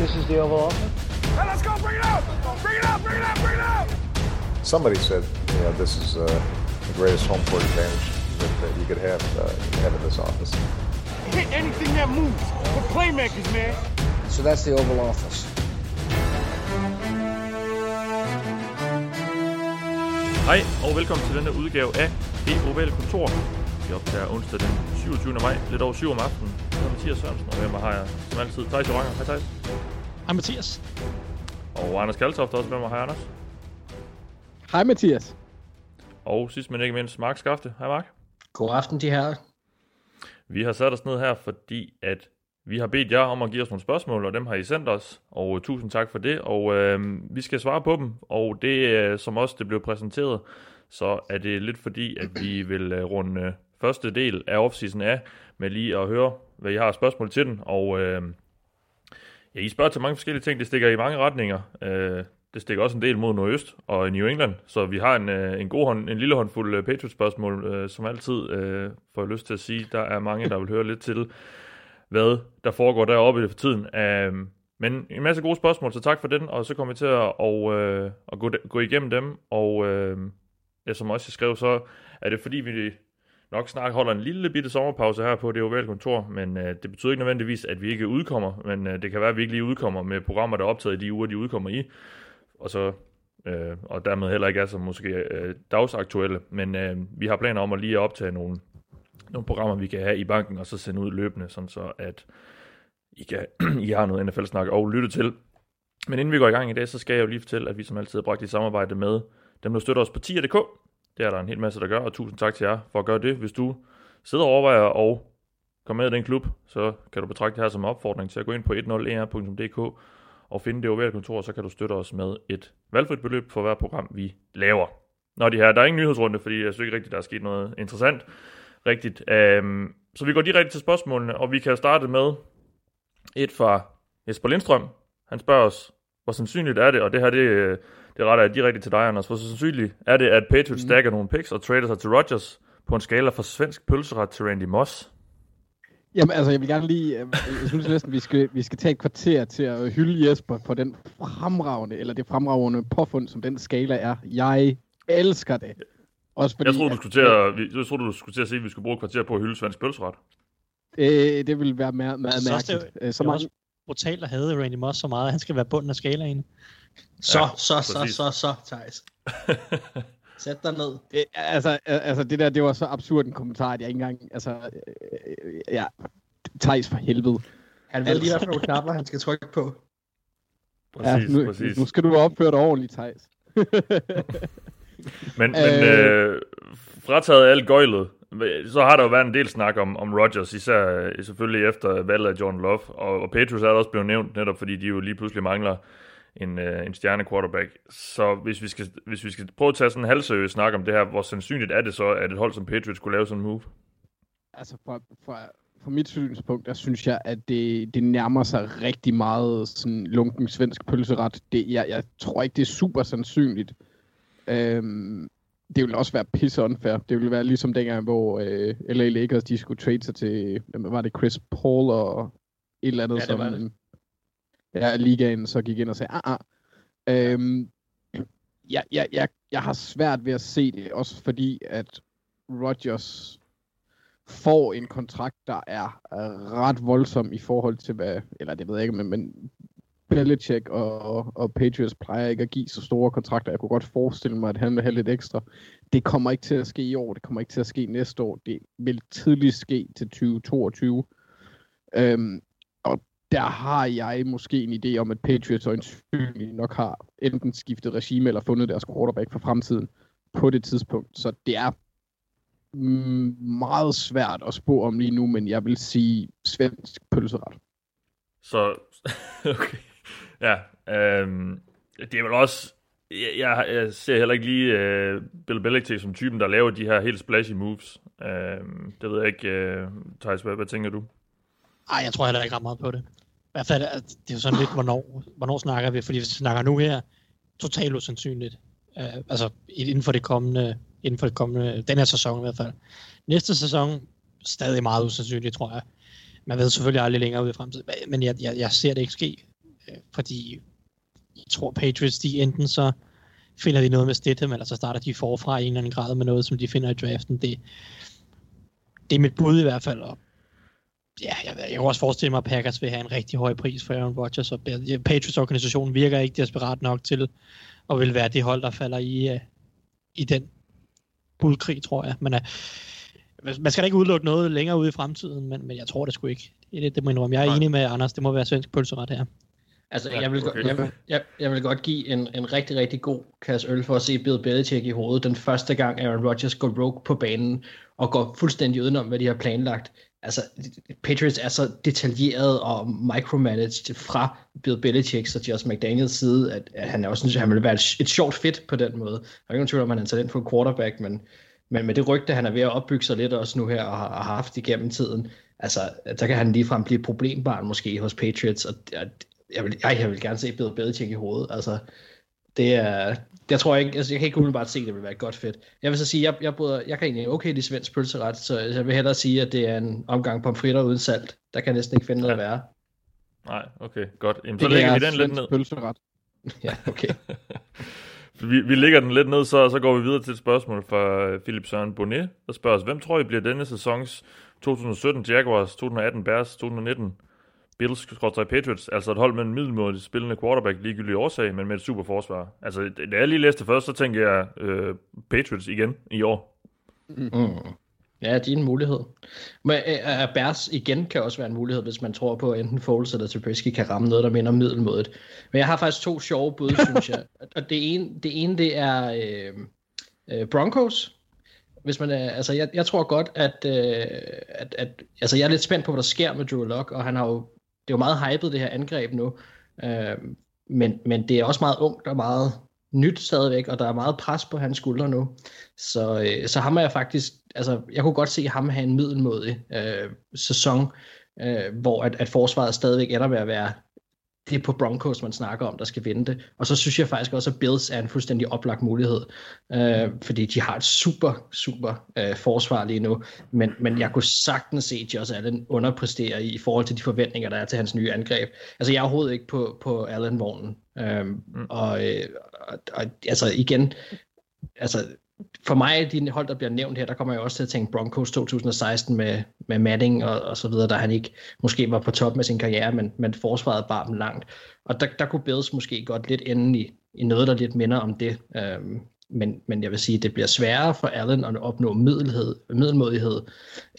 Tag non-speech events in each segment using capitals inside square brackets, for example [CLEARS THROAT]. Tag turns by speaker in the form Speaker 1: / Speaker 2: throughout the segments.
Speaker 1: This is the Oval Office.
Speaker 2: Hey, let's go! Bring it out! Bring it out! Bring it out! Bring it out!
Speaker 3: Somebody said, you know, this is uh, the greatest home court advantage that, that you could have, uh, have in this office.
Speaker 2: Hit anything that moves. We're playmakers, man.
Speaker 1: So that's the Oval Office.
Speaker 4: Hej og velkommen til denne udgave af Det Ovale Kontor. Vi optager onsdag den 27. maj, lidt over 7 om aftenen. Mathias Sørensen, og med mig har jeg som altid Thijs Joranger. Hej Thijs.
Speaker 5: Hej Mathias.
Speaker 4: Og Anders Kaltoft også med mig. Hej Anders.
Speaker 6: Hej Mathias.
Speaker 4: Og sidst men ikke mindst, Mark Skafte. Hej Mark.
Speaker 6: God aften, de her.
Speaker 4: Vi har sat os ned her, fordi at vi har bedt jer om at give os nogle spørgsmål, og dem har I sendt os, og uh, tusind tak for det, og øh, vi skal svare på dem, og det øh, som også det blev præsenteret, så er det lidt fordi, at vi vil øh, runde øh, første del af offseason af, med lige at høre, hvad I har spørgsmål til den, og øh, ja, I spørger til mange forskellige ting, det stikker i mange retninger, øh, det stikker også en del mod Nordøst og New England, så vi har en, øh, en god hånd, en lille håndfuld øh, Patriots-spørgsmål, øh, som altid øh, får jeg lyst til at sige, der er mange, der vil høre lidt til, hvad der foregår deroppe for tiden. Øh, men en masse gode spørgsmål, så tak for den, og så kommer vi til at, og, øh, at gå, gå igennem dem, og øh, ja, som også jeg skrev, så er det fordi, vi nok snart holder en lille bitte sommerpause her på det ovale kontor, men øh, det betyder ikke nødvendigvis, at vi ikke udkommer, men øh, det kan være, at vi ikke lige udkommer med programmer, der er optaget i de uger, de udkommer i, og så øh, og dermed heller ikke er så måske øh, dagsaktuelle, men øh, vi har planer om at lige optage nogle nogle programmer, vi kan have i banken, og så sende ud løbende, sådan så at I, kan, [CLEARS THROAT] I har noget NFL-snak og lytte til. Men inden vi går i gang i dag, så skal jeg jo lige fortælle, at vi som altid har bragt i samarbejde med dem, der støtter os på tier.dk. Det er der en hel masse, der gør, og tusind tak til jer for at gøre det. Hvis du sidder og overvejer at komme med i den klub, så kan du betragte det her som en opfordring til at gå ind på 101.dk e og finde det ovale kontor, så kan du støtte os med et valgfrit beløb for hver program, vi laver. Nå, de her, der er ingen nyhedsrunde, fordi jeg synes ikke rigtigt, der er sket noget interessant rigtigt. Øhm, så vi går direkte til spørgsmålene, og vi kan starte med et fra Jesper Lindstrøm. Han spørger os, hvor sandsynligt er det, og det her det, øh, det retter jeg direkte til dig, Anders, hvor sandsynligt er det, at Patriots mm. stacker nogle picks og trader sig til Rodgers på en skala fra svensk pølseret til Randy Moss?
Speaker 6: Jamen altså, jeg vil gerne lige, jeg synes næsten, vi skal, vi skal tage et kvarter til at hylde Jesper for den fremragende, eller det fremragende påfund, som den skala er. Jeg elsker det.
Speaker 4: Også fordi, jeg troede, du skulle til at, jeg troede, du skulle til at sige, at vi skulle bruge et kvarter på at hylde svensk pølseret.
Speaker 6: Øh, det ville være meget, meget
Speaker 5: så
Speaker 6: mærkeligt.
Speaker 5: Det, så det er også brutalt at have Randy Moss så meget, at han skal være bunden af skalaen.
Speaker 7: Så, ja, så, så, så, så, Thijs. [LAUGHS] Sæt dig ned.
Speaker 6: Det, altså, altså, det der, det var så absurd en kommentar, at jeg ikke engang, altså, øh, ja, Thijs for helvede.
Speaker 7: Han ved lige, hvilke knapper, han skal trykke på.
Speaker 4: Præcis,
Speaker 6: ja, nu,
Speaker 4: præcis.
Speaker 6: nu skal du opføre dig ordentligt, Thijs. [LAUGHS]
Speaker 4: men men øh... Øh, frataget alt gøjlet, så har der jo været en del snak om, om Rodgers, især selvfølgelig efter valget af John Love, og, og Patriots er også blevet nævnt, netop fordi de jo lige pludselig mangler en, øh, en stjerne quarterback. Så hvis vi, skal, hvis vi skal prøve at tage sådan en halvseriøs snak om det her, hvor sandsynligt er det så, at et hold som Patriots skulle lave sådan en move?
Speaker 6: Altså fra, fra, fra mit synspunkt, der synes jeg, at det, det nærmer sig rigtig meget sådan lunken svensk pølseret. Det, jeg, jeg tror ikke, det er super sandsynligt. Øhm, det vil også være pisse unfair. Det vil være ligesom dengang, hvor øh, LA Lakers de skulle trade sig til, hvad var det, Chris Paul og et eller andet,
Speaker 7: ja,
Speaker 6: som
Speaker 7: det.
Speaker 6: Ja, ligaen så gik ind og sagde, ah, ah. Øhm, jeg, jeg, jeg, jeg har svært ved at se det, også fordi at Rodgers får en kontrakt, der er ret voldsom i forhold til hvad, eller det ved jeg ikke, men, men Belichick og, og Patriots plejer ikke at give så store kontrakter. Jeg kunne godt forestille mig, at han vil have lidt ekstra. Det kommer ikke til at ske i år. Det kommer ikke til at ske næste år. Det vil tidligst ske til 2022. Øhm, der har jeg måske en idé om, at Patriots øjensynligt nok har enten skiftet regime eller fundet deres quarterback for fremtiden på det tidspunkt. Så det er meget svært at spå om lige nu, men jeg vil sige svensk pølseret.
Speaker 4: Så, [LAUGHS] okay. Ja, øhm, det er vel også... Jeg, jeg, jeg ser heller ikke lige uh, Bill Belichick som typen, der laver de her helt splashy moves. Øhm, det ved jeg ikke, uh, Thijs, hvad, hvad tænker du?
Speaker 5: Ej, jeg tror heller ikke ret meget på det. Hvert fald, det er jo sådan lidt, hvornår, hvornår snakker vi? Fordi hvis vi snakker nu her, totalt usandsynligt. Uh, altså, inden for det kommende, inden for det kommende, den her sæson i hvert fald. Næste sæson, stadig meget usandsynligt, tror jeg. Man ved selvfølgelig aldrig længere ud i fremtiden, men jeg, jeg, jeg ser det ikke ske Øh, fordi jeg tror Patriots, de enten så finder de noget med Stidham, eller så starter de forfra i en eller anden grad med noget, som de finder i draften. Det, det er mit bud i hvert fald, og ja, jeg, jeg kan også forestille mig, at Packers vil have en rigtig høj pris for Aaron Rodgers, og Patriots-organisationen virker ikke desperat nok til at vil være det hold, der falder i, uh, i den budkrig, tror jeg. Men uh, man skal da ikke udelukke noget længere ude i fremtiden, men, men jeg tror det sgu ikke. Det, det, det må jeg, jeg er enig med Anders, det må være svensk pølseret her.
Speaker 7: Altså, jeg, vil, okay. jeg, jeg, jeg vil godt give en, en rigtig, rigtig god kasse øl for at se Bill Belichick i hovedet den første gang Aaron Rodgers går rogue på banen og går fuldstændig udenom, hvad de har planlagt. Altså, Patriots er så detaljeret og micromanaged fra Bill Belichick og Josh McDaniels side, at, at han også synes, at han ville være et, et sjovt fit på den måde. Der er ikke nogen tvivl om, at han er talent for quarterback, men, men med det rygte, han er ved at opbygge sig lidt også nu her, og har, har haft igennem tiden, altså, så kan han ligefrem blive problembarn måske hos Patriots, og, og jeg vil, ej, jeg vil gerne se Bill Belichick i hovedet. Altså, det er, det tror jeg ikke, altså jeg kan ikke umiddelbart se, at det vil være et godt fedt. Jeg vil så sige, jeg, jeg, bryder, jeg kan egentlig okay de svensk pølseret, så jeg vil hellere sige, at det er en omgang pomfritter uden salt. Der kan jeg næsten ikke finde noget ja. værre.
Speaker 4: Nej, okay, godt. Jamen, så lægger vi den lidt ned.
Speaker 6: Pølseret. [LAUGHS]
Speaker 7: ja, okay. [LAUGHS]
Speaker 4: vi, vi lægger den lidt ned, så, så går vi videre til et spørgsmål fra Philip Søren Bonnet, der spørger os, hvem tror I bliver denne sæsons 2017 Jaguars, 2018 Bears, 2019 Bills Patriots, altså et hold med en middelmådig spillende quarterback, ligegyldig årsag, men med et super forsvar. Altså, da jeg lige læste først, så tænkte jeg øh, Patriots igen i år.
Speaker 7: Mm. Ja, det er en mulighed. Men uh, Bears igen kan også være en mulighed, hvis man tror på, at enten Foles eller Trubisky kan ramme noget, der minder middelmådet. Men jeg har faktisk to sjove bud, [LAUGHS] synes jeg. Og det ene, det, ene, det er øh, øh, Broncos. Hvis man er, altså jeg, jeg tror godt, at, øh, at, at altså jeg er lidt spændt på, hvad der sker med Drew Lock, og han har jo det er jo meget hypet, det her angreb nu. Øh, men, men det er også meget ungt og meget nyt stadigvæk, og der er meget pres på hans skuldre nu. Så, øh, så ham er jeg faktisk, altså jeg kunne godt se ham have en middelmodig øh, sæson, øh, hvor at, at forsvaret stadigvæk ender med at være det er på Broncos, man snakker om, der skal vinde det. Og så synes jeg faktisk også, at Bills er en fuldstændig oplagt mulighed, øh, fordi de har et super, super øh, forsvar lige nu. Men, men jeg kunne sagtens se Josh Allen underpræstere i, i forhold til de forventninger, der er til hans nye angreb. Altså, jeg er overhovedet ikke på, på Allen-vognen. Øh, mm. og, øh, og, og altså igen, altså for mig, de hold, der bliver nævnt her, der kommer jeg også til at tænke Broncos 2016 med, med Manning og, og så videre, der han ikke måske var på top med sin karriere, men, men forsvaret bar dem langt. Og der, der kunne Bills måske godt lidt ende i, i noget, der lidt minder om det. Øhm, men, men jeg vil sige, at det bliver sværere for Allen at opnå middelhed, middelmodighed,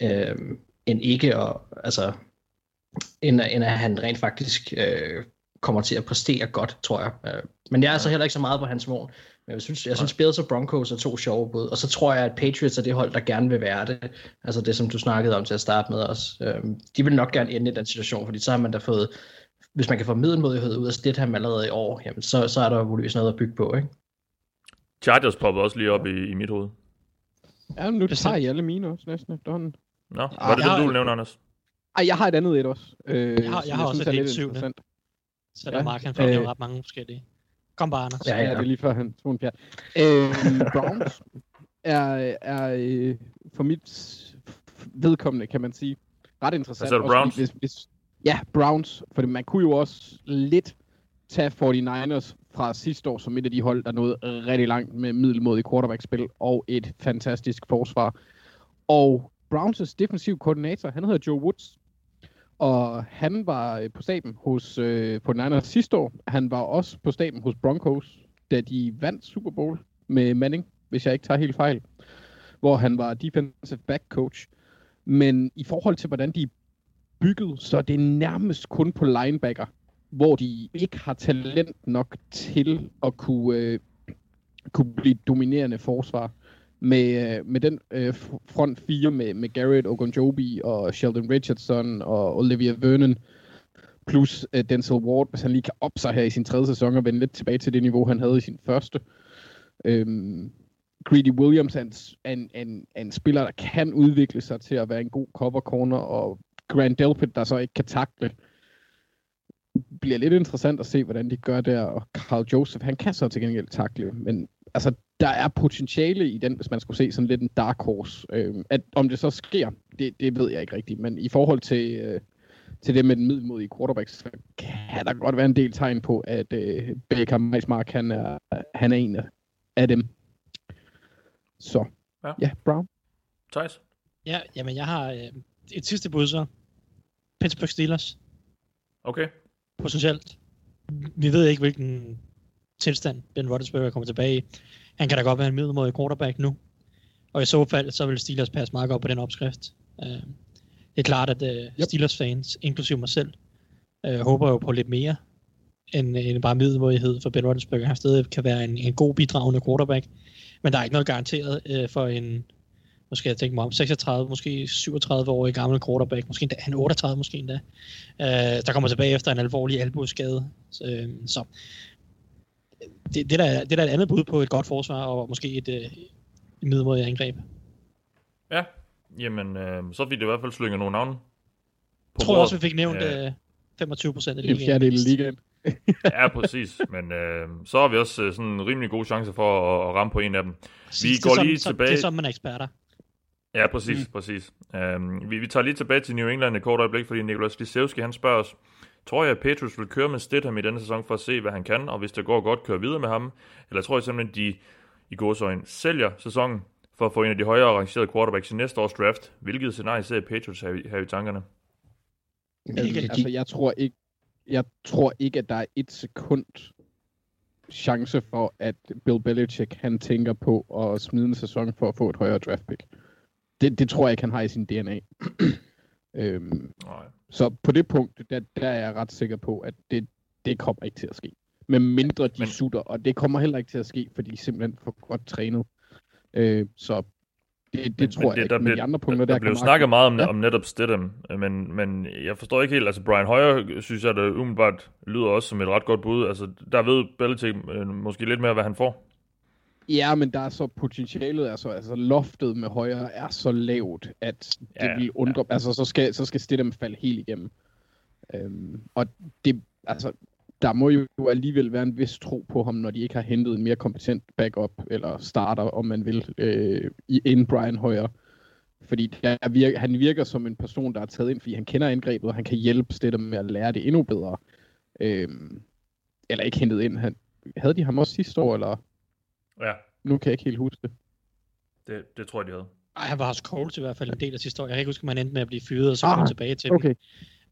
Speaker 7: øhm, end ikke at, altså, end, end at han rent faktisk øh, kommer til at præstere godt, tror jeg. Øh, men jeg er altså heller ikke så meget på hans vogn. Men jeg synes, jeg synes Bills og Broncos er to sjove bud. Og så tror jeg, at Patriots er det hold, der gerne vil være det. Altså det, som du snakkede om til at starte med også. Øhm, de vil nok gerne ende i den situation, fordi så har man da fået, hvis man kan få middelmodighed ud af Stidham allerede i år, jamen så, så er der muligvis noget at bygge på, ikke?
Speaker 4: Chargers poppede også lige op i, i mit hoved.
Speaker 6: Ja, nu tager I alle mine også næsten efterhånden.
Speaker 4: Nå, var det det, du ville nævne, Anders?
Speaker 6: Ej, jeg har et andet et også.
Speaker 5: Øh, jeg har, jeg har også et helt syvende. Så der ja. Mark, han får øh, ret mange forskellige. Kom bare, Anders.
Speaker 6: Ja, ja, det er lige før han tog en pjat. Øh, [LAUGHS] Browns er, er øh, for mit vedkommende, kan man sige, ret interessant.
Speaker 4: Altså Browns?
Speaker 6: Hvis, hvis, ja, Browns. For man kunne jo også lidt tage 49ers fra sidste år som et af de hold, der nåede rigtig langt med middelmodig quarterback-spil og et fantastisk forsvar. Og Browns' defensiv koordinator, han hedder Joe Woods. Og han var øh, på staben hos øh, på Niners sidste år. Han var også på staben hos Broncos, da de vandt Super Bowl med Manning, hvis jeg ikke tager helt fejl. Hvor han var defensive back coach. Men i forhold til, hvordan de er bygget, så er det nærmest kun på linebacker, hvor de ikke har talent nok til at kunne, øh, kunne blive dominerende forsvar med, øh, med den øh, front fire med, med Garrett Ogunjobi og Sheldon Richardson og Olivia Vernon, plus øh, Denzel Ward, hvis han lige kan op sig her i sin tredje sæson og vende lidt tilbage til det niveau, han havde i sin første. Øhm, Greedy Williams er en, en, en, en spiller, der kan udvikle sig til at være en god cover corner, og Grant Delpit, der så ikke kan takle, bliver lidt interessant at se, hvordan de gør der, og Carl Joseph, han kan så til gengæld takle, men altså, der er potentiale i den, hvis man skulle se sådan lidt en dark horse. Øh, at om det så sker, det, det ved jeg ikke rigtigt, men i forhold til, øh, til det med den middelmodige quarterback, så kan der godt være en del tegn på, at øh, Baker Mayfield, han er, han er en af dem. Så,
Speaker 4: Ja.
Speaker 6: ja, ja Brown.
Speaker 4: Thijs?
Speaker 5: Ja, jamen jeg har øh, et sidste bud så. Pittsburgh Steelers,
Speaker 4: Okay.
Speaker 5: potentielt. Vi ved ikke, hvilken tilstand Ben Roethlisberger kommer tilbage i. Han kan da godt være en middelmådig quarterback nu. Og i så fald, så vil Steelers passe meget godt på den opskrift. Øh, det er klart, at øh,
Speaker 6: Yep.
Speaker 5: Steelers fans, inklusive mig selv, øh, håber jo på lidt mere end, end bare middelmådighed for Ben Roethlisberger. Han stadig kan være en, en god bidragende quarterback. Men der er ikke noget garanteret øh, for en, skal jeg tænke mig om, 36, måske 37-årig gammel quarterback, måske endda, han er 38 måske endda, øh, der kommer tilbage efter en alvorlig albueskade. Så, øh, så det, det, der, det der er et andet bud på et godt forsvar, og måske et, øh, et middelmådigt angreb.
Speaker 4: Ja. Jamen, øh, så fik det i hvert fald slynget nogle navne. På
Speaker 5: Jeg tror
Speaker 4: bordet.
Speaker 5: også, vi fik nævnt
Speaker 4: Ja.
Speaker 5: øh, 25 procent af
Speaker 6: En
Speaker 5: ligaen.
Speaker 6: fjerdedel af ligaen. [LAUGHS]
Speaker 4: Ja, præcis. Men øh, så har vi også øh, sådan en rimelig god chance for at, at ramme på en af dem.
Speaker 5: Præcis,
Speaker 4: Vi
Speaker 5: det er
Speaker 4: går
Speaker 5: sådan-
Speaker 4: lige tilbage.
Speaker 5: Det er sådan, man er eksperter.
Speaker 4: Ja, præcis, mm. præcis. Um, vi, vi tager lige tilbage til New England et kort øjeblik, fordi Nikolaj Lisewski, han spørger os, tror jeg, at Petrus vil køre med Stidham i denne sæson for at se, hvad han kan, og hvis det går godt, køre videre med ham? Eller tror jeg simpelthen, de i gåsøjne sælger sæsonen for at få en af de højere rangerede quarterbacks i næste års draft? Hvilket scenarie ser Patriots i- her i tankerne?
Speaker 5: Ikke-
Speaker 6: Altså, jeg tror ikke, jeg tror ikke, at der er et sekund chance for, at Bill Belichick, han tænker på at smide en sæson for at få et højere draft pick. Det, det tror jeg ikke, han har i sin DNA. [CLEARS THROAT] øhm,
Speaker 4: Nej.
Speaker 6: Så på det punkt, der, der er jeg ret sikker på, at det, det kommer ikke til at ske. Med mindre de
Speaker 4: Men-
Speaker 6: sutter, og det kommer heller ikke til at ske, fordi de er simpelthen for godt trænet. Øh, så det, det
Speaker 4: Men-
Speaker 6: tror
Speaker 4: men
Speaker 6: jeg
Speaker 4: det-
Speaker 6: ikke.
Speaker 4: der
Speaker 6: Men
Speaker 4: blev-
Speaker 6: de andre punkter,
Speaker 4: Der,
Speaker 6: der,
Speaker 4: der blev snakket meget om, ja.
Speaker 6: Ja.
Speaker 4: om netop Stidham, men, men jeg forstår ikke helt, altså Brian Hoyer synes jeg, det umiddelbart lyder også som et ret godt bud. Altså, der ved Belichick øh, måske lidt mere, hvad han får.
Speaker 6: Ja, men der er så potentialet, altså, altså loftet med højre er så lavt, at det
Speaker 4: Ja,
Speaker 6: vil undre, ja. altså så skal, så skal Stidham falde helt igennem. Øhm, og det, altså, der må jo alligevel være en vis tro på ham, når de ikke har hentet en mere kompetent backup, eller starter, om man vil, øh, i end Brian Højer. Fordi der virker, han virker som en person, der er taget ind, fordi han kender angrebet, og han kan hjælpe Stidham med at lære det endnu bedre. Øhm, eller ikke hentet ind. Han, havde de ham også sidste år, eller
Speaker 4: Ja,
Speaker 6: nu kan jeg ikke helt huske det.
Speaker 4: det, det tror jeg, de havde.
Speaker 5: Ej, han var hos Colts i hvert fald en del af sidste år. Jeg kan ikke huske, om han endte med at blive fyret, og så kom
Speaker 6: Ah,
Speaker 5: han tilbage til dem.
Speaker 6: Okay.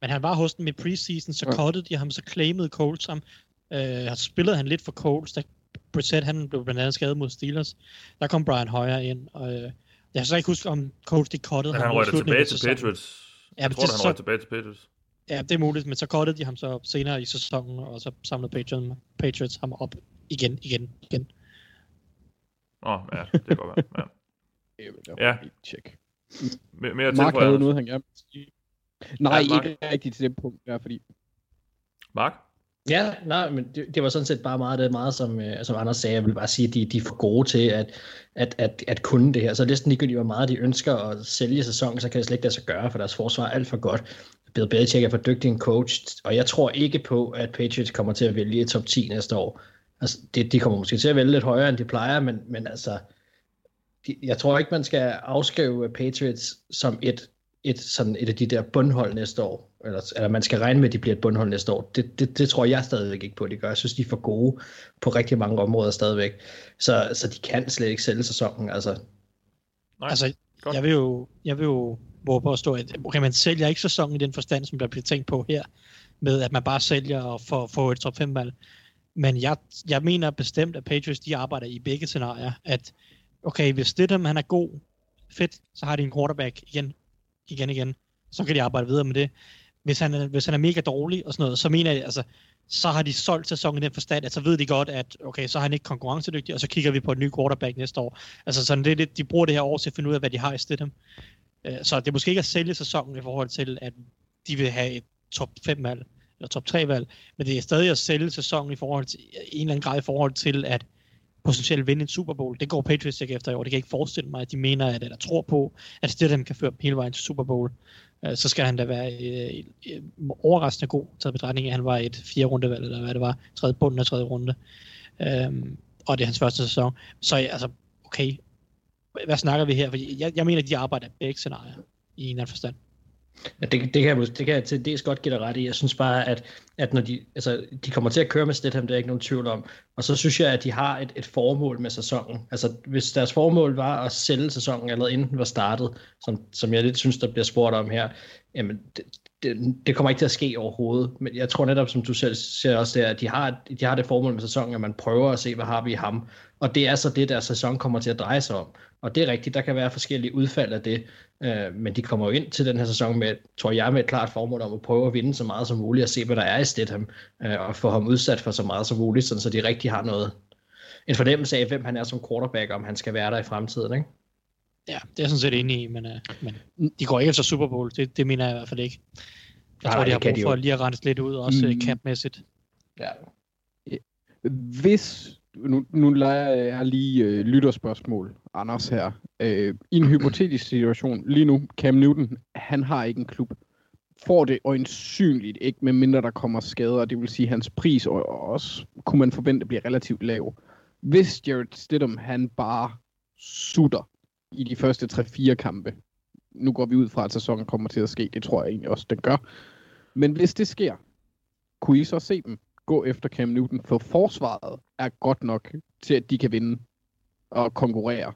Speaker 5: Men han var hos dem i preseason, så
Speaker 6: Ja.
Speaker 5: cuttede de ham, så claimede Colts ham. Øh, har spillet han lidt for Colts, da Brissett han blev blandt andet skadet mod Steelers. Der kom Brian Hoyer ind, og øh, jeg kan så ikke huske, om Colts de cuttede
Speaker 4: Men
Speaker 5: ham
Speaker 4: han røg tilbage til
Speaker 5: sæsonen.
Speaker 4: Patriots.
Speaker 5: Ja,
Speaker 4: Jeg
Speaker 5: men
Speaker 4: tror,
Speaker 5: det,
Speaker 4: han
Speaker 5: så,
Speaker 4: røg tilbage til Patriots.
Speaker 5: ja, det er muligt, men så cuttede de ham så senere i sæsonen, og så samlede Patriots, Patriots ham op igen, igen, igen.
Speaker 4: Åh, ja, det kan godt være. Ja.
Speaker 6: Det vil jeg
Speaker 4: Ja.
Speaker 6: lige tjekke.
Speaker 4: M- mere
Speaker 6: Mark havde noget, han gerne ville sige. Nej,
Speaker 4: Ja, Mark.
Speaker 6: ikke rigtigt til det punkt der, fordi...
Speaker 4: Mark?
Speaker 7: Ja, nej, men det, det var sådan set bare meget det, meget som, øh, som Anders sagde. Jeg vil bare sige, at de, de er for gode til at, at, at, at kunne det her. Så næsten ligegyldigt, hvor meget de ønsker at sælge sæsonen, så kan det slet ikke lade sig gøre, for deres forsvar er alt for godt. Bill Belichick er for dygtig en coach, og jeg tror ikke på, at Patriots kommer til at vælge top 10 næste år. Altså, det, de kommer måske til at vælge lidt højere, end de plejer, men, men altså, de, jeg tror ikke, man skal afskrive Patriots som et, et, sådan et af de der bundhold næste år. Eller, eller man skal regne med, at de bliver et bundhold næste år. Det, det, det tror jeg stadigvæk ikke på, at de gør. Jeg synes, de er for gode på rigtig mange områder stadigvæk. Så, så de kan slet ikke sælge sæsonen. Altså,
Speaker 4: Nej,
Speaker 5: Altså,
Speaker 4: godt.
Speaker 5: jeg vil jo, jeg vil jo våge på at stå, at okay, man sælger ikke sæsonen i den forstand, som der bliver tænkt på her, med at man bare sælger og får, får et top 5 valg. Men jeg, jeg mener bestemt, at Patriots, de arbejder i begge scenarier, at okay, hvis Stidham, han er god, fedt, så har de en quarterback igen, igen, igen, så kan de arbejde videre med det. Hvis han, er, hvis han er mega dårlig og sådan noget, så mener jeg, altså, så har de solgt sæsonen i den forstand, at så ved de godt, at okay, så er han ikke konkurrencedygtig, og så kigger vi på en ny quarterback næste år. Altså sådan, det, er lidt, de bruger det her år til at finde ud af, hvad de har i Stidham. Øh, så det er måske ikke at sælge sæsonen i forhold til, at de vil have et top 5 valg, eller top 3 valg, men det er stadig at sælge sæsonen i forhold til, i en eller anden grad i forhold til, at potentielt vinde en Super Bowl. Det går Patriots ikke efter i år. Det kan jeg ikke forestille mig, at de mener, at, eller tror på, at Stidham kan føre dem hele vejen til Super Bowl. Øh, så skal han da være øh, øh, overraskende god, taget betragtning af, at han var et fire rundevalg, eller hvad det var, tredje bunden af tredje runde. Øhm, og det er hans første sæson. Så altså, okay, hvad snakker vi her? For jeg, jeg mener, at de arbejder begge scenarier i en eller anden forstand.
Speaker 7: Ja, det, det, kan jeg, det kan jeg til dels godt give dig ret i. Jeg synes bare, at, at når de, altså, de kommer til at køre med Stedham, det er ikke nogen tvivl om. Og så synes jeg, at de har et, et formål med sæsonen. Altså, hvis deres formål var at sælge sæsonen allerede inden den var startet, som, som jeg lidt synes, der bliver spurgt om her, jamen, det, det, det kommer ikke til at ske overhovedet. Men jeg tror netop, som du selv ser også der, at de har, de har det formål med sæsonen, at man prøver at se, hvad har vi i ham. Og det er så det, der sæson kommer til at dreje sig om. Og det er rigtigt, der kan være forskellige udfald af det, øh, men de kommer jo ind til den her sæson med, tror jeg, med et klart formål om at prøve at vinde så meget som muligt, og se, hvad der er i Stidham, øh, og få ham udsat for så meget som muligt, sådan, så de rigtig har noget, en fornemmelse af, hvem han er som quarterback, om han skal være der i fremtiden, ikke?
Speaker 5: Ja, det er jeg sådan set enig i, men, uh, men de går ikke efter Super Bowl. Det, det mener jeg i hvert fald ikke. Jeg
Speaker 7: Nej,
Speaker 5: tror, de har brug
Speaker 7: de
Speaker 5: for
Speaker 7: jo.
Speaker 5: lige at rense lidt ud, også
Speaker 6: Mm.
Speaker 5: mm. campmæssigt.
Speaker 7: Ja.
Speaker 6: Hvis, nu, nu lader jeg lige øh, lytterspørgsmål, Anders her. Øh, I en hypotetisk situation, lige nu, Cam Newton, han har ikke en klub. Får det øjensynligt ikke, med mindre der kommer skader, det vil sige, hans pris og og også, kunne man forvente, bliver relativt lav. Hvis Jared Stidham, han bare sutter i de første 3-4 kampe, nu går vi ud fra, at sæsonen kommer til at ske, det tror jeg egentlig også, den gør. Men hvis det sker, kunne I så se dem gå efter Cam Newton, for forsvaret er godt nok til, at de kan vinde og konkurrere.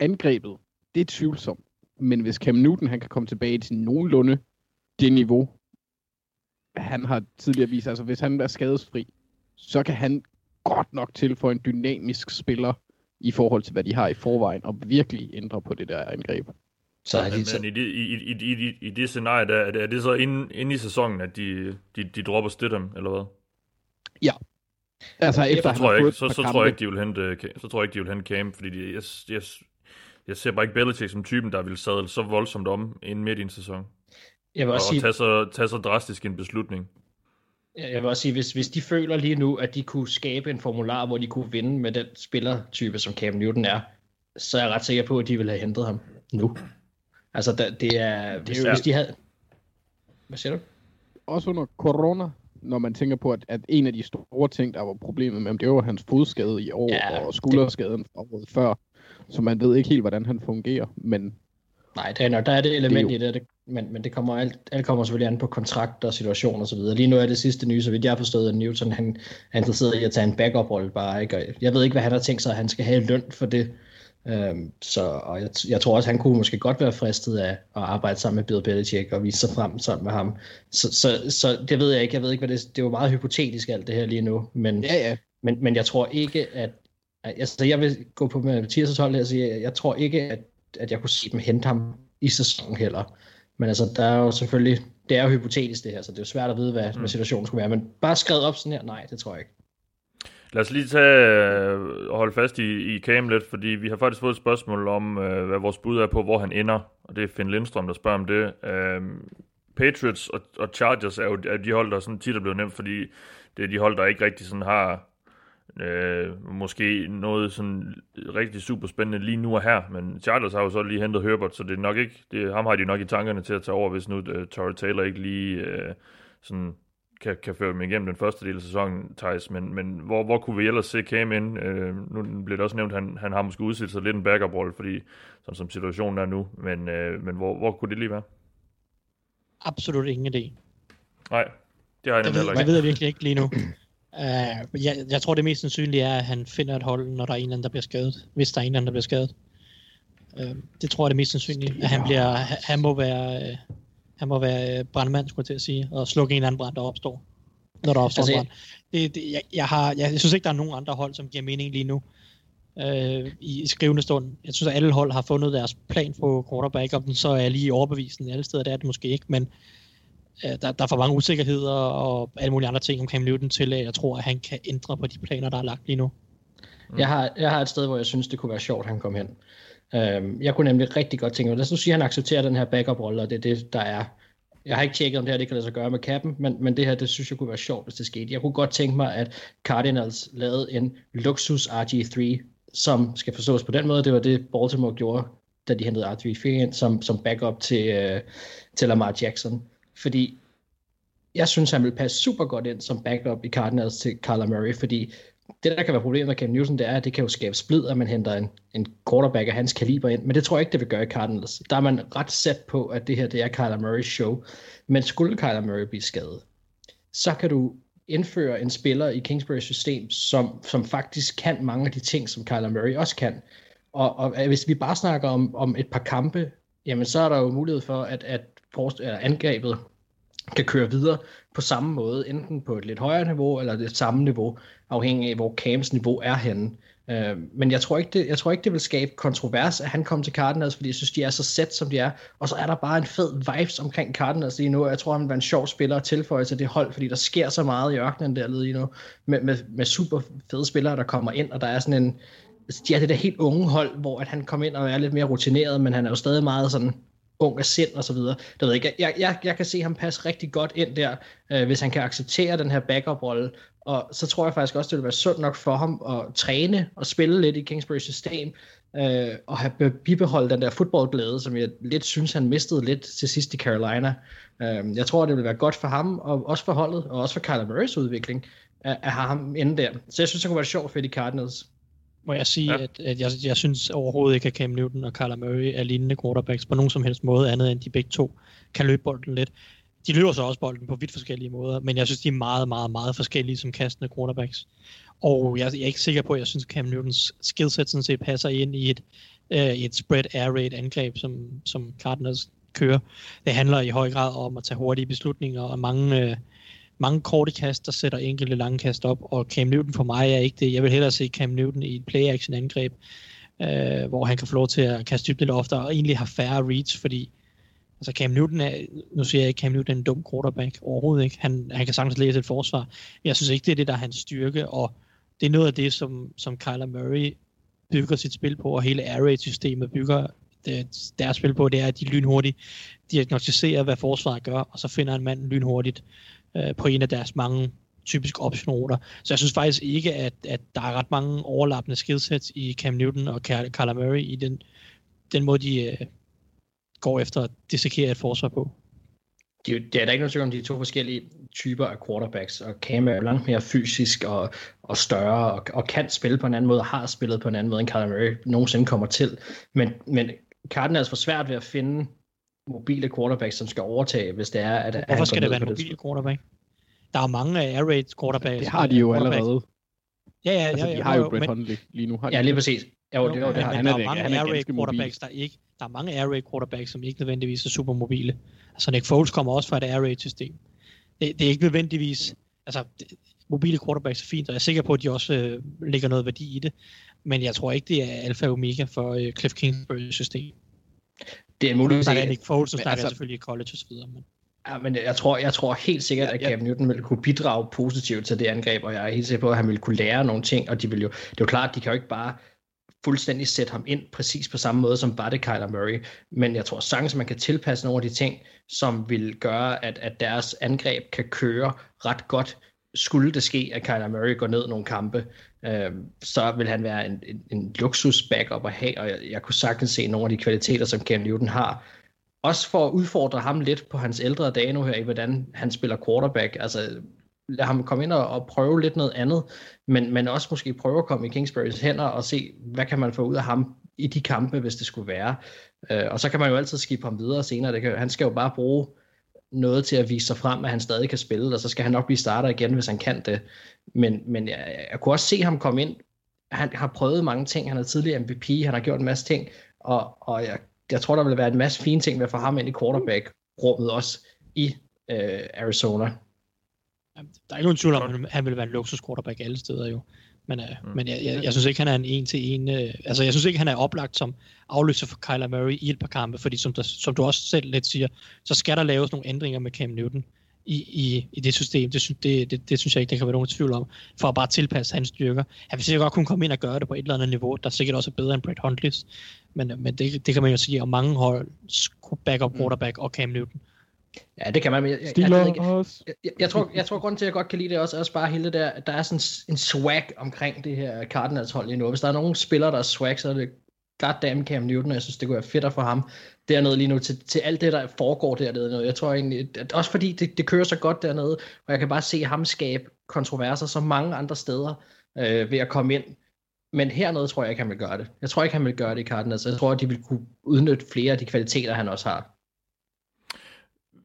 Speaker 6: Angrebet, det er tvivlsomt. Men hvis Cam Newton han kan komme tilbage til nogenlunde det niveau, han har tidligere vist, altså hvis han er skadesfri, så kan han godt nok tilføje en dynamisk spiller i forhold til, hvad de har i forvejen, og virkelig ændre på det der angreb.
Speaker 7: Så er de, så,
Speaker 4: men i, det, i, i, i, i, i det scenarie, der, er, det, er det så inde, inde i sæsonen, at de, de, de dropper Stidham, eller hvad?
Speaker 6: Altså efter
Speaker 4: Så
Speaker 6: han
Speaker 4: tror jeg ikke, så,
Speaker 6: et
Speaker 4: så tror jeg ikke, de vil hente, så tror jeg ikke, de vil hente Cam, fordi de, jeg, jeg, jeg ser bare ikke Belichick som typen, der vil sadle så voldsomt om inden midt i en sæson.
Speaker 7: jeg vil
Speaker 4: Og,
Speaker 7: også
Speaker 4: og
Speaker 7: sige,
Speaker 4: tage, så, tage så drastisk en beslutning.
Speaker 7: Jeg vil også sige, hvis, hvis de føler lige nu, at de kunne skabe en formular, hvor de kunne vinde med den spillertype, som Cam Newton er, så er jeg ret sikker på, at de ville have hentet ham nu. Altså, da, det er... Hvis,
Speaker 4: jo-
Speaker 7: hvis de havde... Hvad siger du?
Speaker 6: også under corona, når man tænker på, at, at en af de store ting, der var problemet med ham, det var hans fodskade i år,
Speaker 7: Ja,
Speaker 6: og skulderskaden fra året før. Så man ved ikke helt, hvordan han fungerer. Men
Speaker 7: Nej, det er nok, der er det element
Speaker 6: Det er
Speaker 7: i det, det men, men det kommer alt, alt kommer selvfølgelig an på kontrakt og situation og så videre. Lige nu er det sidste nye, så vidt jeg har forstået, at Newton han er interesseret i at tage en backup-rolle bare, ikke? Og jeg ved ikke, hvad han har tænkt sig, at han skal have løn for det. Øhm, så og jeg, jeg, tror også, han kunne måske godt være fristet af at arbejde sammen med Bill Belichick og vise sig frem sammen med ham. Så, så, så det ved jeg ikke. Jeg ved ikke, hvad det Det jo meget hypotetisk alt det her lige nu. Men,
Speaker 6: ja, ja,
Speaker 7: men, men jeg tror ikke, at... Altså, jeg vil gå på med Mathias' hold her og sige, at jeg tror ikke, at, at jeg kunne se dem hente ham i sæsonen heller. Men altså, der er jo selvfølgelig... Det er jo hypotetisk det her, så det er jo svært at vide, hvad, mm. hvad situationen skulle være. Men bare skrevet op sådan her, nej, det tror jeg ikke.
Speaker 4: Lad os lige tage øh, og holde fast i, i Cam lidt, fordi vi har faktisk fået et spørgsmål om, øh, hvad vores bud er på, hvor han ender. Og det er Finn Lindstrøm, der spørger om det. Øh, Patriots og, og Chargers er jo er de hold, der sådan tit er blevet nemt, fordi det er de hold, der ikke rigtig sådan har øh, måske noget sådan rigtig super spændende lige nu og her. Men Chargers har jo så lige hentet Herbert, så det er nok ikke, det, ham har de nok i tankerne til at tage over, hvis nu uh, Torrey Taylor ikke lige øh, sådan kan, kan føre dem igennem den første del af sæsonen, Thijs, men, men hvor, hvor kunne vi ellers se Cam ind? Øh, nu bliver det også nævnt, at han, han har måske udsat sig lidt en backup-rolle, fordi sådan som situationen er nu, men, øh, men hvor, hvor kunne det lige være?
Speaker 5: Absolut ingen idé.
Speaker 4: Nej, det har jeg
Speaker 5: Det
Speaker 4: nemlig
Speaker 5: ved,
Speaker 4: heller
Speaker 5: det
Speaker 4: ikke.
Speaker 5: ved jeg virkelig ikke lige nu. Uh, jeg, jeg tror, det mest sandsynlige er, at han finder et hold, når der er en eller anden, der bliver skadet. Hvis der er en eller anden, der bliver skadet. Uh, det tror jeg er det mest sandsynlige. At han, bliver, han, han må være, uh, han må være uh, brandmand, skulle jeg til at sige, og slukke en eller anden brand, der opstår. Når der opstår
Speaker 7: Altså,
Speaker 5: brand. Det, det, jeg, jeg, har, jeg, jeg synes ikke, der er nogen andre hold, som giver mening lige nu. Uh, i, skrivende stund. Jeg synes, at alle hold har fundet deres plan på quarterback, om den så er lige overbevisen alle steder, det er det måske ikke, men Øh, der, der er for mange usikkerheder og alle mulige andre ting om Cam Newton til, at jeg tror, at han kan ændre på de planer, der er lagt lige nu.
Speaker 7: Mm. Jeg, har, jeg har et sted, hvor jeg synes, det kunne være sjovt, at han kom hen. Øhm, jeg kunne nemlig rigtig godt tænke mig, lad os nu sige, at han accepterer den her backup-rolle, og det er det, der er. Jeg har ikke tjekket, om det her det kan lade sig gøre med kappen, men, men det her, det synes jeg kunne være sjovt, hvis det skete. Jeg kunne godt tænke mig, at Cardinals lavede en luksus RG3, som skal forstås på den måde, det var det Baltimore gjorde, da de hentede RG3 ind som, som backup til, øh, til Lamar Jackson. Fordi jeg synes, han vil passe super godt ind som backup i Cardinals til Kyler Murray, fordi det, der kan være problemet med Cam Newton, det er, at det kan jo skabe splid, at man henter en, en quarterback af hans kaliber ind. Men det tror jeg ikke, det vil gøre i Cardinals. Der er man ret sat på, at det her det er Kyler Murrays show. Men skulle Kyler Murray blive skadet, så kan du indføre en spiller i Kingsbury system, som, som faktisk kan mange af de ting, som Kyler Murray også kan. Og, og hvis vi bare snakker om, om et par kampe, jamen så er der jo mulighed for, at, at eller angrebet kan køre videre på samme måde, enten på et lidt højere niveau, eller det samme niveau, afhængig af, hvor Cams niveau er henne. Øh, men jeg tror, ikke, det, jeg tror ikke, det vil skabe kontrovers, at han kom til Cardinals, fordi jeg synes, de er så sæt, som de er. Og så er der bare en fed vibes omkring Cardinals lige nu, og jeg tror, han vil være en sjov spiller at tilføje til det hold, fordi der sker så meget i ørkenen der lige nu, med, med, med super fede spillere, der kommer ind, og der er sådan en, altså, de er det der helt unge hold, hvor at han kommer ind og er lidt mere rutineret, men han er jo stadig meget sådan ung af sind og så videre. Det ved jeg ikke. Jeg, jeg, jeg kan se ham passe rigtig godt ind der, øh, hvis han kan acceptere den her backup-rolle. Og så tror jeg faktisk også, det vil være sundt nok for ham at træne og spille lidt i Kingsbury system, øh, og have bibeholdt den der fodboldglæde, som jeg lidt synes, han mistede lidt til sidst i Carolina. Øh, jeg tror, det vil være godt for ham, og også for holdet, og også for Kyler Murrays udvikling, at, at have ham inde der. Så jeg synes, det kunne være sjovt for de Cardinals
Speaker 5: må jeg sige, ja. at, at jeg, jeg synes overhovedet ikke, at Cam Newton og Kyler Murray er lignende quarterbacks på nogen som helst måde, andet end de begge to kan løbe bolden lidt. De løber så også bolden på vidt forskellige måder, men jeg synes, de er meget, meget, meget forskellige som kastende quarterbacks. Og jeg, jeg er ikke sikker på, at jeg synes, at Cam Newtons skillset sådan set passer ind i et, øh, et spread air raid angreb, som, som Cardinals kører. Det handler i høj grad om at tage hurtige beslutninger og mange... Øh, mange korte kast, der sætter enkelte lange kast op, og Cam Newton for mig er ikke det. Jeg vil hellere se Cam Newton i et play-action angreb, øh, hvor han kan få lov til at kaste dybt lidt oftere, og egentlig har færre reads, fordi altså Cam Newton er, nu siger jeg ikke, Cam Newton er en dum quarterback, overhovedet ikke. Han, han kan sagtens læse et forsvar. Jeg synes ikke, det er det, der er hans styrke, og det er noget af det, som, som Kyler Murray bygger sit spil på, og hele Air Raid-systemet bygger det, deres spil på, det er, at de lynhurtigt diagnostiserer, hvad forsvaret gør, og så finder en mand lynhurtigt øh, på en af deres mange typiske optionruter. Så jeg synes faktisk ikke, at, at der er ret mange overlappende skillsets i Cam Newton og Carla Murray i den, den måde, de øh, går efter at dissekere et forsvar på.
Speaker 7: Det, det er der ikke noget tvivl om de to forskellige typer af quarterbacks, og Cam er langt mere fysisk og, og større, og, og kan spille på en anden måde, og har spillet på en anden måde, end Kyler Murray nogensinde kommer til. Men, men Cardinals for svært ved at finde mobile quarterback, som skal overtage, hvis det er, at
Speaker 5: Hvorfor han skal det være en mobil quarterback? Der er mange air raid quarterbacks.
Speaker 6: Det har de jo allerede.
Speaker 5: Ja, ja, ja.
Speaker 6: Altså, de har jo Brett Hundley lige nu. Har
Speaker 7: de ja, lige præcis. Jo, jo, det, jo, det har.
Speaker 5: Men, men der er, er mange air raid quarterbacks, der ikke, der er mange air raid quarterbacks, som ikke nødvendigvis er super mobile. Altså Nick Foles kommer også fra et air raid system. Det, det er ikke nødvendigvis, altså det, mobile quarterbacks er fint, og jeg er sikker på, at de også øh, lægger noget værdi i det. Men jeg tror ikke, det er alfa og omega for øh, Cliff Kingsbury system.
Speaker 7: Det er muligt.
Speaker 5: Der er Nick Foles, så snakker altså, selvfølgelig i college og så videre. Men...
Speaker 7: Ja, men jeg tror, jeg tror helt sikkert, at Cam Newton vil kunne bidrage positivt til det angreb, og jeg er helt sikker på, at han vil kunne lære nogle ting, og de vil jo, det er jo klart, at de kan jo ikke bare fuldstændig sætte ham ind præcis på samme måde, som var det Kyler Murray. Men jeg tror sagtens, man kan tilpasse nogle af de ting, som vil gøre, at, at deres angreb kan køre ret godt, skulle det ske, at Kyler Murray går ned nogle kampe, øh, så vil han være en, en, en luksus backup at have, og jeg, jeg kunne sagtens se nogle af de kvaliteter, som Cam Newton har, også for at udfordre ham lidt på hans ældre dage nu her, i hvordan han spiller quarterback. Altså, lad ham komme ind og, og prøve lidt noget andet, men, men også måske prøve at komme i Kingsburys hænder og se, hvad kan man få ud af ham i de kampe, hvis det skulle være. Øh, og så kan man jo altid skifte ham videre senere. Det kan, han skal jo bare bruge noget til at vise sig frem, at han stadig kan spille, og så skal han nok blive starter igen, hvis han kan det. Men, men jeg, jeg kunne også se ham komme ind. Han har prøvet mange ting. Han er tidligere MVP, han har gjort en masse ting, og, og jeg jeg tror, der vil være en masse fine ting ved at få ham ind i quarterback-rummet også i øh, Arizona.
Speaker 5: Der er ikke nogen tvivl om, at han vil være en luksus quarterback alle steder jo. Men, øh, mm. men jeg, jeg, jeg, synes ikke, han er en en-til-en... Øh, altså, jeg synes ikke, han er oplagt som afløser for Kyler Murray i et par kampe, fordi som, der, som du også selv lidt siger, så skal der laves nogle ændringer med Cam Newton i, i, i det system. Det, synes, det, det, det synes jeg ikke, der kan være nogen tvivl om, for at bare tilpasse hans styrker. Han vil sikkert godt kunne komme ind og gøre det på et eller andet niveau, der sikkert også er bedre end Brett Hundleys, men, men det, det kan man jo sige om mange hold, backup mm. quarterback mm. og Cam Newton.
Speaker 7: Ja, det kan man. Jeg, jeg, jeg, jeg, jeg, jeg, tror, jeg tror, grunden til, at jeg godt kan lide det også, er også bare hele det der, at der er sådan en swag omkring det her Cardinals hold lige nu. Hvis der er nogen spillere, der er swag, så er det goddamn Cam Newton, jeg synes, det kunne være fedt at få ham dernede lige nu, til, til alt det, der foregår dernede. Jeg tror egentlig, at også fordi det, det kører så godt dernede, og jeg kan bare se ham skabe kontroverser så mange andre steder, øh, ved at komme ind. Men hernede tror jeg ikke, han vil gøre det. Jeg tror ikke, han vil gøre det i Cardinals. Jeg tror, at de vil kunne udnytte flere af de kvaliteter, han også har.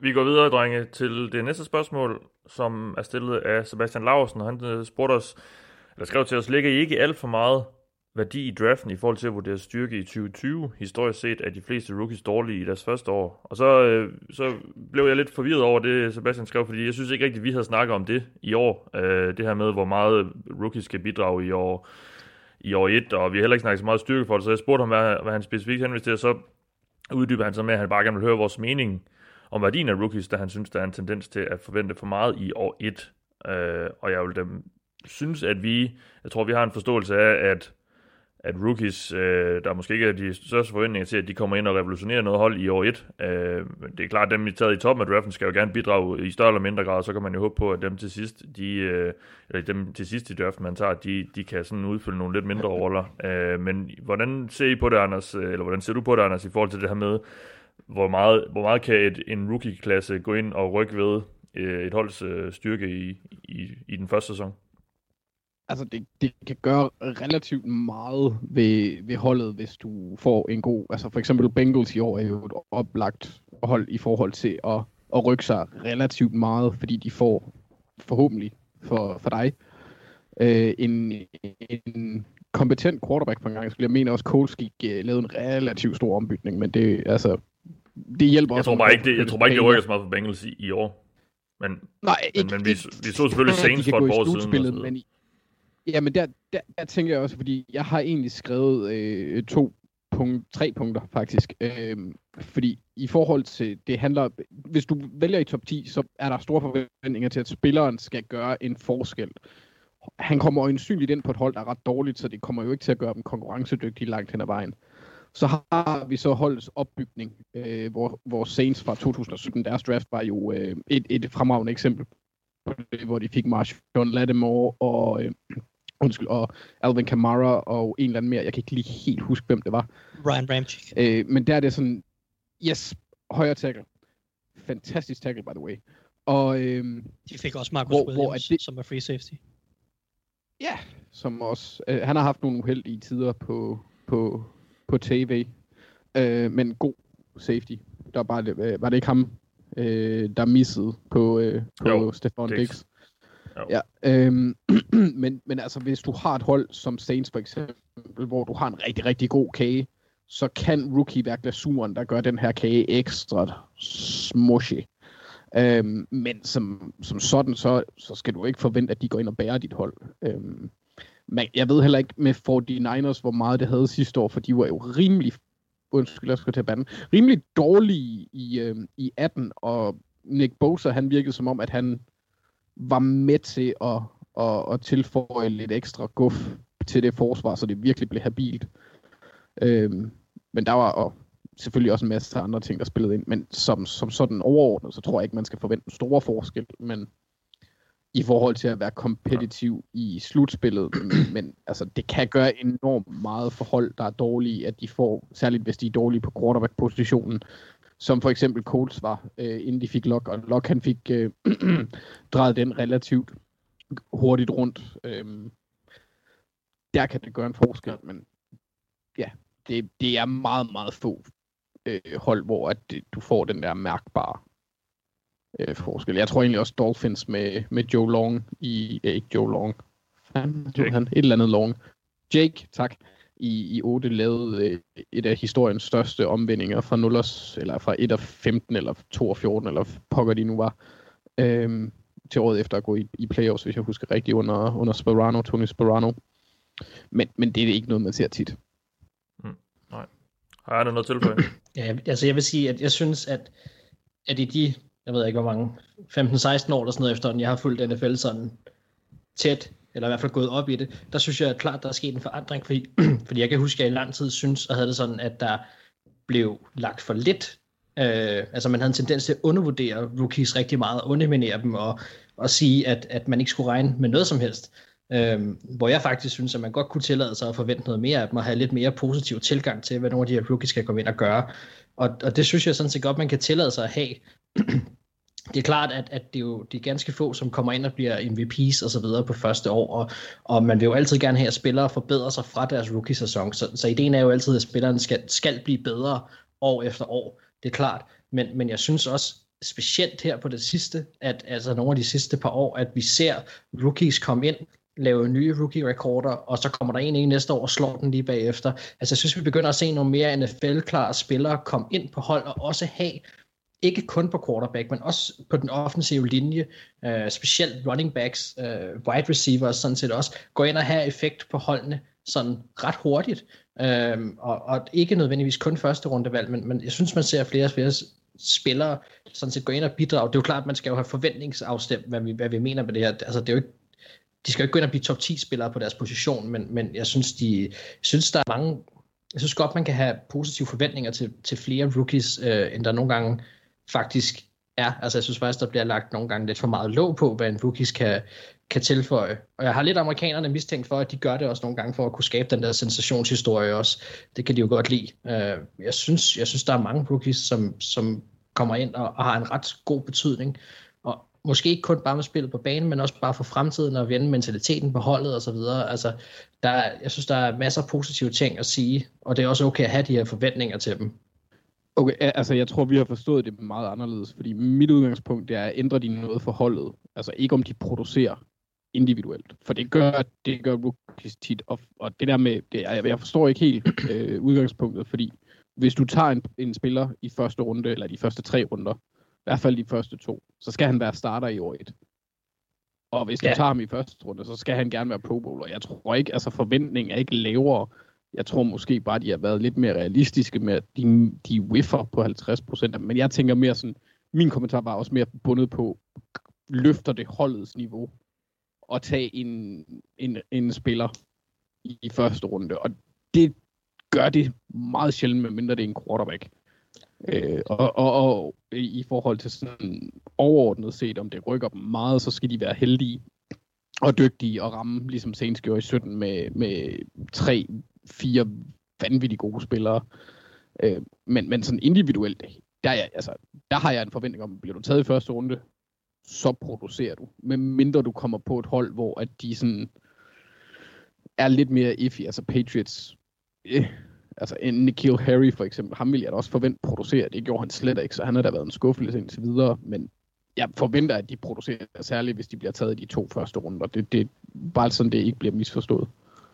Speaker 4: Vi går videre, drenge, til det næste spørgsmål, som er stillet af Sebastian Larsen. og Han øh, spurgte os, eller skrev til os, ligger I ikke alt for meget værdi i draften i forhold til at vurdere styrke i 2020. Historisk set er de fleste rookies dårlige i deres første år. Og så, øh, så blev jeg lidt forvirret over det, Sebastian skrev, fordi jeg synes ikke rigtigt, vi havde snakket om det i år. Øh, det her med, hvor meget rookies skal bidrage i år, i år 1, og vi har heller ikke snakket så meget styrke for det, så jeg spurgte ham, hvad, hvad han specifikt henviste til, og så uddyber han så med, at han bare gerne vil høre vores mening om værdien af rookies, da han synes, der er en tendens til at forvente for meget i år 1. Øh, og jeg vil dem synes, at vi, jeg tror, vi har en forståelse af, at at rookies, øh, der måske ikke er de største forventninger til, at de kommer ind og revolutionerer noget hold i år 1. Øh, det er klart, at dem, vi taget i toppen af draften, skal jo gerne bidrage i større eller mindre grad, så kan man jo håbe på, at dem til sidst, de, øh, eller dem til sidst i draften, man tager, de, de kan sådan udfylde nogle lidt mindre roller. Øh, men hvordan ser I på det, Anders, eller hvordan ser du på det, Anders, i forhold til det her med, hvor meget, hvor meget kan et, en rookie-klasse gå ind og rykke ved øh, et holds øh, styrke i, i, i den første sæson?
Speaker 6: altså det, det kan gøre relativt meget ved, ved holdet, hvis du får en god, altså for eksempel Bengals i år er jo et oplagt hold i forhold til at, at rykke sig relativt meget, fordi de får forhåbentlig for, for dig øh, en, en kompetent quarterback på en gang. Jeg mener også, Coles gik uh, lavede en relativt stor ombytning, men det, altså, det hjælper
Speaker 4: jeg
Speaker 6: også.
Speaker 4: Tror bare ikke, det, jeg tror bare ikke, det rykker så meget for Bengals i, i år. Men,
Speaker 6: Nej,
Speaker 4: men,
Speaker 6: ikke,
Speaker 4: men vi, vi så selvfølgelig [LAUGHS] Saints for et år siden.
Speaker 6: Men, Ja, men der, der, der tænker jeg også, fordi jeg har egentlig skrevet øh, to punkt, tre punkter faktisk. Øh, fordi i forhold til, det handler, hvis du vælger i top 10, så er der store forventninger til, at spilleren skal gøre en forskel. Han kommer øjensynligt ind på et hold, der er ret dårligt, så det kommer jo ikke til at gøre dem konkurrencedygtige langt hen ad vejen. Så har vi så holdets opbygning, øh, hvor, hvor Saints fra 2017, deres draft var jo øh, et, et fremragende eksempel på det, hvor de fik Marshawn Lattimore og øh, undskyld, og Alvin Kamara og en eller anden mere. Jeg kan ikke lige helt huske, hvem det var.
Speaker 5: Ryan Ramchick.
Speaker 6: Øh, men der er det sådan, yes, højre tackle. Fantastisk tackle, by the way. Og, øh,
Speaker 5: De fik også Marcus
Speaker 6: hvor-
Speaker 5: Williams,
Speaker 6: hvor er det-
Speaker 5: som er free safety.
Speaker 6: ja, som også, øh, han har haft nogle uheldige tider på, på, på tv. Øh, men god safety. Der var, bare, øh, var det ikke ham, øh, der missede på, øh, på
Speaker 4: Jo,
Speaker 6: Stefan
Speaker 4: Diggs.
Speaker 6: Diggs?
Speaker 4: Jo.
Speaker 6: Ja, øhm, [CLEARS THROAT] men, men altså, hvis du har et hold som Saints for eksempel, hvor du har en rigtig, rigtig god kage, så kan rookie være glasuren, der gør den her kage ekstra smushy. Øhm, men som, som sådan, så, så skal du ikke forvente, at de går ind og bærer dit hold. Øhm, men jeg ved heller ikke med 49ers, hvor meget det havde sidste år, for de var jo rimelig, undskyld, jeg skal til banden, rimelig dårlige i, øh, i 18, og Nick Bosa, han virkede som om, at han var med til at, at, at tilføje lidt ekstra guf til det forsvar, så det virkelig blev habilt. Øhm, men der var og selvfølgelig også en masse andre ting, der spillede ind. Men som, som sådan overordnet, så tror jeg ikke, man skal forvente en stor forskel. Men i forhold til at være kompetitiv i slutspillet. Men, men altså, det kan gøre enormt meget for hold, der er dårlige, at de får, særligt hvis de er dårlige på quarterback-positionen, som for eksempel Colts var, øh, inden de fik Lock, og Lock han fik øh, [CLEARS THROAT] drejet den relativt hurtigt rundt. Øhm, der kan det gøre en forskel, men ja, det, det er meget, meget få øh, hold, hvor at det, du får den der mærkbare øh, forskel. Jeg tror egentlig også Dolphins med, med Joe Long i, øh, ikke Joe Long,
Speaker 4: Jake.
Speaker 6: han, et eller andet Long. Jake, tak, i, i 8 lavede øh, et af historiens største omvendinger fra 0, eller fra 1 af 15, eller 2 af 14, eller pokker de nu var, øhm, til året efter at gå i, i playoffs, hvis jeg husker rigtigt, under, under Sperano, Tony Sperano. Men, men det er ikke noget, man ser tit.
Speaker 4: Har jeg noget tilføje? [CLEARS THROAT]
Speaker 7: Ja, altså jeg vil sige, at jeg synes, at, at i de, jeg ved ikke hvor mange, 15-16 år eller sådan noget efterhånden, jeg har fulgt NFL sådan tæt, eller i hvert fald gået op i det, der synes jeg at klart, der er sket en forandring, fordi, [CLEARS THROAT] fordi jeg kan huske, at jeg i lang tid synes, og havde det sådan, at der blev lagt for lidt. Øh, altså man havde en tendens til at undervurdere rookies rigtig meget, og underminere dem, og, og sige, at, at man ikke skulle regne med noget som helst. Øh, hvor jeg faktisk synes, at man godt kunne tillade sig at forvente noget mere af dem, og have lidt mere positiv tilgang til, hvad nogle af de her rookies skal komme ind og gøre. Og, og det synes jeg sådan set godt, man kan tillade sig at have. [CLEARS THROAT] det er klart, at, at det er jo de er ganske få, som kommer ind og bliver MVP's og så videre på første år, og, og man vil jo altid gerne have, at spillere forbedrer sig fra deres rookie-sæson, så, så ideen er jo altid, at spilleren skal, skal blive bedre år efter år, det er klart, men, men jeg synes også, specielt her på det sidste, at altså nogle af de sidste par år, at vi ser rookies komme ind, lave nye rookie-rekorder, og så kommer der en ind næste år og slår den lige bagefter. Altså jeg synes, vi begynder at se nogle mere NFL-klare spillere komme ind på hold og også have ikke kun på quarterback, men også på den offensive linje, øh, specielt running backs, øh, wide receivers sådan set også, går ind og har effekt på holdene sådan ret hurtigt, øh, og, og ikke nødvendigvis kun første rundevalg, men, men jeg synes, man ser flere og flere spillere sådan set gå ind og bidrage. Det er jo klart, at man skal jo have forventningsafstemt, hvad vi, hvad vi mener med det her. Altså, det er jo ikke, de skal jo ikke gå ind og blive top 10 spillere på deres position, men, men jeg synes, de, jeg synes, der er mange, jeg synes godt, man kan have positive forventninger til, til flere rookies, øh, end der nogle gange faktisk er. Altså jeg synes faktisk, der bliver lagt nogle gange lidt for meget låg på, hvad en rookies kan, kan tilføje. Og jeg har lidt amerikanerne mistænkt for, at de gør det også nogle gange for at kunne skabe den der sensationshistorie også. Det kan de jo godt lide. Øh, jeg, synes, jeg synes, der er mange rookies, som, som kommer ind og, og har en ret god betydning. Og måske ikke kun bare med spillet på banen, men også bare for fremtiden og vende mentaliteten på holdet og så videre. Altså, der, jeg synes, der er masser af positive ting at sige, og det er også okay at have de her forventninger til dem.
Speaker 6: Okay, altså jeg tror, vi har forstået det meget anderledes, fordi mit udgangspunkt det er at ændre de noget for holdet. Altså ikke om de producerer individuelt, for det gør, det gør rookies tit, og, og det der med, det, jeg, jeg forstår ikke helt øh, udgangspunktet, fordi hvis du tager en, en spiller i første runde, eller de første tre runder, i hvert fald de første to, så skal han være starter i år et. Og hvis du ja. tager ham i første runde, så skal han gerne være Pro Bowler. Jeg tror ikke, altså forventningen er ikke lavere jeg tror måske bare, at de har været lidt mere realistiske med, at de, de whiffer på 50%. Men jeg tænker mere sådan, min kommentar var også mere bundet på, løfter det holdets niveau og tage en, en, en spiller i, i første runde. Og det gør det meget sjældent, medmindre det er en quarterback. Øh, og, og, og i forhold til sådan overordnet set, om det rykker dem meget, så skal de være heldige og dygtige og ramme, ligesom Saints gjorde i 17 med, med tre fire vanvittigt gode spillere. Øh, men, men sådan individuelt, der, er jeg, altså, der har jeg en forventning om, bliver du taget i første runde, så producerer du. Men mindre du kommer på et hold, hvor at de sådan er lidt mere iffy. Altså Patriots, øh, altså en Nikhil Harry for eksempel, ham vil jeg da også forvente producere. Det gjorde han slet ikke, så han har da været en skuffelse indtil videre. Men jeg forventer, at de producerer, særligt hvis de bliver taget i de to første runder. Det, det er bare sådan, det ikke bliver misforstået.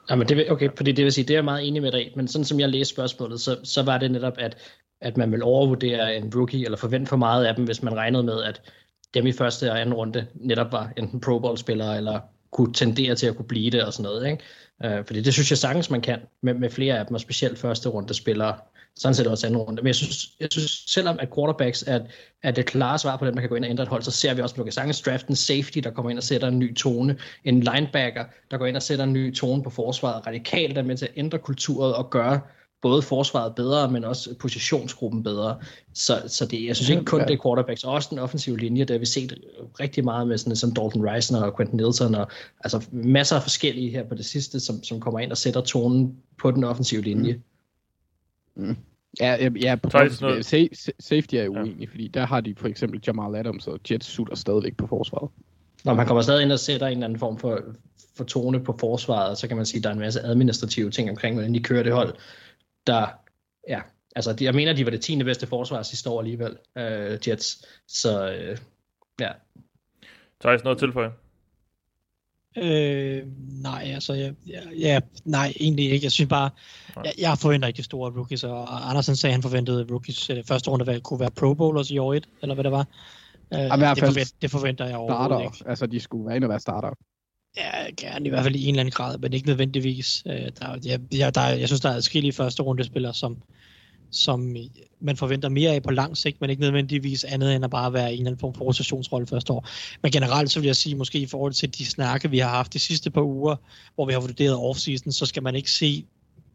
Speaker 7: Jamen, det vil, okay, fordi det vil sige, det er jeg meget enig med dig men sådan som jeg læste spørgsmålet, så, så var det netop, at, at man vil overvurdere en rookie, eller forvente for meget af dem, hvis man regnede med, at dem i første og anden runde netop var enten Pro Bowl-spillere, eller kunne tendere til at kunne blive det og sådan noget. Ikke? Øh, fordi det synes jeg sagtens, man kan med, med flere af dem, og specielt første runde spillere sådan set også anden runde. Men jeg synes, jeg synes selvom at quarterbacks er, er det klare svar på det, man kan gå ind og ændre et hold, så ser vi også, kan sagtens draft en safety, der kommer ind og sætter en ny tone. En linebacker, der går ind og sætter en ny tone på forsvaret. Radikalt er med til at ændre kulturet og gøre både forsvaret bedre, men også positionsgruppen bedre. Så, så det, jeg synes ikke kun det er quarterbacks, også den offensive linje, der vi set rigtig meget med sådan som Dalton Reisner og Quentin Nielsen, og altså masser af forskellige her på det sidste, som, som kommer ind og sætter tonen på den offensive linje. Mm.
Speaker 6: Mm. Ja, ja, ja på noget... safety er uenig, ja. fordi der har de for eksempel Jamal Adams og Jets sutter stadigvæk på forsvaret.
Speaker 7: Når man kommer stadig ind og sætter en eller anden form for, for tone på forsvaret, så kan man sige, at der er en masse administrative ting omkring, hvordan de kører det hold, der, ja, altså jeg mener, de var det 10. bedste forsvar sidste år alligevel, uh, Jets, så uh, ja.
Speaker 4: Thijs, noget tilføje?
Speaker 5: Øh, nej, altså, ja, ja, nej, egentlig ikke. Jeg synes bare, jeg, jeg forventer ikke de store rookies, og Andersen sagde, at han forventede rookies øh, første runde kunne være Pro Bowlers i år 1, eller hvad det var. Øh, det, forventer, det forventer jeg overhovedet starter, ikke.
Speaker 6: Altså, de skulle være inde og være starter.
Speaker 5: Ja, gerne i hvert fald i en eller anden grad, men ikke nødvendigvis. Øh, der, jeg, jeg, der, jeg synes, der er adskillige første rundespillere, som, som man forventer mere af på lang sigt, men ikke nødvendigvis andet end at bare være en eller anden form for rotationsrolle første år. Men generelt så vil jeg sige, måske i forhold til de snakke, vi har haft de sidste par uger, hvor vi har vurderet offseason, så skal man ikke se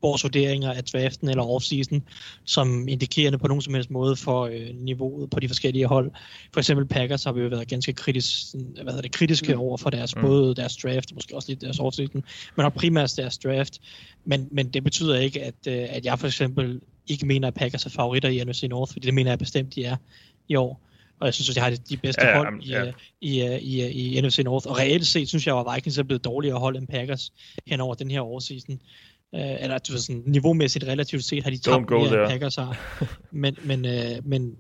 Speaker 5: vores vurderinger af draften eller offseason som indikerende på nogen som helst måde for øh, niveauet på de forskellige hold. For eksempel Packers har vi jo været ganske kritisk, hvad hedder det, kritiske mm. over for deres, mm. både deres draft, måske også lidt deres offseason, men også primært deres draft. Men, men det betyder ikke, at, øh, at jeg for eksempel ikke mener, at Packers er favoritter i NFC North, fordi det mener jeg bestemt, de er i år. og jeg synes, at de har de bedste
Speaker 4: Ja,
Speaker 5: ja,
Speaker 4: ja,
Speaker 5: hold i,
Speaker 4: ja.
Speaker 5: i, uh, i, uh, i NFC North. Og reelt set synes jeg, at Vikings er blevet dårligere hold end Packers hen over den her årseason. Uh, eller du ved, sådan, niveaumæssigt relativt set har de tabt mere, end. Packers har. [LAUGHS] Men, men, uh, men,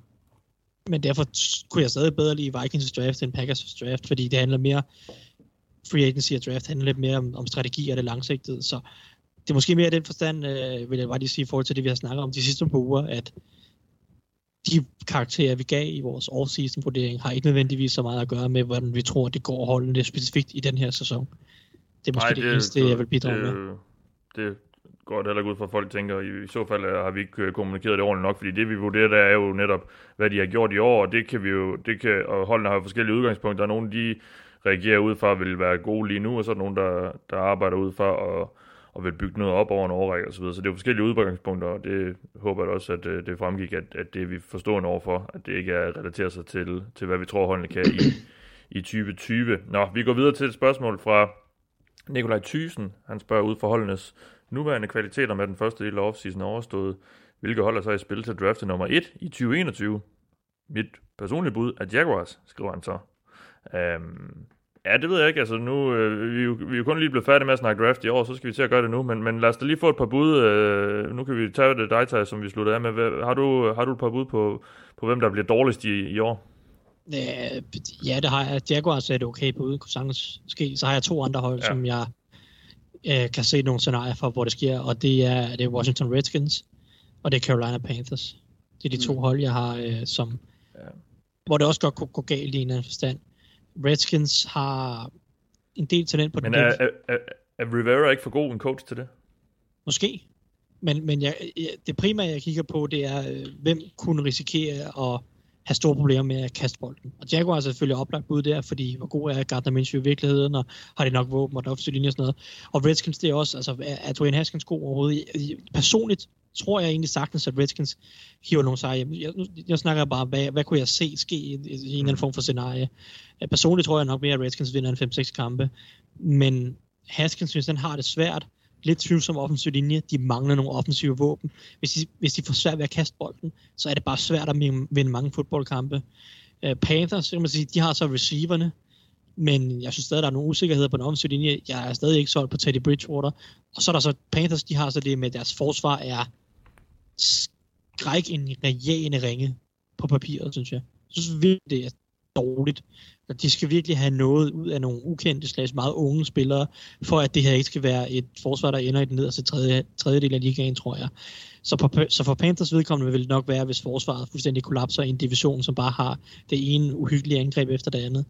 Speaker 5: men derfor kunne jeg stadig bedre lide Vikings draft end Packers draft, fordi det handler mere free agency og draft handler lidt mere om, om strategi og det langsigtede. Så det er måske mere i den forstand, øh, vil jeg bare lige sige i forhold til det, vi har snakket om de sidste par uger, at de karakterer, vi gav i vores off-season vurdering, har ikke nødvendigvis så meget at gøre med, hvordan vi tror, det går holdene specifikt i den her sæson. Det er måske Nej, det, det eneste, jeg vil bidrage
Speaker 4: det,
Speaker 5: med.
Speaker 4: Det går det heller ud fra, at folk tænker, i, i så fald øh, har vi ikke øh, kommunikeret det ordentligt nok, fordi det vi vurderer, der er jo netop, hvad de har gjort i år, og det kan vi jo, det kan, og holdene har jo forskellige udgangspunkter, og nogle de reagerer ud fra, vil være gode lige nu, og så er der nogen, der, der arbejder ud fra, og, og vil bygge noget op over en overrække osv. Så, videre. så det er jo forskellige udgangspunkter, og det håber jeg da også, at øh, det fremgik, at, at det er vi forstående overfor, at det ikke er relateret sig til, til hvad vi tror, holdene kan i, i 2020. Nå, vi går videre til et spørgsmål fra Nikolaj Thysen. Han spørger ud for holdenes nuværende kvaliteter med den første del af offseason overstået. Hvilke hold er så i spil til draftet nummer 1 i 2021? Mit personlige bud er Jaguars, skriver han så. Øhm, ja, det ved jeg ikke. Altså nu, øh, vi, er jo, vi er jo kun lige blevet færdige med at snakke draft i år, så skal vi til at gøre det nu. Men, men lad os da lige få et par bud. Øh, nu kan vi tage det dig, som vi sluttede af med. Hvad, har, du, har du et par bud på, på hvem der bliver dårligst i, i år?
Speaker 5: Øh, ja, det har jeg. Jaguars er det okay på ude, kunne sagtens ske. Så har jeg to andre hold,
Speaker 4: Ja.
Speaker 5: som jeg øh, kan se nogle scenarier for, hvor det sker, og det er, det er Washington Redskins, og det er Carolina Panthers. Det er de to hold, jeg har, øh, som,
Speaker 4: ja.
Speaker 5: hvor det også godt kunne gå galt i en eller anden forstand. Redskins har en del talent på den
Speaker 4: Men er, er, er, er Rivera ikke for god en coach til det?
Speaker 5: Måske. Men, men jeg, jeg, det primære, jeg kigger på, det er, øh, hvem kunne risikere at have store problemer med at kaste bolden. Og Jaguars er selvfølgelig oplagt bud der, fordi hvor god er Gardner Minshew i virkeligheden, og har de nok våben og offensiv linje og sådan noget. Og Redskins, det er også, altså, er, er Dwayne Haskins god overhovedet? Personligt tror jeg egentlig sagtens, at Redskins hiver nogle sejre hjem. Jeg, jeg, jeg snakker bare, hvad, hvad kunne jeg se ske i, i en eller anden form for scenarie? Personligt tror jeg nok mere, at Redskins vinder en 5-6 kampe, men Haskins synes, han har det svært, lidt tvivlsom offensiv linje. De mangler nogle offensive våben. Hvis de, hvis de får svært ved at kaste bolden, så er det bare svært at vinde mange fodboldkampe. Uh, Panthers, så kan man sige, de har så receiverne, men jeg synes stadig, der er nogle usikkerheder på den offensive linje. Jeg er stadig ikke solgt på Teddy Bridgewater. Og så er der så Panthers, de har så det med, at deres forsvar er skræk en regerende ringe på papiret, synes jeg. Jeg synes virkelig, det er dårligt. Og de skal virkelig have noget ud af nogle ukendte slags meget unge spillere, for at det her ikke skal være et forsvar, der ender i den nederste tredje, tredjedel af ligaen, tror jeg. Så, på, så for Panthers vedkommende vil det nok være, hvis forsvaret fuldstændig kollapser i en division, som bare har det ene uhyggelige angreb efter det andet.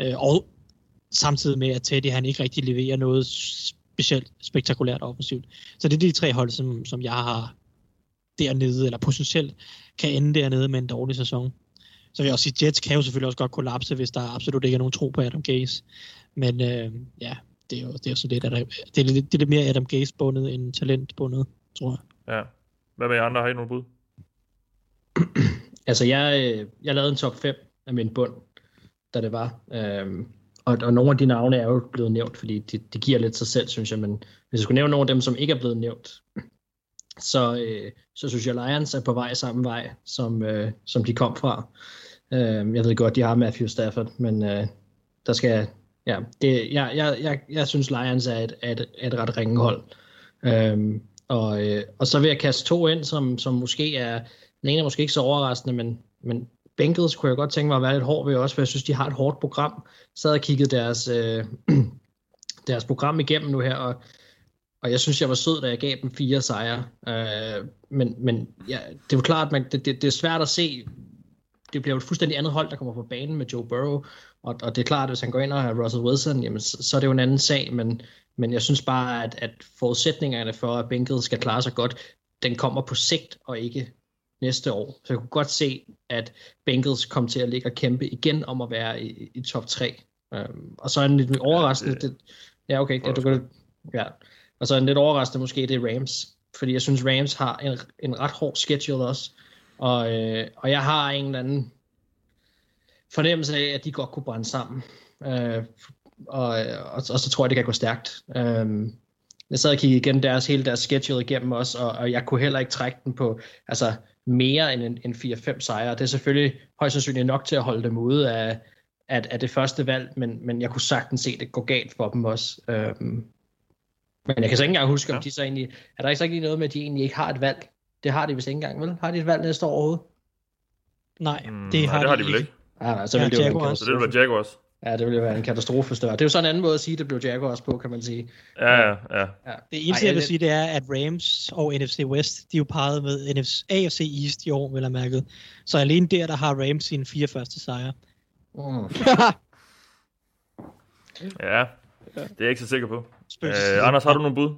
Speaker 5: Øh, og samtidig med, at Teddy han ikke rigtig leverer noget specielt spektakulært offensivt. Så det er de tre hold, som, som jeg har dernede, eller potentielt kan ende dernede med en dårlig sæson. Så vil jeg også sige, Jets kan jo selvfølgelig også godt kollapse, hvis der absolut ikke er nogen tro på Adam Gaze. Men øh, ja, det er jo, det er jo sådan lidt, at det er lidt, det er lidt mere Adam Gaze-bundet end talent-bundet, tror jeg.
Speaker 4: Ja. Hvad med jer andre? Har I nogle bud? [CLEARS THROAT]
Speaker 7: Altså, jeg, øh, jeg lavede en top 5 af min bund, da det var. Øhm, og, og nogle af de navne er jo blevet nævnt, fordi det de giver lidt sig selv, synes jeg. Men hvis jeg skulle nævne nogle af dem, som ikke er blevet nævnt, så, øh, så synes jeg, Lions er på vej samme vej, som, øh, som de kom fra. Øh, jeg ved godt, de har Matthew Stafford, men øh, der skal... Ja, det, jeg, jeg, jeg, jeg synes, Lions er et, et, et ret ringehold. Øh, og, øh, og så vil jeg kaste to ind, som, som måske er... Den ene er måske ikke så overraskende, men, men Bengals kunne jeg godt tænke mig at være lidt hård ved også, for jeg synes, de har et hårdt program. Så havde jeg kigget deres, øh, [CLEARS THROAT] deres program igennem nu her, og, og jeg synes, jeg var sød, da jeg gav dem fire sejre. Øh, men men ja, det er jo klart, at det, det, det er svært at se. Det bliver jo et fuldstændig andet hold, der kommer på banen med Joe Burrow, og, og det er klart, at hvis han går ind og har Russell Wilson, jamen, så, så er det jo en anden sag, men, men jeg synes bare, at, at forudsætningerne for, at Bengals skal klare sig godt, den kommer på sigt, og ikke næste år. Så jeg kunne godt se, at Bengals kom til at ligge og kæmpe igen om at være i, i top 3. Um, og så er en lidt overraskende... Ja, det, ja okay. Ja, du kan, ja. Og så en lidt overraskende måske, det er Rams. Fordi jeg synes, Rams har en, en ret hård schedule også. Og, øh, og jeg har en eller anden fornemmelse af, at de godt kunne brænde sammen. Øh, og, og, og så tror jeg, det kan gå stærkt. Øh, jeg sad og kiggede igen deres, hele deres schedule igennem også, og, og jeg kunne heller ikke trække den på, altså mere end en, en 4-5 sejre. Det er selvfølgelig højst sandsynligt nok til at holde dem ude af, af, af det første valg, men, men jeg kunne sagtens se, at det går galt for dem også. Øhm, men jeg kan så ikke engang huske, om de så egentlig... Er der ikke så ikke noget med, at de egentlig ikke har et valg? Det har de vist ikke engang, vel? Har de et valg næste år overhovedet?
Speaker 5: Nej,
Speaker 4: Mm,
Speaker 5: det
Speaker 4: nej,
Speaker 5: har,
Speaker 4: det har de vel ikke.
Speaker 7: Ah, nej, så
Speaker 5: Ja,
Speaker 7: ville det jo være en.
Speaker 4: Så det vil
Speaker 7: katastrofe.
Speaker 4: være Jaguars.
Speaker 7: Ja, det ville jo være en katastrofe større. Det er jo sådan en anden måde at sige, at det blev Jaguars på, kan man sige.
Speaker 4: Ja, ja, ja.
Speaker 7: Ja.
Speaker 5: Det eneste,
Speaker 7: Ej,
Speaker 5: jeg vil
Speaker 7: det-
Speaker 5: sige, det er, at Rams og NFC West, de er jo parret med NFC, AFC East i år, vil jeg mærke. Så alene der, der har Rams sine fire første sejre.
Speaker 7: Mm. [LAUGHS]
Speaker 4: Ja, det er jeg ikke så sikker på. Øh, Anders, har du nogle bud?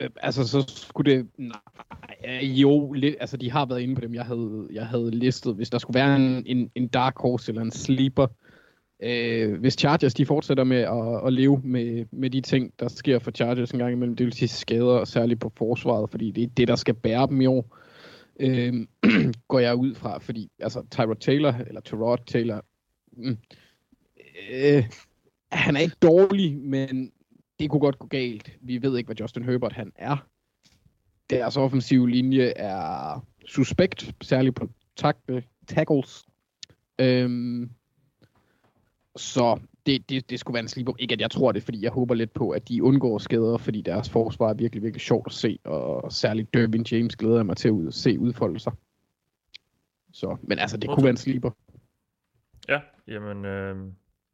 Speaker 6: Øh, Altså, så skulle det... Nej, øh, jo, lidt, altså, de har været inde på dem, jeg havde, jeg havde listet. Hvis der skulle være en, en, en dark horse eller en sleeper, øh, hvis Chargers, de fortsætter med at, at leve med, med de ting, der sker for Chargers en gang imellem, det vil sige skader, særligt på forsvaret, fordi det er det, der skal bære dem i år, øh, [CLEARS THROAT] går jeg ud fra, fordi altså, Tyrod Taylor, eller Tyrod Taylor, mm, øh, han er ikke dårlig, men det kunne godt gå galt. Vi ved ikke, hvad Justin Herbert han er. Deres offensive linje er suspekt, særligt på tackle, tackles. Øhm, så det, det, det skulle være en sleeper. Ikke at jeg tror det, fordi jeg håber lidt på, at de undgår skader, fordi deres forsvar er virkelig, virkelig sjovt at se, og særligt Dervin James glæder jeg mig til at ud, se udfolde sig. Så, men altså, det kunne være en sleeper.
Speaker 4: Ja, jamen, øh,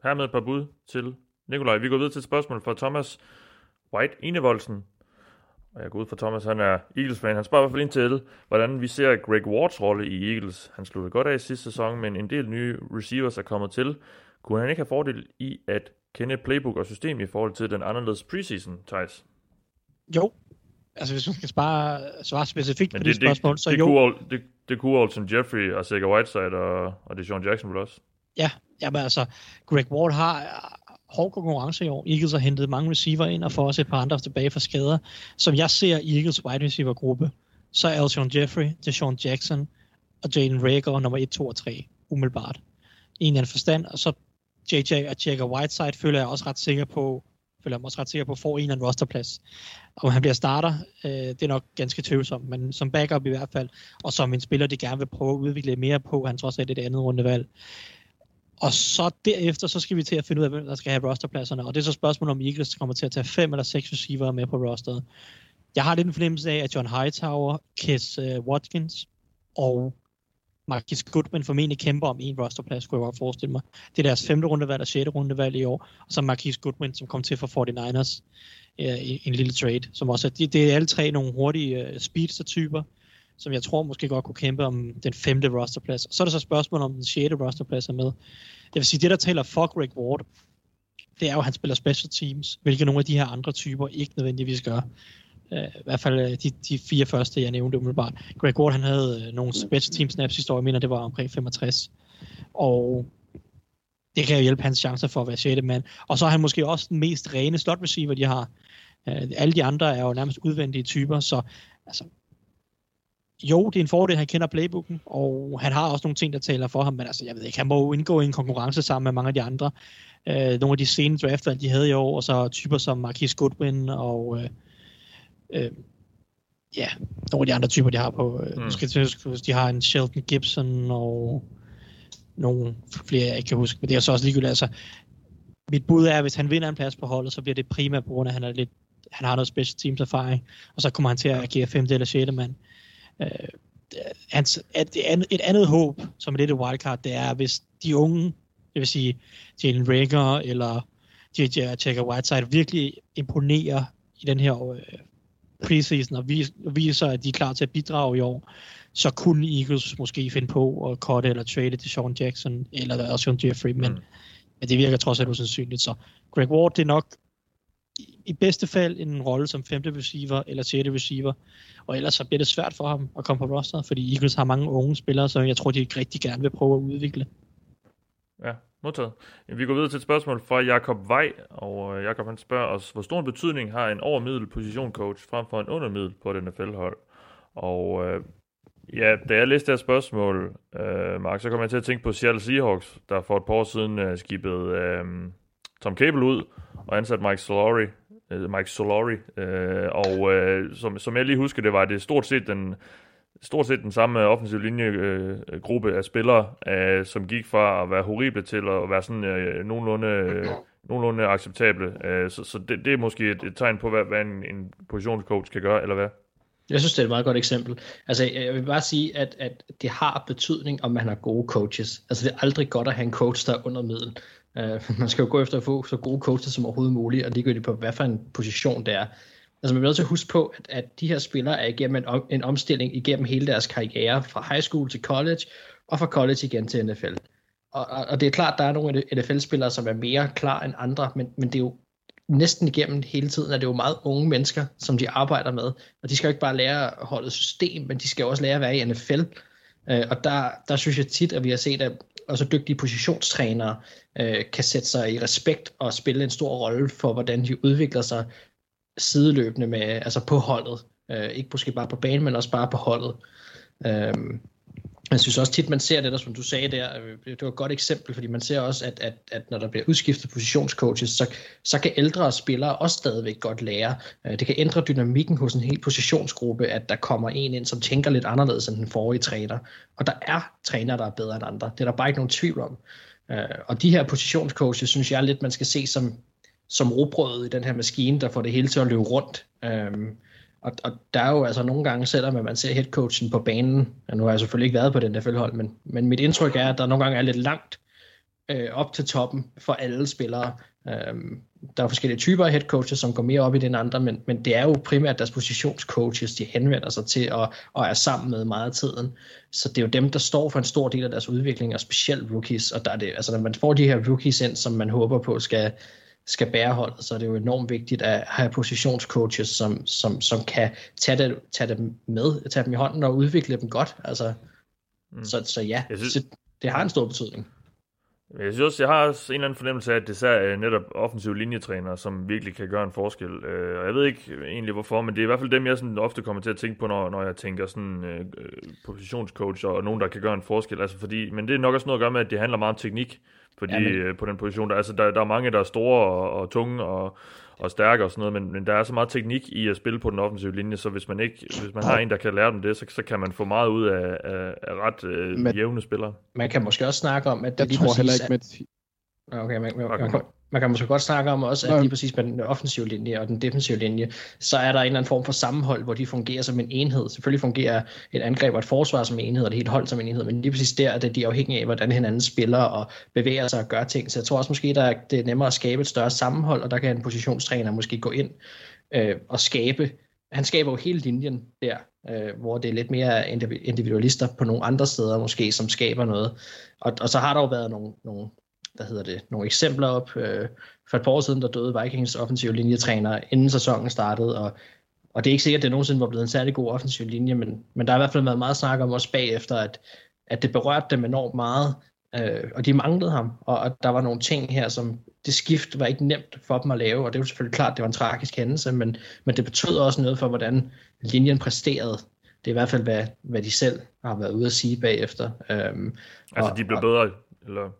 Speaker 4: her med et par bud til Nikolaj. Vi går videre til et spørgsmål fra Thomas White Enevoldsen. Og jeg går ud fra Thomas, han er Eagles-fan. Han spørger i hvert fald ind til, hvordan vi ser Greg Wards rolle i Eagles. Han sluttede godt af i sidste sæson, men en del nye receivers er kommet til. Kunne han ikke have fordel i at kende playbook og system i forhold til den anderledes preseason, Thijs?
Speaker 5: Jo, altså hvis man skal spare, svare specifikt
Speaker 4: Men
Speaker 5: på
Speaker 4: det,
Speaker 5: det,
Speaker 4: det,
Speaker 5: spørgsmål,
Speaker 4: det,
Speaker 5: så
Speaker 4: det,
Speaker 5: jo.
Speaker 4: kunne, det, det kunne Alton Jeffrey og Sega Whiteside og, og Deshaun Jackson vel også.
Speaker 5: Ja, jamen altså, Greg Ward har hård konkurrence i år. Eagles har hentet mange receiver ind, og får også et par andre tilbage fra skader. Som jeg ser Eagles wide receiver gruppe, så er Alshon Jeffrey, Deshaun Jackson og Jalen Rager nummer 1, 2 og 3, umiddelbart. I en eller anden forstand, og så JJ og Jacob Whiteside føler jeg også ret sikker på, føler jeg mig også ret sikker på, får en eller anden rosterplads. Om han bliver starter, øh, det er nok ganske tvivlsomt, men som backup i hvert fald, og som en spiller, de gerne vil prøve at udvikle mere på, han trods alt et andet rundevalg. Og så derefter, så skal vi til at finde ud af, hvem der skal have rosterpladserne. Og det er så spørgsmålet om Eagles kommer til at tage fem eller seks receiver med på rosteret. Jeg har lidt en fornemmelse af, at John Hightower, Kes uh, Watkins og Marcus Goodman formentlig kæmper om en rosterplads, kunne jeg godt forestille mig. Det er deres femte rundevalg og sjette rundevalg i år. Og så Marcus Goodman, som kom til for 49ers uh, øh, en, en lille trade. Som også er, det, det er alle tre nogle hurtige uh, speedster-typer, som jeg tror måske godt kunne kæmpe om den femte rosterplads. Og så er der så spørgsmålet om den sjette rosterplads er med. Jeg vil sige, det der taler for Greg Ward, det er jo, at han spiller special teams, hvilket nogle af de her andre typer ikke nødvendigvis gør. Uh, I hvert fald øh, de, de fire første, jeg nævnte umiddelbart. Greg Ward, han havde øh, nogle special team snaps sidste år, jeg mener, det var omkring 65. Og det kan jo hjælpe hans chancer for at være sjette mand. Og så er han måske også den mest rene slot receiver, de har. Uh, alle de andre er jo nærmest udvendige typer, så altså, jo, det er en fordel, han kender playbooken, og han har også nogle ting, der taler for ham, men altså, jeg ved ikke, han må jo indgå i en konkurrence sammen med mange af de andre. Øh, nogle af de sene draftvalg, de havde i år, og så typer som Marquis Goodwin og øh, øh, ja, nogle af de andre typer, de har på. Øh,
Speaker 4: Mm.
Speaker 5: skal de har en Shelton Gibson og nogle flere, jeg ikke kan huske, men det er så også ligegyldigt. Altså, mit bud er, at hvis han vinder en plads på holdet, så bliver det primært på grund af, at han, er lidt, han har noget special teams erfaring, og så kommer han til at agere femte eller sjette mand. Øh, hans, et, et andet håb, som er lidt et wildcard, det er, hvis de unge, det vil sige Jalen Rager eller JJ Checker Whiteside, virkelig imponerer i den her øh, preseason og vis, viser, at de er klar til at bidrage i år, så kunne Eagles måske finde på at cutte eller trade til Sean Jackson eller Sean Jeffrey, men,
Speaker 4: mm.
Speaker 5: men det virker trods alt usandsynligt. Så Greg Ward, det er nok i- bedste fald en rolle som femte receiver eller sjette receiver, og ellers så bliver det svært for ham at komme på rosteret, fordi Eagles har mange unge spillere, så jeg tror, de rigtig gerne vil prøve at udvikle.
Speaker 4: Ja, modtaget. Vi går videre til et spørgsmål fra Jakob Vej, og øh, Jakob han spørger os, hvor stor en betydning har en overmiddel positioncoach frem for en undermiddel på den NFL-hold? Og øh, ja, da jeg læste det her spørgsmål, øh, Mark, så kom jeg til at tænke på Seattle Seahawks, der for et par år siden øh, skibede øh, Tom Cable ud og ansat Mike Solari, Øh, Mike Solari, øh, og øh, som, som jeg lige husker, det var det stort set den stort set den samme offensiv linjegruppe øh, af spillere, øh, som gik fra at være horrible til at være sådan øh, nogenlunde, øh, nogenlunde acceptable. Øh, så så det, det er måske et, et tegn på, hvad, hvad en, en positionscoach kan gøre, eller hvad?
Speaker 7: Jeg synes, det er et meget godt eksempel. Altså, jeg vil bare sige, at, at det har betydning, om man har gode coaches. Altså, det er aldrig godt at have en coach, der er under middel. Uh, man skal jo gå efter at få så gode coaches som overhovedet muligt, og ligegyldigt på, hvad for en position det er. Altså, man er nødt til at huske på, at, at de her spillere er igennem en, om, en omstilling igennem hele deres karriere, fra high school til college, og fra college igen til NFL. Og, og, og det er klart, at der er nogle NFL-spillere, som er mere klar end andre, men, men det er jo næsten igennem hele tiden, at det er jo meget unge mennesker, som de arbejder med. Og de skal jo ikke bare lære at holde system, men de skal også lære at være i NFL. Øh, og der, der synes jeg tit, at vi har set, at også dygtige positionstrænere øh, kan sætte sig i respekt og spille en stor rolle for, hvordan de udvikler sig sideløbende med, altså på holdet. Øh, ikke måske bare på banen, men også bare på holdet. Øh, jeg synes også tit, man ser det der, som du sagde der, øh, det var et godt eksempel, fordi man ser også, at, at, at når der bliver udskiftet positionscoaches, så, så kan ældre spillere også stadigvæk godt lære. Øh, det kan ændre dynamikken hos en hel positionsgruppe, at der kommer en ind, som tænker lidt anderledes end den forrige træner. Og der er trænere, der er bedre end andre. Det er der bare ikke nogen tvivl om. Øh, og de her positionscoaches, synes jeg lidt, man skal se som, som robrødet i den her maskine, der får det hele til at løbe rundt. Og, og der er jo altså nogle gange, selvom man ser headcoachen på banen, og nu har jeg selvfølgelig ikke været på den der følhold, men, men mit indtryk er, at der nogle gange er lidt langt øh, op til toppen for alle spillere. Øhm, der er forskellige typer af headcoaches, som går mere op i den andre, men, men det er jo primært deres positionscoaches, de henvender sig til og, og er sammen med meget af tiden. Så det er jo dem, der står for en stor del af deres udvikling, og specielt rookies. Og der er det, altså når man får de her rookies ind, som man håber på skal, skal bære holdet, så er det jo enormt vigtigt at have positionscoaches, som, som, som kan tage, det, tage dem med, tage dem i hånden og udvikle dem godt. Altså, mm. så, så ja, synes, så det har en stor betydning.
Speaker 4: Jeg synes også, jeg har også en eller anden fornemmelse af, at det er netop offensive linjetrænere, som virkelig kan gøre en forskel. Øh, og jeg ved ikke egentlig hvorfor, men det er i hvert fald dem, jeg sådan ofte kommer til at tænke på, når, når jeg tænker sådan øh, positionscoach og nogen, der kan gøre en forskel. Altså fordi, men det er nok også noget at gøre med, at det handler meget om teknik fordi, ja, men... Øh, på den position. Der, altså, der, der er mange, der er store og, og tunge og, og stærke og sådan noget, men, men der er så meget teknik i at spille på den offensive linje, så hvis man ikke hvis man har en, der kan lære dem det, så, så kan man få meget ud af, af, af ret øh, men, jævne spillere.
Speaker 7: Man kan måske også snakke om, at
Speaker 6: det jeg lige tror heller ikke, med,
Speaker 7: Okay, man, man, man, man kan måske godt snakke om også, at lige præcis med den offensive linje og den defensive linje, så er der en eller anden form for sammenhold, hvor de fungerer som en enhed. Selvfølgelig fungerer et angreb og et forsvar som en enhed, og det helt hold som en enhed, men lige præcis der er det de er afhængige af, hvordan hinanden spiller og bevæger sig og gør ting. Så jeg tror også måske, der er, det er nemmere at skabe et større sammenhold, og der kan en positionstræner måske gå ind øh, og skabe han skaber jo hele linjen der, øh, hvor det er lidt mere individualister på nogle andre steder måske, som skaber noget. Og, og så har der jo været nogle, nogle hvad hedder det, nogle eksempler op. Øh, for et par år siden, der døde Vikings offensive linjetræner, inden sæsonen startede, og, og det er ikke sikkert, at det nogensinde var blevet en særlig god offensiv linje, men, men der har i hvert fald været meget snak om også bagefter, at, at det berørte dem enormt meget, øh, og de manglede ham, og at der var nogle ting her, som det skift var ikke nemt for dem at lave, og det er jo selvfølgelig klart, det var en tragisk hændelse, men, men det betød også noget for, hvordan linjen præsterede. Det er i hvert fald, hvad, hvad de selv har været ude at sige bagefter. Øhm,
Speaker 4: altså,
Speaker 7: og,
Speaker 4: de blev bedre, eller?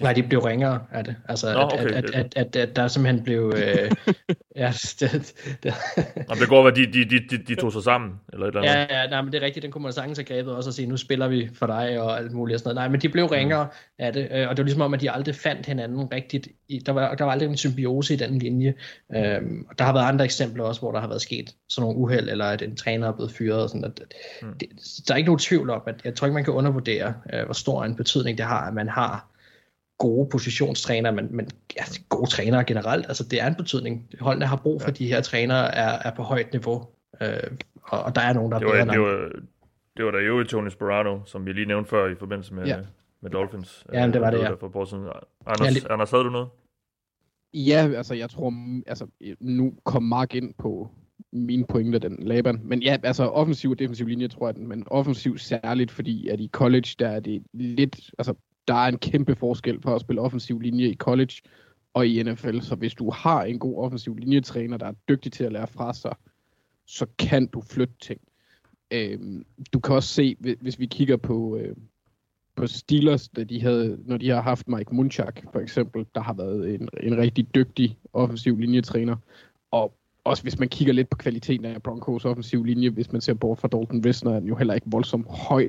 Speaker 7: Nej, de blev ringere af det. Altså, Nå, okay. at, at, at, at, at, der simpelthen blev... Øh, [LAUGHS] ja, det,
Speaker 4: det. Jamen, det går, at de, de, de, de tog sig sammen, eller et eller
Speaker 7: andet. Ja, ja nej, men det er rigtigt, den kunne man sagtens have grebet også og sige, nu spiller vi for dig og alt muligt og sådan noget. Nej, men de blev ringere mm. af det, øh, og det var ligesom om, at de aldrig fandt hinanden rigtigt. Der, var, der var aldrig en symbiose i den linje. Øhm, og der har været andre eksempler også, hvor der har været sket sådan nogle uheld, eller at en træner er blevet fyret. Og sådan, at, mm. det, der er ikke nogen tvivl om, at jeg tror ikke, man kan undervurdere, øh, hvor stor en betydning det har, at man har gode positionstræner, men, men ja, gode trænere generelt. Altså det er en betydning. Holdene har brug for ja. de her trænere, er, er på højt niveau, øh, og, og der er nogen, der
Speaker 4: det
Speaker 7: er
Speaker 4: bedre det var, det var der jo Tony Sperano, som vi lige nævnte før i forbindelse med, ja. med Dolphins.
Speaker 7: Ja, det var det, ja.
Speaker 4: For siden. Anders, ja, lige... Anders, havde du noget?
Speaker 6: Ja, altså jeg tror, altså nu kom Mark ind på min pointe, den Laban. Men ja, altså offensiv og defensiv linje, tror jeg, men offensiv særligt, fordi at i college, der er det lidt, altså der er en kæmpe forskel på at spille offensiv linje i college og i NFL. Så hvis du har en god offensiv linjetræner, der er dygtig til at lære fra sig, så kan du flytte ting. Øhm, du kan også se, hvis vi kigger på, øh, på Steelers, da de havde, når de har haft Mike Munchak for eksempel, der har været en, en rigtig dygtig offensiv linjetræner. Og også hvis man kigger lidt på kvaliteten af Broncos offensiv linje, hvis man ser bort fra Dalton Risner, er den jo heller ikke voldsomt høj.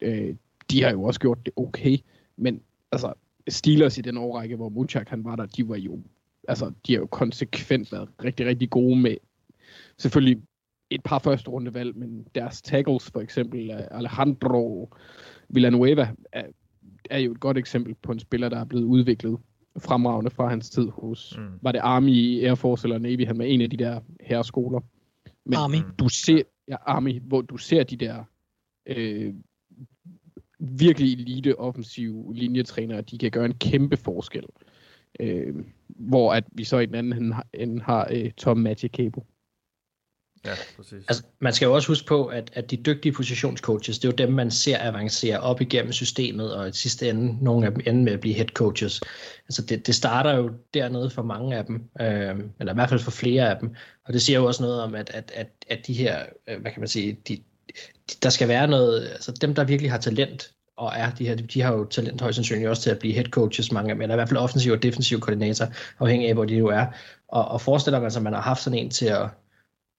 Speaker 6: Øh, de har jo også gjort det okay, men altså, Steelers i den årrække, hvor Munchak han var der, de var jo, altså, de har jo konsekvent været rigtig, rigtig gode med, selvfølgelig et par første rundevalg, men deres tackles, for eksempel Alejandro Villanueva, er, er jo et godt eksempel på en spiller, der er blevet udviklet fremragende fra hans tid hos, mm. var det Army, Air Force eller Navy, han var en af de der herreskoler. Men
Speaker 5: Army.
Speaker 6: du ser, ja, Army, hvor du ser de der øh, virkelig elite offensive linjetrænere, de kan gøre en kæmpe forskel. Øh, hvor at vi så i den anden ende har øh, Tom Magic Cable.
Speaker 4: Ja, præcis.
Speaker 7: Altså, man skal jo også huske på, at, at de dygtige positionscoaches, det er jo dem, man ser avancere op igennem systemet, og i sidste ende, nogle af dem ender med at blive head coaches. Altså det, det starter jo dernede for mange af dem, øh, eller i hvert fald for flere af dem, og det siger jo også noget om, at, at, at, at de her, øh, hvad kan man sige, de, de, der skal være noget, altså dem, der virkelig har talent, og er de her, de har jo talent højst sandsynligt også til at blive head coaches, mange af dem, eller i hvert fald offensiv og defensiv koordinator, afhængig af, hvor de nu er. Og, og forestiller man sig, at man har haft sådan en til at,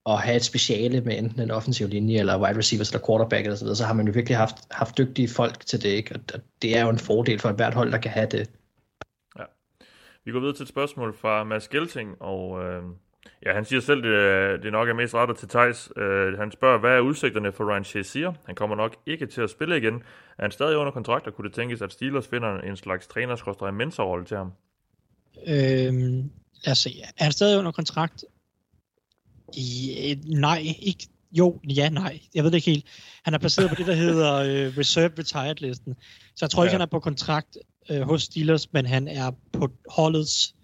Speaker 7: at have et speciale med enten en offensiv linje, eller wide receivers, eller quarterback, eller så, videre, så har man jo virkelig haft, haft dygtige folk til det, ikke? og det er jo en fordel for et hvert hold, der kan have det.
Speaker 4: Ja. Vi går videre til et spørgsmål fra Mads Gelting, og øh, ja, han siger selv, det, det nok er mest rettet til Thijs. Øh, han spørger, hvad er udsigterne for Ryan Shazier? Han kommer nok ikke til at spille igen. Er han stadig under kontrakt, og kunne det tænkes, at Steelers finder en slags træner mentorrolle til ham?
Speaker 5: Øhm, lad os se. Er han stadig under kontrakt? I, nej, ikke. Jo, ja, nej. Jeg ved det ikke helt. Han er placeret på det, der hedder uh, [LAUGHS] Reserve Retired-listen. Så jeg tror ja. ikke, han er på kontrakt uh, hos Steelers, men han er på holdets...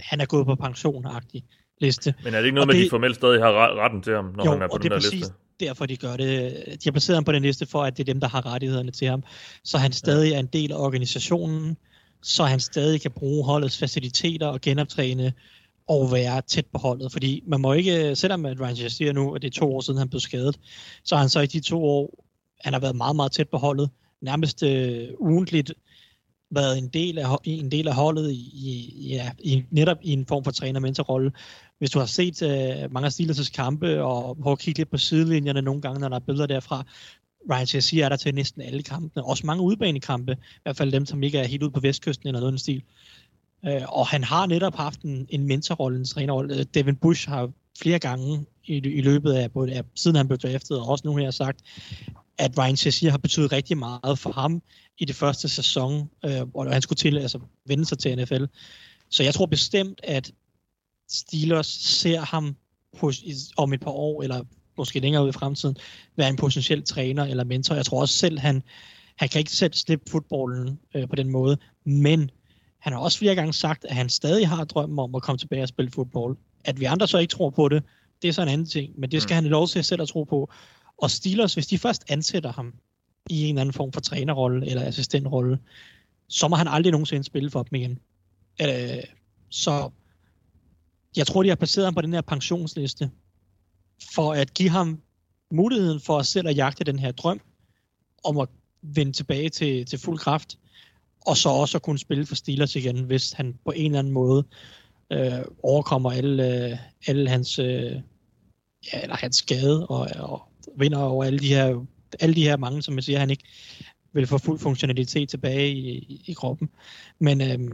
Speaker 5: Han er gået på pension-agtig liste.
Speaker 4: Men er det ikke noget og med, det, de formelt stadig har retten til ham, når jo, han er på den der liste? Jo,
Speaker 5: derfor, de gør det. De har placeret ham på den liste for, at det er dem, der har rettighederne til ham. Så han stadig er en del af organisationen, så han stadig kan bruge holdets faciliteter og genoptræne og være tæt på holdet. Fordi man må ikke, selvom at Ryan siger nu, at det er to år siden, han blev skadet, så har han så i de to år, han har været meget, meget tæt på holdet, nærmest øh, ugentligt været en del af, en del af holdet i, i, ja, i, netop i en form for træner-mentorrolle. Hvis du har set øh, mange af Steelers' kampe, og prøver at kigge lidt på sidelinjerne nogle gange, når der er billeder derfra, Ryan Chassis er der til næsten alle kampene. Også mange udbanekampe, i hvert fald dem, som ikke er helt ude på vestkysten eller noget den stil. Øh, og han har netop haft en, en mentorrolle, en trænerrolle. Øh, Devin Bush har flere gange i, i løbet af, både af, siden han blev draftet, og også nu her sagt, at Ryan Shazier har betydet rigtig meget for ham i det første sæson, øh, hvor han skulle til altså, vende sig til NFL. Så jeg tror bestemt, at Steelers ser ham på, om et par år, eller måske længere ud i fremtiden, være en potentiel træner eller mentor. Jeg tror også selv, han, han kan ikke selv slippe fodbolden øh, på den måde, men han har også flere gange sagt, at han stadig har drømmen om at komme tilbage og spille fodbold. At vi andre så ikke tror på det, det er så en anden ting, men det skal mm. han lov til selv at tro på. Og Steelers, hvis de først ansætter ham i en eller anden form for trænerrolle eller assistentrolle, så må han aldrig nogensinde spille for dem igen. Øh, så jeg tror, de har placeret ham på den her pensionsliste, for at give ham muligheden for at selv at jagte den her drøm om at vende tilbage til, til fuld kraft og så også at kunne spille for Steelers igen, hvis han på en eller anden måde øh, overkommer alle, øh, alle hans, øh, ja, eller hans skade og, og vinder over alle de her alle de her mange, som jeg siger, han ikke vil få fuld funktionalitet tilbage i, i, i kroppen. Men øh. Mm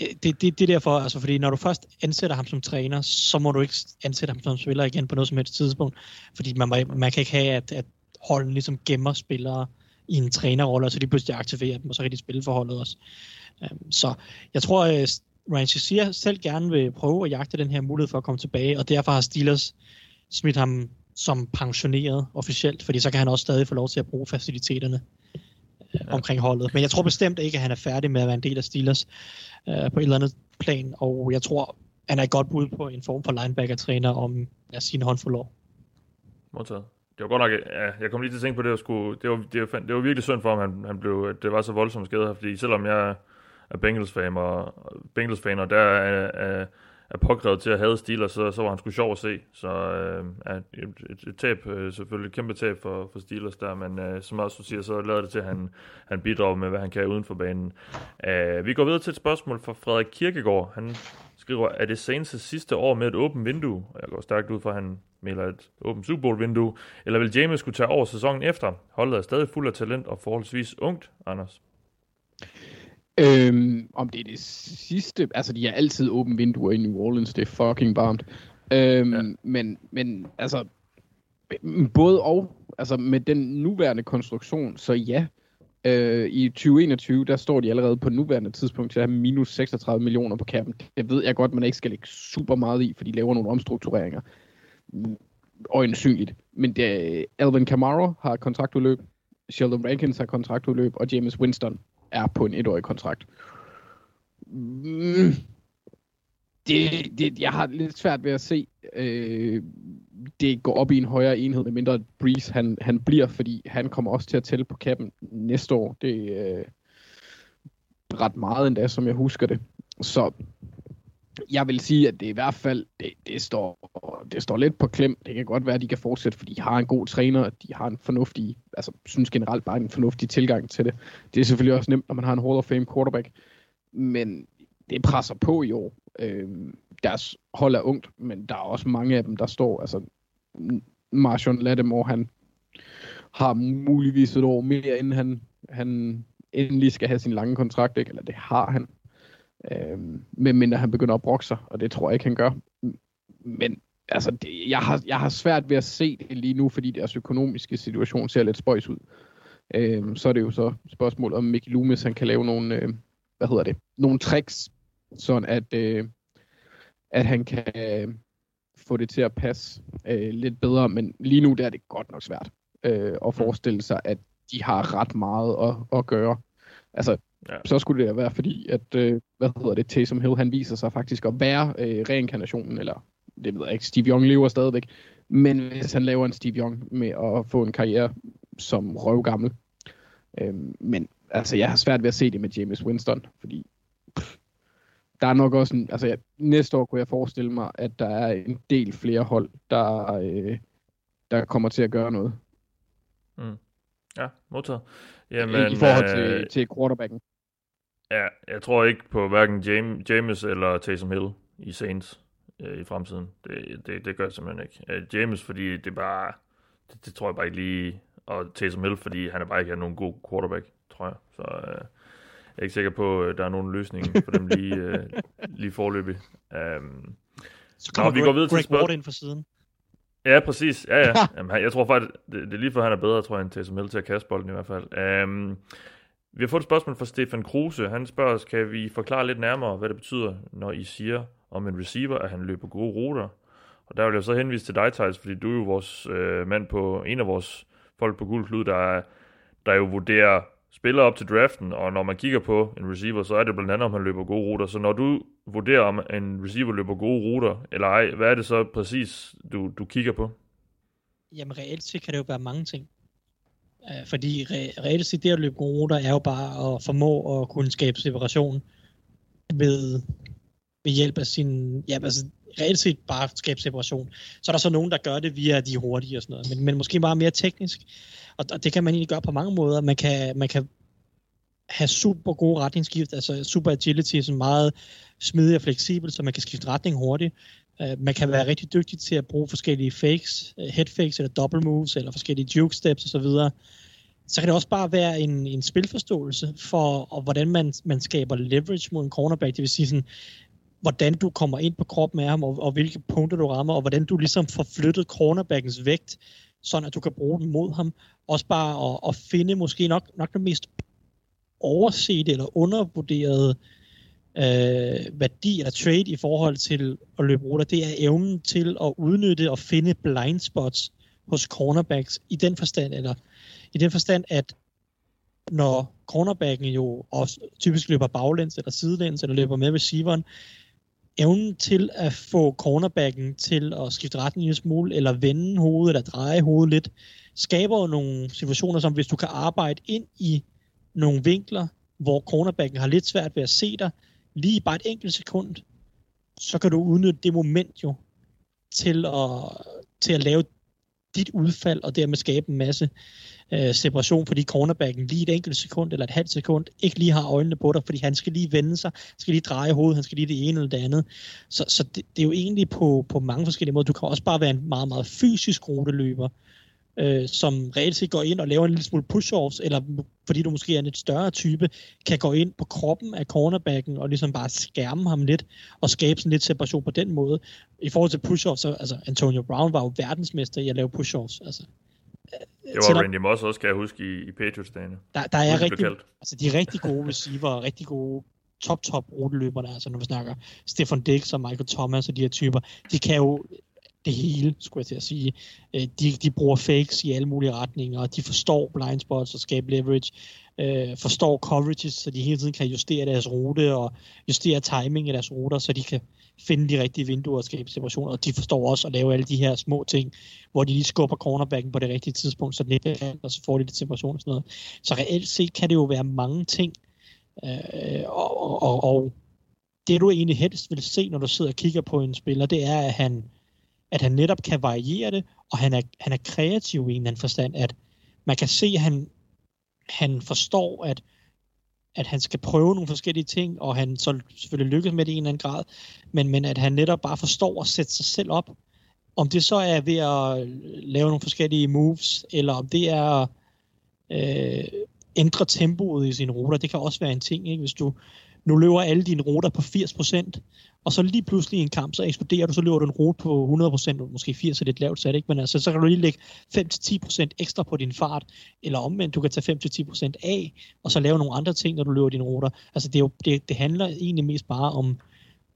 Speaker 5: det, det, det er derfor, altså fordi når du først ansætter ham som træner, så må du ikke ansætte ham som spiller igen på noget som helst tidspunkt, fordi man, man kan ikke have, at, at holden ligesom gemmer spillere i en trænerrolle, og så de pludselig aktiverer dem, og så kan de spille forholdet også. Øhm, så jeg tror, øh, at Ryan Shazier selv gerne vil prøve at jagte den her mulighed for at komme tilbage, og derfor har Steelers smidt ham som pensioneret officielt, fordi så kan han også stadig få lov til at bruge faciliteterne ja. omkring holdet. Men jeg tror bestemt ikke, at han er færdig med at være en del af Steelers uh, på et eller andet plan, og jeg tror, han er et godt bud på en form for linebacker-træner om, lad os sige, en håndfuld år.
Speaker 4: Modtaget det var godt nok, ja, jeg kom lige til at tænke på det, at skulle, det, var, det, var, det var virkelig synd for ham, han, han blev, at det var så voldsomt skade fordi selvom jeg er Bengals-fan, og, Bengals-fan, og der er, er, er påkrævet til at have Steelers, så, så var han sgu sjov at se. Så øh, et, et, et tab, øh, selvfølgelig et kæmpe tab for, for Steelers der, men øh, som også du siger, så lader det til, at han, han bidrager med, hvad han kan uden for banen. Øh, vi går videre til et spørgsmål fra Frederik Kirkegaard. Han skriver, er det Saints' sidste år med et åbent vindue? Og jeg går stærkt ud fra, at han melder et åbent Super Bowl-vindue. Eller vil James skulle tage over sæsonen efter? Holdet er stadig fuld af talent og forholdsvis ungt, Anders.
Speaker 6: Øhm, om det er det sidste, altså de er altid åbent vinduer i New Orleans, det er fucking varmt. Øhm, ja. men, men altså, både og, altså med den nuværende konstruktion, så ja, øh, i 2021, der står de allerede på nuværende tidspunkt til at have minus 36 millioner på kappen. Det ved jeg godt, man ikke skal lægge super meget i, for de laver nogle omstruktureringer. Øjensynligt. Men det, Alvin Kamara har kontraktudløb, Sheldon Rankins har kontraktudløb, og James Winston er på en etårig kontrakt. Mm, det, det, jeg har lidt svært ved at se, øh, det går op i en højere enhed, med mindre Breeze han, han bliver, fordi han kommer også til at tælle på kappen næste år. Det er øh, ret meget endda, som jeg husker det. Så jeg vil sige, at det i hvert fald, det, det, står, det står lidt på klem. Det kan godt være, at de kan fortsætte, fordi de har en god træner, de har en fornuftig, altså synes generelt bare en fornuftig tilgang til det. Det er selvfølgelig også nemt, når man har en Hall of Fame quarterback, men det presser på i år. Øh, deres hold er ungt, men der er også mange af dem, der står, altså Marshawn Lattimore, han har muligvis et år mere, inden han, han endelig skal have sin lange kontrakt, ikke? eller det har han. Øhm, medmindre han begynder at brokke sig, og det tror jeg ikke, han gør. Men altså, det, jeg, har, jeg har svært ved at se det lige nu, fordi deres økonomiske situation ser lidt spøjs ud. Øh, så er det jo så spørgsmålet om Mickey Loomis, han kan lave nogle, øh, hvad hedder det, nogle tricks, sådan at, øh, at han kan øh, få det til at passe øh, lidt bedre, men lige nu der er det godt nok svært øh, at forestille sig, at de har ret meget at, at gøre. Altså, ja. så skulle det være fordi, at, øh, hvad hedder det, Taysom Hill, han viser sig faktisk at være øh, reinkarnationen, eller det ved jeg ikke, Steve Young lever stadigvæk, men hvis han laver en Steve Young med at få en karriere som røvgammel, øh, men altså, jeg har svært ved at se det med James Winston, fordi pff, der er nok også en, altså ja, næste år kunne jeg forestille mig, at der er en del flere hold, der, øh, der kommer til at gøre noget.
Speaker 4: Mm. Ja, modtaget. Jamen,
Speaker 6: I forhold til, øh, til quarterbacken.
Speaker 4: Ja, jeg tror ikke på hverken James, James eller Taysom Hill i Saints øh, i fremtiden. Det, det, det gør jeg simpelthen ikke. Uh, James, fordi det bare, det, det tror jeg bare ikke lige, og Taysom Hill, fordi han er bare ikke nogen god quarterback, tror jeg. Så uh, jeg er ikke sikker på, at der er nogen løsning for dem lige, uh, [LAUGHS] lige forløbig. Um,
Speaker 5: så kommer Nå, vi går videre Greg til Ward ind for siden.
Speaker 4: Ja, præcis. Ja, ja. [LAUGHS] Jamen, jeg tror faktisk, det, det er lige for, han er bedre, tror jeg, end Taysom Hill til at kaste bolden i hvert fald. Um, vi har fået et spørgsmål fra Stefan Kruse. Han spørger os, kan vi forklare lidt nærmere, hvad det betyder, når I siger om en receiver, at han løber gode ruter? Og der vil jeg så henvise til dig, Thijs, fordi du er jo vores øh, mand på en af vores folk på guld klud, der, der jo vurderer spiller op til draften, og når man kigger på en receiver, så er det blandt andet, om han løber gode ruter. Så når du vurderer, om en receiver løber gode ruter, eller ej, hvad er det så præcis, du, du kigger på?
Speaker 5: Jamen reelt set kan det jo være mange ting. Øh, fordi re- reelt set det at løbe gode ruter er jo bare at formå at kunne skabe separation ved, ved hjælp af sin, ja, altså reelt set bare skabe separation. Så er der så nogen, der gør det via de hurtige og sådan noget, men, men måske bare mere teknisk. Og, og det kan man egentlig gøre på mange måder. Man kan, man kan have super gode retningsskift, altså super agility, sådan meget smidig og fleksibel, så man kan skifte retning hurtigt. Øh, man kan være rigtig dygtig til at bruge forskellige fakes, øh, headfakes eller double moves, eller forskellige juke steps osv. Så, så kan det også bare være en, en spilforståelse for, og hvordan man, man skaber leverage mod en cornerback. Det vil sige sådan, hvordan du kommer ind på kroppen af ham, og, og hvilke punkter du rammer, og hvordan du ligesom får flyttet cornerbackens vægt, sådan at du kan bruge den mod ham. Også bare at, at finde måske nok, nok det mest overset eller undervurderede øh, øh, værdi eller trade i forhold til at løbe ruter, det er evnen til at udnytte og finde blind spots hos cornerbacks i den forstand, eller i den forstand, at når cornerbacken jo også typisk løber baglæns eller sidelæns, eller løber med receiveren, evnen til at få cornerbacken til at skifte retning en smule, eller vende hovedet, eller dreje hovedet lidt, skaber jo nogle situationer, som hvis du kan arbejde ind i nogle vinkler, hvor cornerbacken har lidt svært ved at se dig, lige bare et enkelt sekund, så kan du udnytte det moment jo til at, til at lave dit udfald, og dermed skabe en masse øh, separation, fordi cornerbacken lige et enkelt sekund eller et halvt sekund ikke lige har øjnene på dig, fordi han skal lige vende sig, han skal lige dreje hovedet, han skal lige det ene eller det andet. Så, så det, det er jo egentlig på, på mange forskellige måder. Du kan også bare være en meget, meget fysisk ruteløber, øh, som reelt set går ind og laver en lille smule push-offs, eller fordi du måske er en lidt større type, kan gå ind på kroppen af cornerbacken og ligesom bare skærme ham lidt, og skabe sådan lidt separation på den måde. I forhold til push-offs, så altså Antonio Brown var jo verdensmester i at lave push-offs. Altså,
Speaker 4: det var selvom, Randy Moss også, skal jeg huske, i, i Patriots-dagene.
Speaker 5: Der, der er rigtig, altså de er rigtig gode receiver, rigtig gode top-top ruteløberne, altså når vi snakker Stefan Dix og Michael Thomas og de her typer, de kan jo det hele, skulle jeg til at sige. Øh, de, de bruger fakes i alle mulige retninger, og de forstår blind spots og skabe leverage, øh, forstår coverages, så de hele tiden kan justere deres rute og justere timing af deres ruter, så de kan finde de rigtige vinduer og skabe separationer, og de forstår også at lave alle de her små ting, hvor de lige skubber cornerbacken på det rigtige tidspunkt, så den ikke og så får de det separation og sådan noget. Så reelt set kan det jo være mange ting, øh, og, og, og det du egentlig helst vil se, når du sidder og kigger på en spiller, det er, at han at han netop kan variere det, og han er, han er kreativ i en eller anden forstand, at man kan se, at han, han forstår, at, at han skal prøve nogle forskellige ting, og han så selvfølgelig lykkes med det i en eller anden grad, men, men at han netop bare forstår at sætte sig selv op. Om det så er ved at lave nogle forskellige moves, eller om det er øh, ændre tempoet i sine ruter, det kan også være en ting, ikke? hvis du nu løber alle dine ruter på 80%, og så lige pludselig i en kamp, så eksploderer du, så løber du en rute på 100%, måske 80 er lidt lavt sat, ikke? men altså, så kan du lige lægge 5-10% ekstra på din fart, eller omvendt, du kan tage 5-10% af, og så lave nogle andre ting, når du løber dine ruter. Altså det, er jo, det, det handler egentlig mest bare om,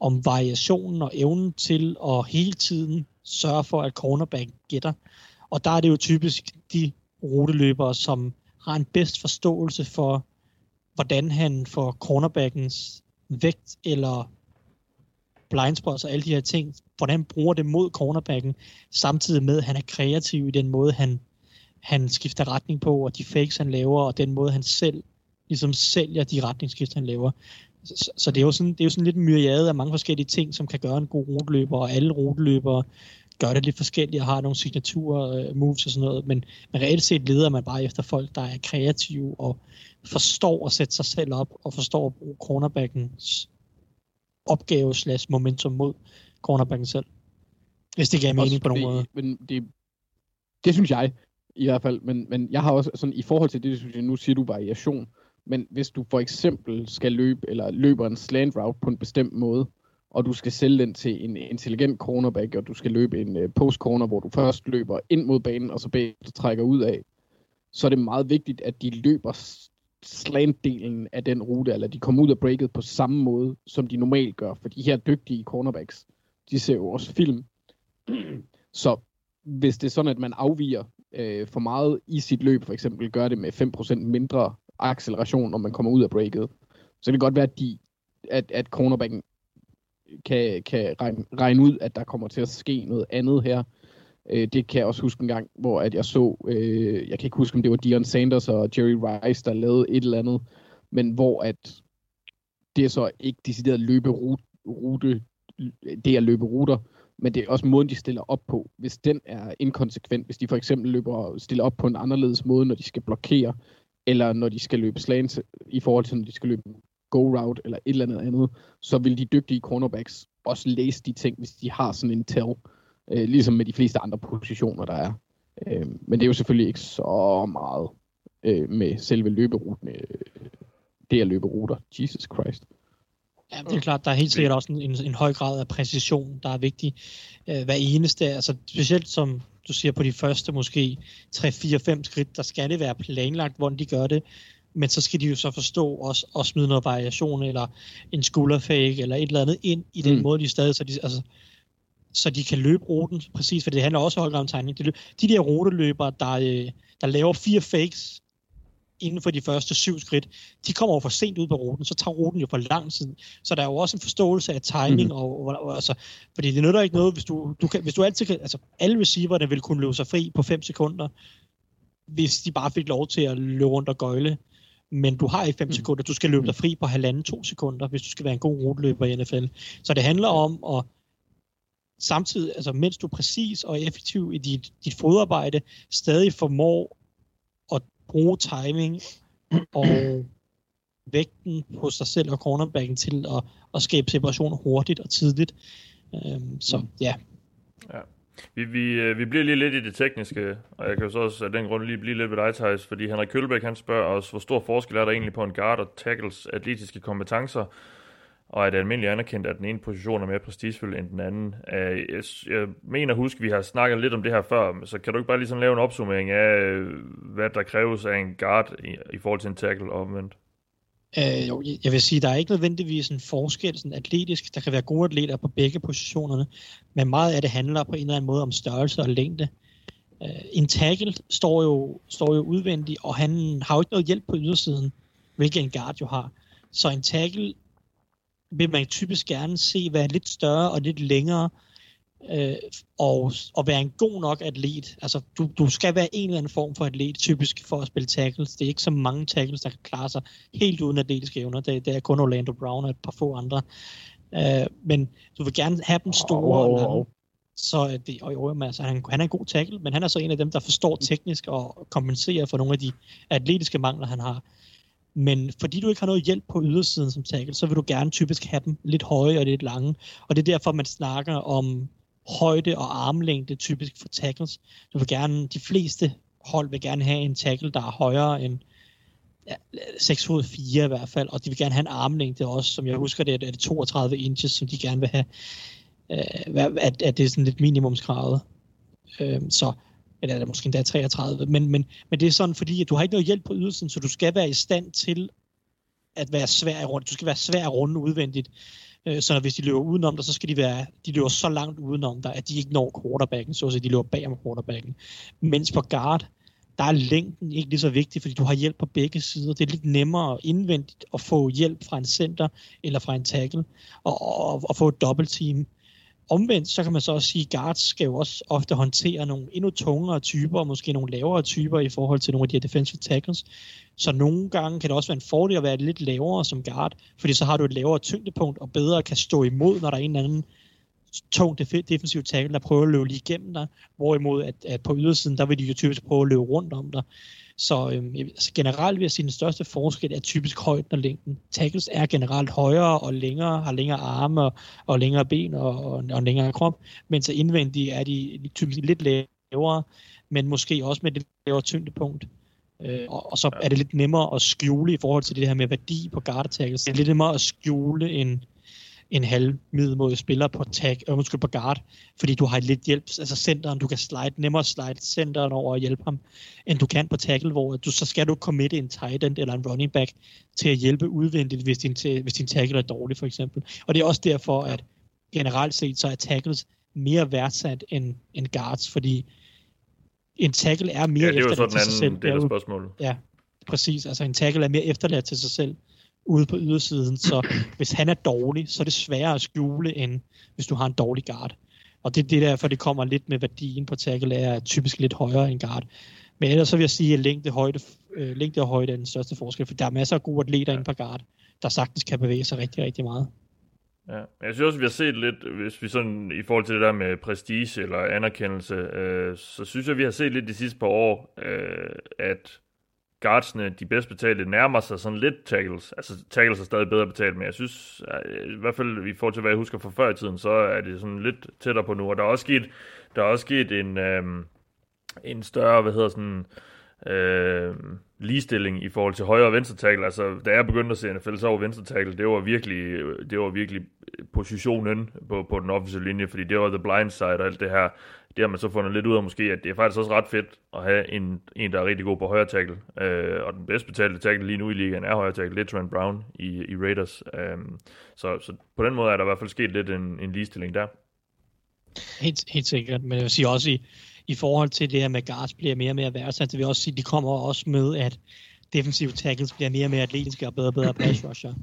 Speaker 5: om variationen og evnen til at hele tiden sørge for, at cornerback gætter. Og der er det jo typisk de ruteløbere, som har en bedst forståelse for, hvordan han får cornerbackens vægt eller blindspots og alle de her ting, hvordan han bruger det mod cornerbacken, samtidig med, at han er kreativ i den måde, han, han skifter retning på, og de fakes, han laver, og den måde, han selv ligesom sælger de retningsskift, han laver. Så, så det, er jo sådan, det er jo sådan lidt en myriade af mange forskellige ting, som kan gøre en god ruteløber, og alle ruteløbere gør det lidt forskelligt og har nogle signaturer, øh, moves og sådan noget, men, men reelt set leder man bare efter folk, der er kreative og forstår at sætte sig selv op og forstår at bruge cornerbackens opgave slash momentum mod cornerbacken selv. Hvis det gav mening på nogen måde.
Speaker 6: Men det, det synes jeg i hvert fald, men, men jeg har også sådan i forhold til det, synes jeg, nu siger du variation, men hvis du for eksempel skal løbe, eller løber en slant route på en bestemt måde, og du skal sælge den til en intelligent cornerback, og du skal løbe en uh, post corner, hvor du først løber ind mod banen, og så bagefter trækker ud af, så er det meget vigtigt, at de løber slant-delen af den rute, eller de kommer ud af breaket på samme måde, som de normalt gør. For de her dygtige cornerbacks, de ser jo også film. [CLEARS THROAT] Så hvis det er sådan, at man afviger øh, for meget i sit løb, for eksempel gør det med 5% mindre acceleration, når man kommer ud af breaket, så kan det godt være, at, de, at, at cornerbacken kan, kan regne, regne ud, at der kommer til at ske noget andet her, Øh, det kan jeg også huske en gang, hvor at jeg så, øh, jeg kan ikke huske, om det var Dion Sanders og Jerry Rice, der lavede et eller andet, men hvor at det er så ikke decideret løberute, det er løberuter, men det er også måden, de stiller op på. Hvis den er inkonsekvent, hvis de for eksempel løber stiller op på en anderledes måde, når de skal blokere, eller når de skal løbe slants i forhold til, når de skal løbe go route eller et eller andet andet, så vil de dygtige cornerbacks også læse de ting, hvis de har sådan en tell øh, ligesom med de fleste andre positioner, der er. Øh, men det er jo selvfølgelig ikke så meget øh, med selve løberuten, øh, det at løbe ruter. Jesus Christ.
Speaker 5: Ja, det er klart, der er helt sikkert også en, en, en høj grad af præcision, der er vigtig. Øh, hver eneste, altså specielt som du siger på de første måske 3-4-5 skridt, der skal det være planlagt, hvordan de gør det. Men så skal de jo så forstå også og smide noget variation, eller en skulderfake, eller et eller andet ind i den mm. måde, de stadig, så de, altså, så de kan løbe ruten præcis, for det handler også om timing. De, de der ruteløbere, der, øh, der laver fire fakes inden for de første syv skridt, de kommer jo for sent ud på ruten, så tager ruten jo for lang tid. Så der er jo også en forståelse af timing, mm. og, og, og, altså, fordi det nytter ikke noget, hvis du, du, kan, hvis du altid kan, altså alle receiverne vil kunne løbe sig fri på 5 sekunder, hvis de bare fik lov til at løbe rundt og gøjle. Men du har ikke 5 mm. sekunder, du skal løbe dig fri på halvanden to sekunder, hvis du skal være en god ruteløber i NFL. Så det handler om at samtidig, altså mens du er præcis og effektiv i dit, dit fodarbejde, stadig formår at bruge timing og vægten på sig selv og cornerbacken til at, at skabe separation hurtigt og tidligt. Øhm, så ja.
Speaker 4: ja. Vi, vi, øh, vi bliver lige lidt i det tekniske, og jeg kan jo så også af den grund lige blive lidt ved dig, Thijs, fordi Henrik Kølbæk han spørger os, hvor stor forskel er der egentlig på en guard og tackles atletiske kompetencer, og er det almindeligt anerkendt, at den ene position er mere prestigefyldt end den anden. Øh, jeg, jeg mener husk, vi har snakket lidt om det her før, så kan du ikke bare lige sådan lave en opsummering af, øh, hvad der kræves af en guard i, i forhold til en tackle omvendt?
Speaker 5: Øh, jo, jeg vil sige, der er ikke nødvendigvis en forskel sådan atletisk. Der kan være gode atleter på begge positionerne, men meget af det handler på en eller anden måde om størrelse og længde. Øh, en tackle står jo, står jo udvendigt, og han har jo ikke noget hjælp på ydersiden, hvilket en guard jo har. Så en tackle vil man typisk gerne se være lidt større og lidt længere, øh, og, og være en god nok atlet. Altså, du, du skal være en eller anden form for atlet, typisk for at spille tackles. Det er ikke så mange tackles, der kan klare sig helt uden atletiske evner. Det, det er kun Orlando Brown og et par få andre. Øh, men du vil gerne have dem store oh, oh, oh. Så det, og jo, altså, han, han er en god tackle, men han er så en af dem, der forstår teknisk og kompenserer for nogle af de atletiske mangler, han har. Men fordi du ikke har noget hjælp på ydersiden som tackle, så vil du gerne typisk have dem lidt høje og lidt lange. Og det er derfor, man snakker om højde og armlængde typisk for tackles. Du vil gerne, de fleste hold vil gerne have en tackle, der er højere end ja, 6 fod 4 i hvert fald, og de vil gerne have en armlængde også, som jeg husker det, er det 32 inches, som de gerne vil have, øh, at, at det er sådan lidt minimumskravet. Øh, så eller er det måske endda 33, men, men, men det er sådan, fordi at du har ikke noget hjælp på ydelsen, så du skal være i stand til at være svær at runde. Du skal være svær at runde udvendigt. Øh, så hvis de løber udenom dig, så skal de være, de løber så langt udenom dig, at de ikke når quarterbacken, så at de løber bag om quarterbacken. Mens på guard, der er længden ikke lige så vigtig, fordi du har hjælp på begge sider. Det er lidt nemmere indvendigt at få hjælp fra en center eller fra en tackle, og, og, og få et dobbeltteam. Omvendt, så kan man så også sige, at guards skal jo også ofte håndtere nogle endnu tungere typer, og måske nogle lavere typer i forhold til nogle af de her defensive tackles. Så nogle gange kan det også være en fordel at være lidt lavere som guard, fordi så har du et lavere tyngdepunkt, og bedre kan stå imod, når der er en eller anden tung defensiv tackle, der prøver at løbe lige igennem dig, hvorimod at, at på ydersiden, der vil de jo typisk prøve at løbe rundt om dig. Så øhm, altså generelt vil jeg sige, at den største forskel er typisk højden og længden. Tackles er generelt højere og længere, har længere arme og, og længere ben og, og, og længere krop, mens indvendigt er de typisk lidt lavere, men måske også med et lidt lavere tyngdepunkt. Øh, og, og så er det lidt nemmere at skjule i forhold til det her med værdi på guard tackles. Det er lidt nemmere at skjule en, en halv middelmåde spiller på tag, øh, måske på guard, fordi du har lidt hjælp, altså centeren, du kan slide, nemmere slide centeren over og hjælpe ham, end du kan på tackle, hvor du, så skal du committe en tight end eller en running back til at hjælpe udvendigt, hvis din, til, hvis din tackle er dårlig for eksempel. Og det er også derfor, at generelt set, så er tackles mere værdsat end, end guards, fordi en tackle er mere
Speaker 4: ja, det er
Speaker 5: efterladt
Speaker 4: til
Speaker 5: sig selv.
Speaker 4: del af spørgsmålet.
Speaker 5: Ja, præcis. Altså en tackle er mere efterladt til sig selv ude på ydersiden, så hvis han er dårlig, så er det sværere at skjule, end hvis du har en dårlig guard. Og det, det er derfor, det kommer lidt med værdien på tackle, er typisk lidt højere end guard. Men ellers så vil jeg sige, at længde, højde, øh, længde og højde er den største forskel, for der er masser af gode atleter ja. inde på guard, der sagtens kan bevæge sig rigtig, rigtig meget.
Speaker 4: Ja, jeg synes også, vi har set lidt, hvis vi sådan, i forhold til det der med prestige eller anerkendelse, øh, så synes jeg, vi har set lidt de sidste par år, øh, at guardsene, de bedst betalte, nærmer sig sådan lidt tackles. Altså tackles er stadig bedre betalt, men jeg synes, øh, i hvert fald i forhold til, hvad jeg husker fra før i tiden, så er det sådan lidt tættere på nu. Og der er også sket, der er også sket en, øhm, en større, hvad hedder sådan, øh, øh, ligestilling i forhold til højre og venstre tackle. Altså, da jeg begyndte at se NFL, så var venstre tackle, det var virkelig, det var virkelig positionen på, på den offensive linje, fordi det var the blind side og alt det her. Det har man så fundet lidt ud af måske, at det er faktisk også ret fedt at have en, en der er rigtig god på højre tackle. Øh, og den bedst betalte tackle lige nu i ligaen er højre tackle, det er Trent Brown i, i Raiders. Øh, så, så på den måde er der i hvert fald sket lidt en, en ligestilling der.
Speaker 5: Helt, helt sikkert, men jeg vil sige også i, i forhold til det her med guards bliver mere og mere værdsat, det vil også sige, at de kommer også med, at defensive tackles bliver mere og mere atletiske og bedre og bedre [CLEARS THROAT] pass rusher.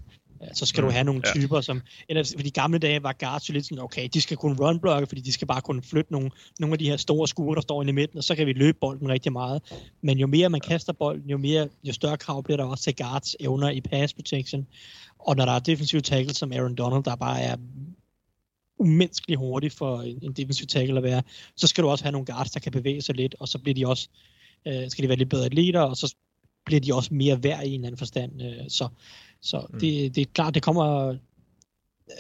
Speaker 5: Så skal du have nogle ja. typer, som... Eller for de gamle dage var guards jo lidt sådan, okay, de skal kunne run fordi de skal bare kunne flytte nogle, nogle af de her store skure, der står inde i midten, og så kan vi løbe bolden rigtig meget. Men jo mere man kaster bolden, jo, mere, jo større krav bliver der også til guards evner i pass protection. Og når der er defensive tackles som Aaron Donald, der bare er umenneskeligt hurtig for en, en defensive tackle at være, så skal du også have nogle guards, der kan bevæge sig lidt, og så bliver de også, øh, skal de være lidt bedre atleter, og så bliver de også mere værd i en eller anden forstand. Øh, så så mm. det, det er klart, det kommer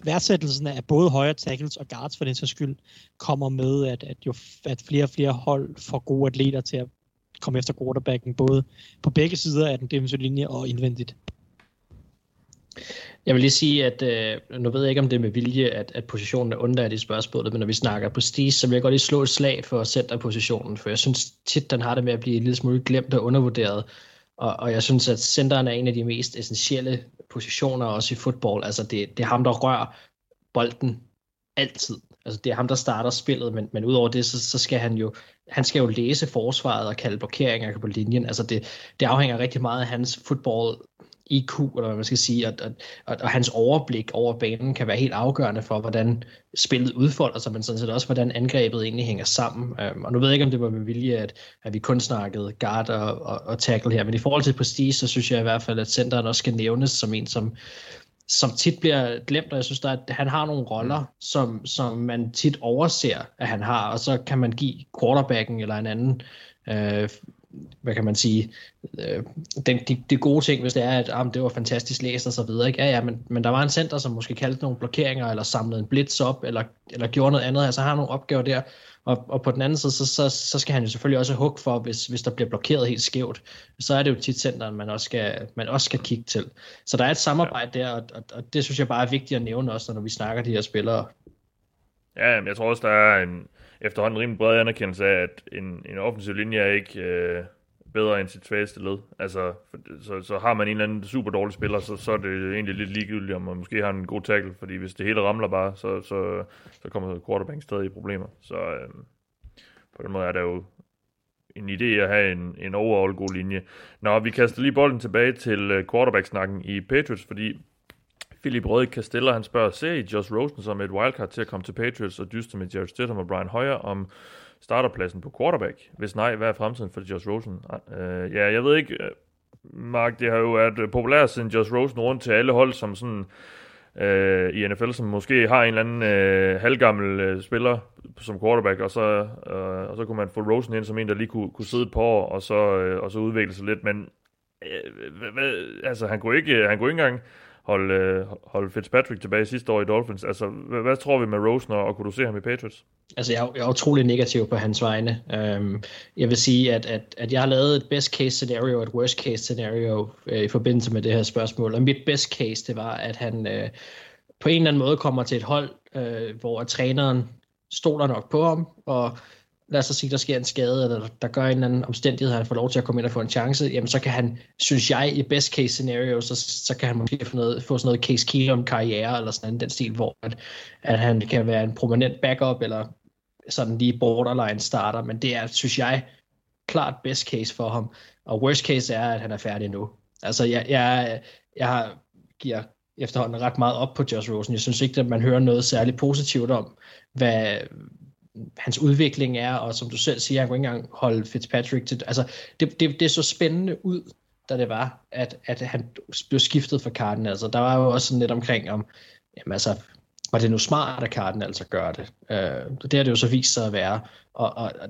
Speaker 5: værdsættelsen af både højere tackles og guards for den sags skyld, kommer med, at, at, jo, at flere og flere hold får gode atleter til at komme efter quarterbacken, både på begge sider af den defensive linje og indvendigt.
Speaker 7: Jeg vil lige sige, at øh, nu ved jeg ikke, om det er med vilje, at, at positionen er undladt i spørgsmålet, men når vi snakker på prestige, så vil jeg godt lige slå et slag for centerpositionen, for jeg synes tit, den har det med at blive en lille smule glemt og undervurderet. Og, og jeg synes, at centeren er en af de mest essentielle positioner også i fodbold. Altså det, det er ham, der rører bolden altid. Altså det er ham, der starter spillet, men, men udover det, så, så skal han jo, han skal jo læse forsvaret og kalde blokeringer på linjen. Altså det, det afhænger rigtig meget af hans fodbold IQ, eller hvad man skal sige, og, og, og, og hans overblik over banen kan være helt afgørende for, hvordan spillet udfolder sig, men sådan set også, hvordan angrebet egentlig hænger sammen. Øhm, og nu ved jeg ikke, om det var med vilje, at, at vi kun snakkede guard og, og, og tackle her, men i forhold til prestige, så synes jeg i hvert fald, at centeren også skal nævnes som en, som, som tit bliver glemt, og jeg synes, at han har nogle roller, som, som man tit overser, at han har, og så kan man give quarterbacken eller en anden øh, hvad kan man sige, øh, den, de, de gode ting, hvis det er, at ah, det var fantastisk læst og så videre. Ikke? Ja, ja, men, men der var en center, som måske kaldte nogle blokeringer, eller samlede en blitz op, eller, eller gjorde noget andet, altså har nogle opgaver der, og, og på den anden side, så, så, så skal han jo selvfølgelig også hugge for, hvis, hvis der bliver blokeret helt skævt, så er det jo tit centeren, man også skal, man også skal kigge til. Så der er et samarbejde der, og, og, og det synes jeg bare er vigtigt at nævne også, når vi snakker de her spillere.
Speaker 4: Ja, men jeg tror også, der er en, efterhånden rimelig bred anerkendelse af, at en, en offensiv linje er ikke øh, bedre end sit svageste led. Altså, for, så, så har man en eller anden super dårlig spiller, så, så er det egentlig lidt ligegyldigt, om man måske har en god tackle, fordi hvis det hele ramler bare, så, så, så kommer quarterback stadig i problemer. Så øh, på den måde er der jo en idé at have en, en overall god linje. Nå, vi kaster lige bolden tilbage til øh, quarterback-snakken i Patriots, fordi Philip Røde Castella, han spørger, ser I Josh Rosen som et wildcard til at komme til Patriots og dyste med Jared Stidham og Brian Hoyer om starterpladsen på quarterback? Hvis nej, hvad er fremtiden for Josh Rosen? Uh, ja, jeg ved ikke, øh, Mark, det har jo været øh, populært siden Josh Rosen rundt til alle hold som sådan uh, i NFL, som måske har en eller anden øh, halvgammel øh, spiller som quarterback, og så, øh, og så kunne man få Rosen ind som en, der lige kunne, kunne sidde et par år, og så, øh, og så udvikle sig lidt, men hvad altså, han kunne ikke, han kunne ikke engang holde, øh, holde Fitzpatrick tilbage sidste år i Dolphins. Altså, hvad, hvad tror vi med Rosen, og kunne du se ham i Patriots?
Speaker 7: Altså, jeg, jeg er utrolig negativ på hans vegne. Øhm, jeg vil sige, at, at, at jeg har lavet et best case scenario og et worst case scenario øh, i forbindelse med det her spørgsmål. Og mit best case, det var, at han øh, på en eller anden måde kommer til et hold, øh, hvor træneren stoler nok på ham, og lad os sige, der sker en skade, eller der gør en eller anden omstændighed, at han får lov til at komme ind og få en chance, jamen så kan han, synes jeg, i best case scenario, så, så kan han måske få, noget, få sådan noget Case Keenum karriere, eller sådan en den stil, hvor at, at han kan være en prominent backup, eller sådan lige borderline starter, men det er, synes jeg, klart best case for ham. Og worst case er, at han er færdig nu. Altså, jeg, jeg, jeg har, giver efterhånden ret meget op på Josh Rosen. Jeg synes ikke, at man hører noget særligt positivt om, hvad, hans udvikling er, og som du selv siger, han kunne ikke engang holde Fitzpatrick til, altså det, det, det så spændende ud, da det var, at, at han blev skiftet for Cardinals. Altså, der var jo også sådan lidt omkring om, jamen altså, var det nu smart, at Cardinals altså gør det? Øh, det har det jo så vist sig at være, og, og, og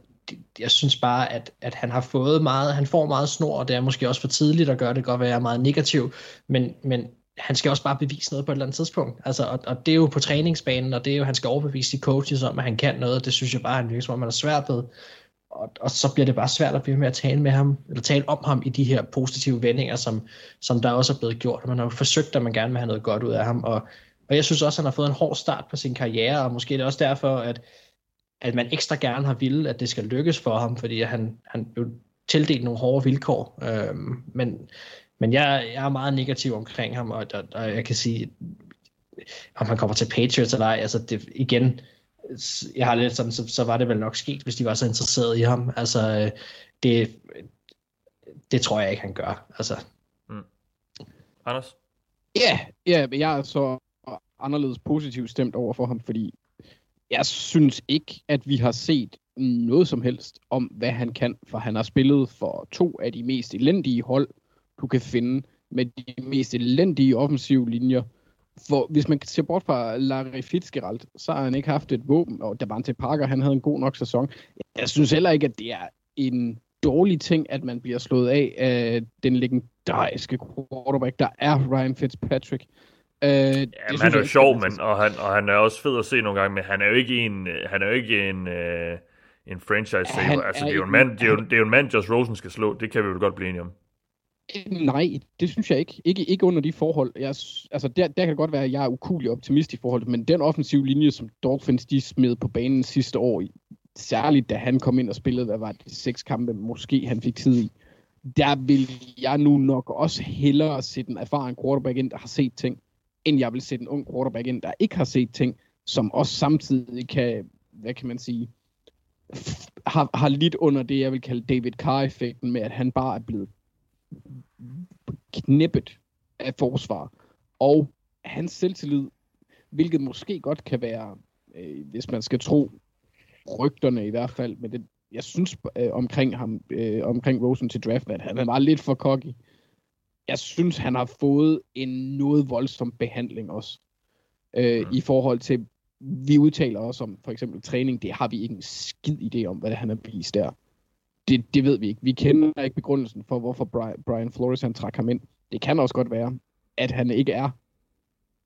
Speaker 7: jeg synes bare, at, at han har fået meget, han får meget snor, og det er måske også for tidligt at gøre det, godt være, jeg er meget negativ, men, men han skal også bare bevise noget på et eller andet tidspunkt. Altså, og, og det er jo på træningsbanen, og det er jo, han skal overbevise de coaches om, at han kan noget. Det synes jeg bare, han virker som om, han er svært ved. Og, og så bliver det bare svært at blive med at tale med ham, eller tale om ham i de her positive vendinger, som, som der også er blevet gjort. Man har jo forsøgt, at man gerne vil have noget godt ud af ham, og, og jeg synes også, at han har fået en hård start på sin karriere, og måske er det også derfor, at, at man ekstra gerne har ville, at det skal lykkes for ham, fordi han, han blev tildelt nogle hårde vilkår. Øhm, men men jeg, jeg er meget negativ omkring ham, og, og, og jeg kan sige, om han kommer til Patriots eller ej, altså det, igen, jeg har lidt sådan, så, så var det vel nok sket, hvis de var så interesserede i ham. Altså, det, det tror jeg ikke, han gør. Altså. Mm.
Speaker 4: Anders?
Speaker 6: Ja, yeah, yeah, jeg er så anderledes positivt stemt over for ham, fordi jeg synes ikke, at vi har set noget som helst om, hvad han kan, for han har spillet for to af de mest elendige hold du kan finde med de mest elendige offensive linjer. For hvis man ser bort fra Larry Fitzgerald, så har han ikke haft et våben, og Davante Parker, han havde en god nok sæson. Jeg synes heller ikke, at det er en dårlig ting, at man bliver slået af af den legendariske quarterback, der er Ryan Fitzpatrick. Øh,
Speaker 4: Ja,
Speaker 6: det
Speaker 4: men han er jo sjov, men, og, han, og han er også fed at se nogle gange, men han er jo ikke en, øh, han er jo ikke en, øh, en franchise saver. Altså,
Speaker 6: er
Speaker 4: det er, jo en mand, det, er jo, det er jo en mand, Josh Rosen skal slå. Det kan vi jo godt blive enige om.
Speaker 6: Nej, det synes jeg ikke. Ikke, ikke under de forhold. Jeg, altså der, der kan det godt være, at jeg er ukulig optimist i forhold men den offensive linje, som Dolphins de smed på banen sidste år, i- særligt da han kom ind og spillede, hvad var det, seks kampe, måske han fik tid i, der vil jeg nu nok også hellere sætte en erfaren quarterback ind, der har set ting, end jeg vil sætte en ung quarterback ind, der ikke har set ting, som også samtidig kan, hvad kan man sige, har, har lidt under det, jeg vil kalde David Carr-effekten med, at han bare er blevet knippet af forsvar. Og hans selvtillid, hvilket måske godt kan være, øh, hvis man skal tro rygterne i hvert fald, men det, jeg synes øh, omkring ham, øh, omkring Rosen til draft, at han var lidt for cocky. Jeg synes, han har fået en noget voldsom behandling også. Øh,
Speaker 4: Mm.
Speaker 6: I forhold til, vi udtaler os om for eksempel træning, det har vi ikke en skid idé om, hvad det, han har vist der. Det, det ved vi ikke. Vi kender ikke begrundelsen for, hvorfor Brian, Brian Flores han trak ham ind. Det kan også godt være, at han ikke er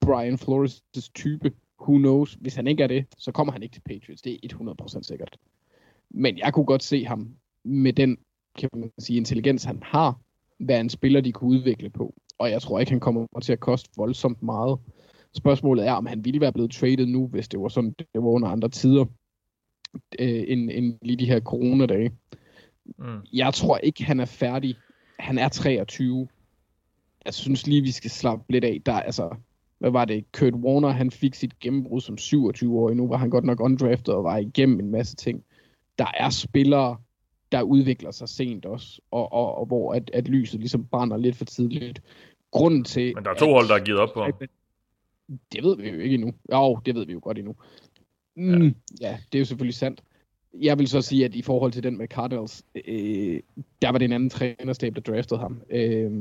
Speaker 6: Brian Flores' type. Who knows? Hvis han ikke er det, så kommer han ikke til Patriots. Det er 100% sikkert. Men jeg kunne godt se ham med den, kan man sige, intelligens, han har, være en spiller, de kunne udvikle på. Og jeg tror ikke, han kommer til at koste voldsomt meget. Spørgsmålet er, om han ville være blevet traded nu, hvis det var sådan, det var under andre tider, øh, end, end lige de her coronadage.
Speaker 4: Mm.
Speaker 6: Jeg tror ikke, han er færdig. Han er 23. Jeg synes lige, vi skal slappe lidt af. Der, er, altså, hvad var det? Kurt Warner, han fik sit gennembrud som 27-årig. Nu var han godt nok undrafted og var igennem en masse ting. Der er spillere, der udvikler sig sent også, og, og, og hvor at, at lyset ligesom brænder lidt for tidligt. Grunden til...
Speaker 4: Men der er to
Speaker 6: at-
Speaker 4: hold, der har givet op på
Speaker 6: det ved vi jo ikke endnu. Jo, det ved vi jo godt endnu. Mm, ja. ja, det er jo selvfølgelig sandt. Jeg vil så sige, at i forhold til den med Cardinals, øh, der var det en anden trænerstab, der draftede ham. Øh,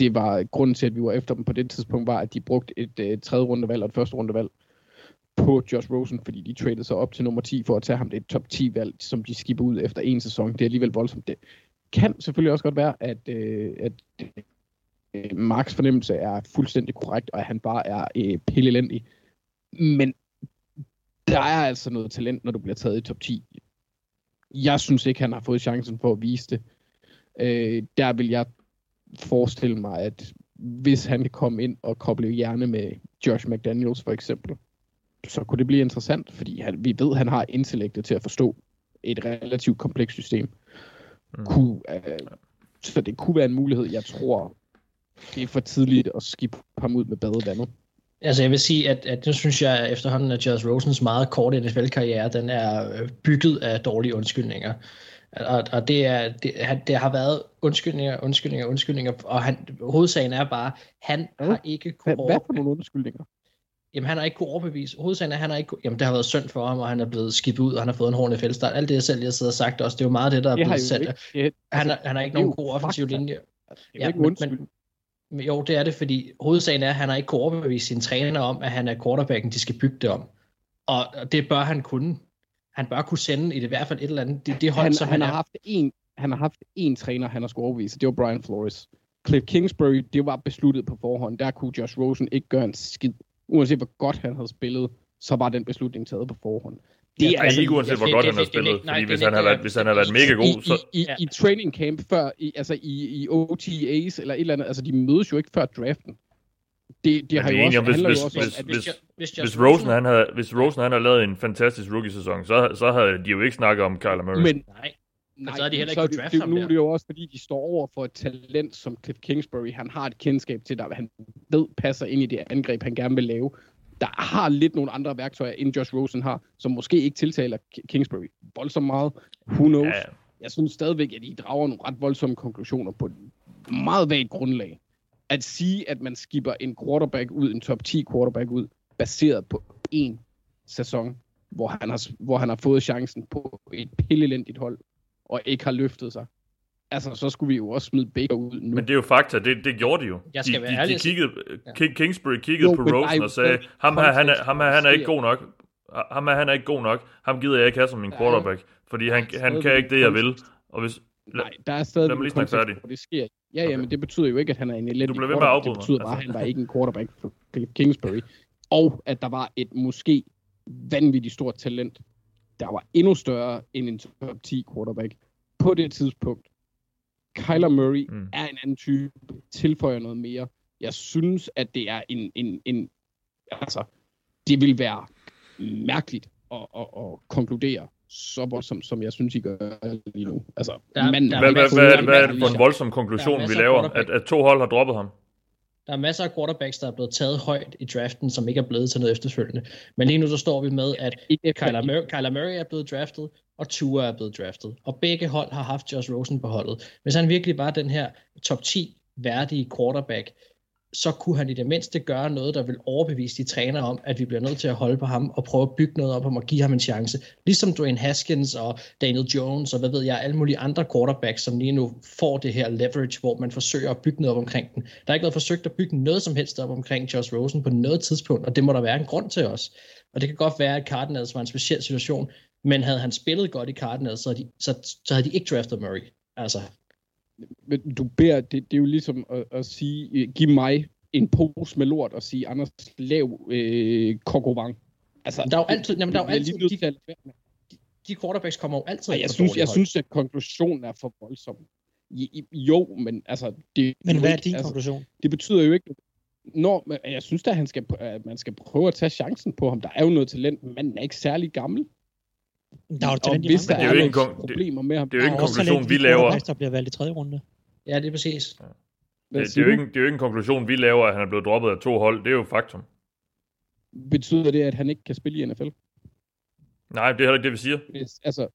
Speaker 6: det var grunden til, at vi var efter dem på det tidspunkt, var, at de brugte et øh, tredje rundevalg og et første rundevalg på Josh Rosen, fordi de tradede sig op til nummer 10 for at tage ham. Det top 10 valg, som de skipper ud efter en sæson. Det er alligevel voldsomt. Det kan selvfølgelig også godt være, at, øh, at øh, Marks fornemmelse er fuldstændig korrekt, og at han bare er øh, pillelendig. Men der er altså noget talent, når du bliver taget i top 10. Jeg synes ikke, han har fået chancen for at vise det. Øh, der vil jeg forestille mig, at hvis han kan komme ind og koble hjerne med Josh McDaniels for eksempel, så kunne det blive interessant, fordi han, vi ved, at han har intellektet til at forstå et relativt komplekst system. Mm. Kunne, øh, så det kunne være en mulighed. Jeg tror, det er for tidligt at skifte ham ud med badevandet.
Speaker 7: Altså jeg vil sige, at, at det synes jeg efterhånden, at Josh Rosens meget korte NFL-karriere, den er øh, bygget af dårlige undskyldninger. Og, og det, er, det, han, det har været undskyldninger, undskyldninger, undskyldninger, og han, hovedsagen er bare, han
Speaker 6: Hvad?
Speaker 7: har ikke
Speaker 6: Hvad,
Speaker 7: kunne
Speaker 6: hvad for nogle undskyldninger?
Speaker 7: Jamen, han har ikke kunne overbevise. Hovedsagen er, han har ikke kunne... Jamen, det har været synd for ham, og han er blevet skibet ud, og han har fået en hård NFL-start. Alt det, jeg selv lige har siddet og sagt også, det er jo meget det, der er
Speaker 6: Det
Speaker 7: blevet sat.
Speaker 6: ikke, det,
Speaker 7: Han, har, han har ikke nogen god offensiv linje.
Speaker 6: jo
Speaker 7: Ja,
Speaker 6: ikke
Speaker 7: men-. Men jo, det er det, fordi hovedsagen er, at han har ikke kunne overbevise sine træner om, at han er quarterbacken, de skal bygge det om. Og det bør han kunne. Han bør kunne sende i det i hvert fald et eller andet. Det, det hold,
Speaker 6: han,
Speaker 7: som
Speaker 6: han,
Speaker 7: han,
Speaker 6: har
Speaker 7: er.
Speaker 6: haft en, han har haft en træner, han har skulle overbevise. Det var Brian Flores. Cliff Kingsbury, det var besluttet på forhånd. Der kunne Josh Rosen ikke gøre en skid. Uanset hvor godt han havde spillet, så var den beslutning taget på forhånd. Det
Speaker 7: Ja,
Speaker 6: er
Speaker 4: Ej,
Speaker 6: altså,
Speaker 4: ikke uanset hvor
Speaker 7: det-
Speaker 4: godt
Speaker 7: det-
Speaker 4: han har spillet.
Speaker 7: nej,
Speaker 4: Fordi hvis
Speaker 7: er
Speaker 4: han, har været, hvis han har været mega god,
Speaker 6: i,
Speaker 4: så...
Speaker 6: i, i,
Speaker 7: Ja.
Speaker 6: i training camp før, i, altså i, i OTAs eller et eller andet, altså de mødes jo ikke før draften. Det, det har jo
Speaker 4: er
Speaker 6: også,
Speaker 4: om, hvis-
Speaker 6: handler jo
Speaker 4: hvis-
Speaker 6: også om,
Speaker 4: hvis-
Speaker 6: at
Speaker 7: Hvis,
Speaker 4: hvis-
Speaker 7: hvis, hvis,
Speaker 4: Hvis Rosen, han havde, hvis Rosen han havde lavet en fantastisk rookie-sæson, så, så havde de jo ikke snakket om Kyler Murray.
Speaker 6: men
Speaker 7: Nej,
Speaker 6: Nej,
Speaker 7: så havde de heller ikke
Speaker 6: er det,
Speaker 7: ham
Speaker 6: Nu
Speaker 7: der.
Speaker 6: er det jo også, fordi de står over for et talent som Cliff Kingsbury. Han har et kendskab til, der han ved passer ind i det angreb, han gerne vil lave. Der har lidt nogle andre værktøjer, end Josh Rosen har, som måske ikke tiltaler Kingsbury voldsomt meget. Who knows?
Speaker 4: Ja.
Speaker 6: Jeg synes stadigvæk, at I drager nogle ret voldsomme konklusioner på et meget vagt grundlag. At sige, at man skipper en quarterback ud, en top 10 quarterback ud, baseret på én sæson, hvor han har, hvor han har fået chancen på et pillelendigt hold, og ikke har løftet sig. Altså, så skulle vi jo også smide Baker ud nu.
Speaker 4: Men det er jo fakta, det, det gjorde de jo.
Speaker 7: Jeg skal
Speaker 4: de,
Speaker 7: være
Speaker 4: de,
Speaker 7: ærlig
Speaker 4: de kiggede, King, Kingsbury kiggede
Speaker 6: Jo,
Speaker 4: på Rosen
Speaker 6: jo
Speaker 4: og sagde, ham her, han er, ham her, han er ikke god nok. Ham her, han er ikke god nok. Ham gider jeg ikke have som min
Speaker 6: er
Speaker 4: quarterback, fordi han, han kan ikke det, jeg vil. Og hvis,
Speaker 6: Nej, der er stadig
Speaker 4: Lad mig lige
Speaker 6: en kontekst,
Speaker 4: færdig.
Speaker 6: hvor det sker. Ja, ja, men det betyder jo ikke, at han er en elendig
Speaker 4: at
Speaker 6: quarterback. Det betyder bare, at
Speaker 4: altså.
Speaker 6: han var ikke en quarterback for Kingsbury. Og at der var et måske vanvittigt stort talent, der var endnu større end en top 10 quarterback på det tidspunkt. Kyler Murray
Speaker 4: Mm.
Speaker 6: mm. er en anden type, tilføjer noget mere. Jeg synes, at det er en, en, en altså, det vil være mærkeligt at, at, at konkludere så voldsomt, som jeg synes, I gør lige nu. Altså,
Speaker 7: Der-
Speaker 6: manden
Speaker 7: der
Speaker 6: er
Speaker 7: er
Speaker 4: hvad, hvad, hvad, hvad er det for en voldsom konklusion, vi laver? At, at to hold har droppet ham?
Speaker 7: Der er masser af quarterbacks, der er blevet taget højt i draften, som ikke er blevet til noget efterfølgende. Men lige nu så står vi med, at Kyler Murray, Kyler Murray er blevet draftet, og Tua er blevet draftet. Og begge hold har haft Josh Rosen på holdet. Hvis han virkelig var den her top 10 værdige quarterback, så kunne han i det mindste gøre noget, der vil overbevise de træner om, at vi bliver nødt til at holde på ham og prøve at bygge noget op om og give ham en chance. Ligesom Dwayne Haskins og Daniel Jones og hvad ved jeg, alle mulige andre quarterbacks, som lige nu får det her leverage, hvor man forsøger at bygge noget op omkring den. Der er ikke været forsøgt at bygge noget som helst op omkring Josh Rosen på noget tidspunkt, og det må der være en grund til os. Og det kan godt være, at Cardinals var en speciel situation, men havde han spillet godt i Cardinals, så havde de, så, så havde de ikke draftet Murray. Altså,
Speaker 6: men du beder, det, det er jo ligesom at, at sige, øh, giv mig en pose med lort og sige, Anders, lav øh, kokovang. Altså,
Speaker 7: der er jo altid, jamen, der er jo altid de,
Speaker 6: med.
Speaker 7: de quarterbacks kommer jo altid ind
Speaker 6: jeg synes, jeg
Speaker 7: hold.
Speaker 6: synes, at konklusionen er for voldsom. Jo, men altså... Det,
Speaker 5: Men hvad er din
Speaker 6: altså,
Speaker 5: konklusion?
Speaker 6: Det betyder jo ikke... Når, jeg synes at han skal, at man skal prøve at tage chancen på ham. Der er jo noget talent, manden er ikke særlig gammel.
Speaker 5: Der er jo i
Speaker 6: hvis der
Speaker 4: Det er jo
Speaker 6: er
Speaker 4: ikke
Speaker 6: problemer med ham...
Speaker 4: det er jo ikke
Speaker 5: Der
Speaker 4: en konklusion, vi laver.
Speaker 5: der bliver valgt i tredje runde.
Speaker 7: Ja, det er præcis.
Speaker 4: Det, det, er jo ikke, det er jo ikke en konklusion, vi laver, at han er blevet droppet af to hold. Det er jo faktum.
Speaker 6: Betyder det, at han ikke kan spille i NFL?
Speaker 4: Nej, det er heller ikke det, vi siger.
Speaker 6: Hvis, altså,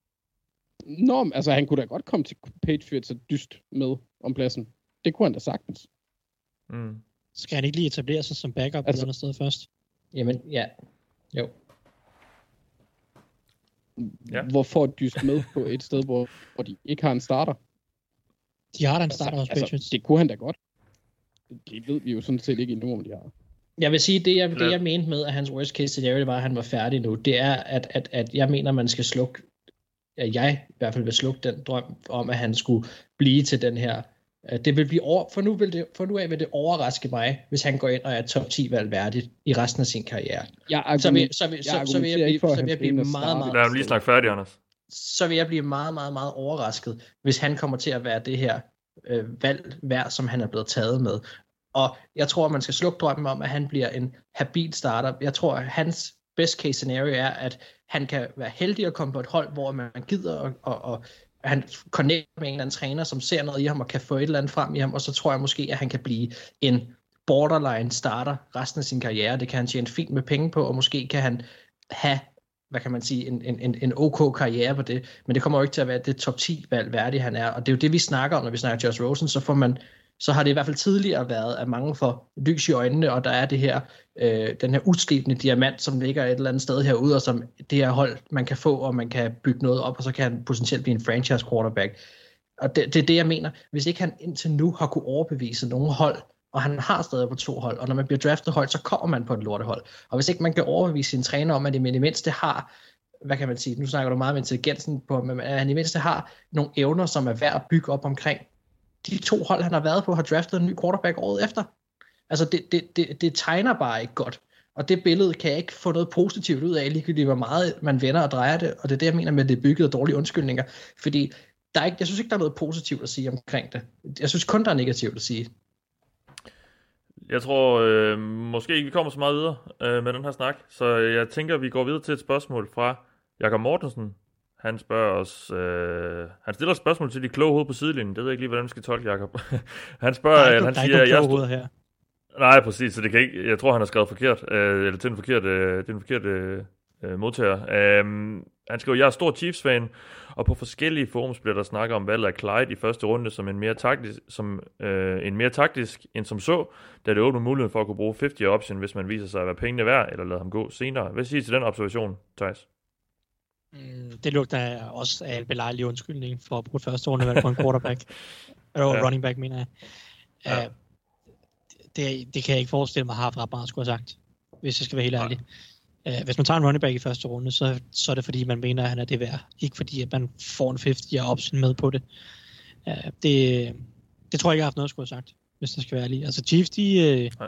Speaker 6: Nå, altså, han kunne da godt komme til Patriots og dyst med om pladsen. Det kunne han da sagtens.
Speaker 4: Mm.
Speaker 5: Skal han ikke lige etablere sig som backup altså,
Speaker 6: Altså-
Speaker 5: et andet sted først?
Speaker 7: Jamen, ja. Jo.
Speaker 4: Ja.
Speaker 6: Hvorfor dyst med på et sted, hvor, hvor de ikke har en starter?
Speaker 5: De har da en starter hos
Speaker 6: altså,
Speaker 5: Patriots.
Speaker 6: det kunne han da godt. Det ved vi jo sådan set ikke endnu, om de har.
Speaker 7: Jeg vil sige, det jeg, det jeg mente med, at hans worst case scenario var, at han var færdig nu, det er, at, at, at jeg mener, man skal slukke, at jeg i hvert fald vil slukke den drøm om, at han skulle blive til den her. At Det vil blive over, for, nu vil det, for nu af vil det overraske mig, hvis han går ind og er top 10 valg værdigt i resten af sin karriere.
Speaker 6: Jeg
Speaker 7: Så vil, så vil,
Speaker 6: jeg
Speaker 7: så, så vil jeg
Speaker 6: ikke for,
Speaker 7: blive,
Speaker 6: at
Speaker 7: så vil jeg blive meget,
Speaker 6: starte.
Speaker 7: meget,
Speaker 4: Lad ham lige snakke færdig, Anders.
Speaker 7: så vil jeg blive meget, meget, meget overrasket, hvis han kommer til at være det her øh, valg værd, som han er blevet taget med. Og jeg tror, at man skal slukke drømmen om, at han bliver en habil starter. Jeg tror, at hans best case scenario er, at han kan være heldig at komme på et hold, hvor man gider, og, og, og han connecter med en eller anden træner, som ser noget i ham og kan få et eller andet frem i ham, og så tror jeg måske, at han kan blive en borderline starter resten af sin karriere. Det kan han tjene fint med penge på, og måske kan han have hvad kan man sige, en, en, en, en ok karriere på det, men det kommer jo ikke til at være det top 10 valg værdig han er, og det er jo det vi snakker om, når vi snakker Josh Rosen, så får man så har det i hvert fald tidligere været, at mange får lys i øjnene, og der er det her, øh, den her udslibende diamant, som ligger et eller andet sted herude, og som det her hold, man kan få, og man kan bygge noget op, og så kan han potentielt blive en franchise quarterback. Og det, det er det, jeg mener. Hvis ikke han indtil nu har kunne overbevise nogen hold, og han har stadig på to hold, og når man bliver draftet højt, så kommer man på et lortehold. Og hvis ikke man kan overbevise sin træner om, at det mindste har, hvad kan man sige, nu snakker du meget om intelligensen på, men at han i mindste har nogle evner, som er værd at bygge op omkring. De to hold, han har været på, har draftet en ny quarterback året efter. Altså, det, det, det, det tegner bare ikke godt. Og det billede kan jeg ikke få noget positivt ud af, ligegyldigt hvor meget man vender og drejer det. Og det er det, jeg mener med, at det er bygget af dårlige undskyldninger. Fordi der er ikke, jeg synes ikke, der er noget positivt at sige omkring det. Jeg synes kun, der er negativt at sige.
Speaker 4: Jeg tror øh, måske ikke, vi kommer så meget videre øh, med den her snak, så jeg tænker, vi går videre til et spørgsmål fra Jakob Mortensen. Han spørger os, øh, han stiller et spørgsmål til de kloge hoved på sidelinjen. Det ved jeg ikke lige, hvordan vi skal tolke, Jakob. [LAUGHS] han spørger,
Speaker 5: der er
Speaker 4: øh,
Speaker 5: ikke,
Speaker 4: han
Speaker 5: der er ikke
Speaker 4: siger, jeg
Speaker 5: her.
Speaker 4: Nej, præcis, så det kan ikke, jeg tror, han har skrevet forkert, øh, eller til den forkerte, øh, til den forkerte øh, modtager. Øh, han skriver, jeg er stor Chiefs-fan, og på forskellige forums bliver der snakket om valget af Clyde i første runde som en mere taktisk, som, øh, en mere taktisk end som så, da det åbner muligheden for at kunne bruge 50 option, hvis man viser sig at være pengene værd, eller lade ham gå senere. Hvad siger I til den observation, Thijs?
Speaker 5: Mm, det lugter også af en belejlig undskyldning for at bruge første runde på en quarterback. Eller [LAUGHS] ja. running back, mener jeg. Ja. Uh, det, det kan jeg ikke forestille mig har haft ret meget skulle have sagt, hvis jeg skal være helt ærlig. Uh, hvis man tager en running back i første runde, så, så er det fordi, man mener, at han er det værd. Ikke fordi, at man får en 50 option med på det. Uh, det. Det tror jeg ikke, jeg har haft noget at skulle have sagt, hvis det skal være ærlig. Altså Chiefs, de, uh,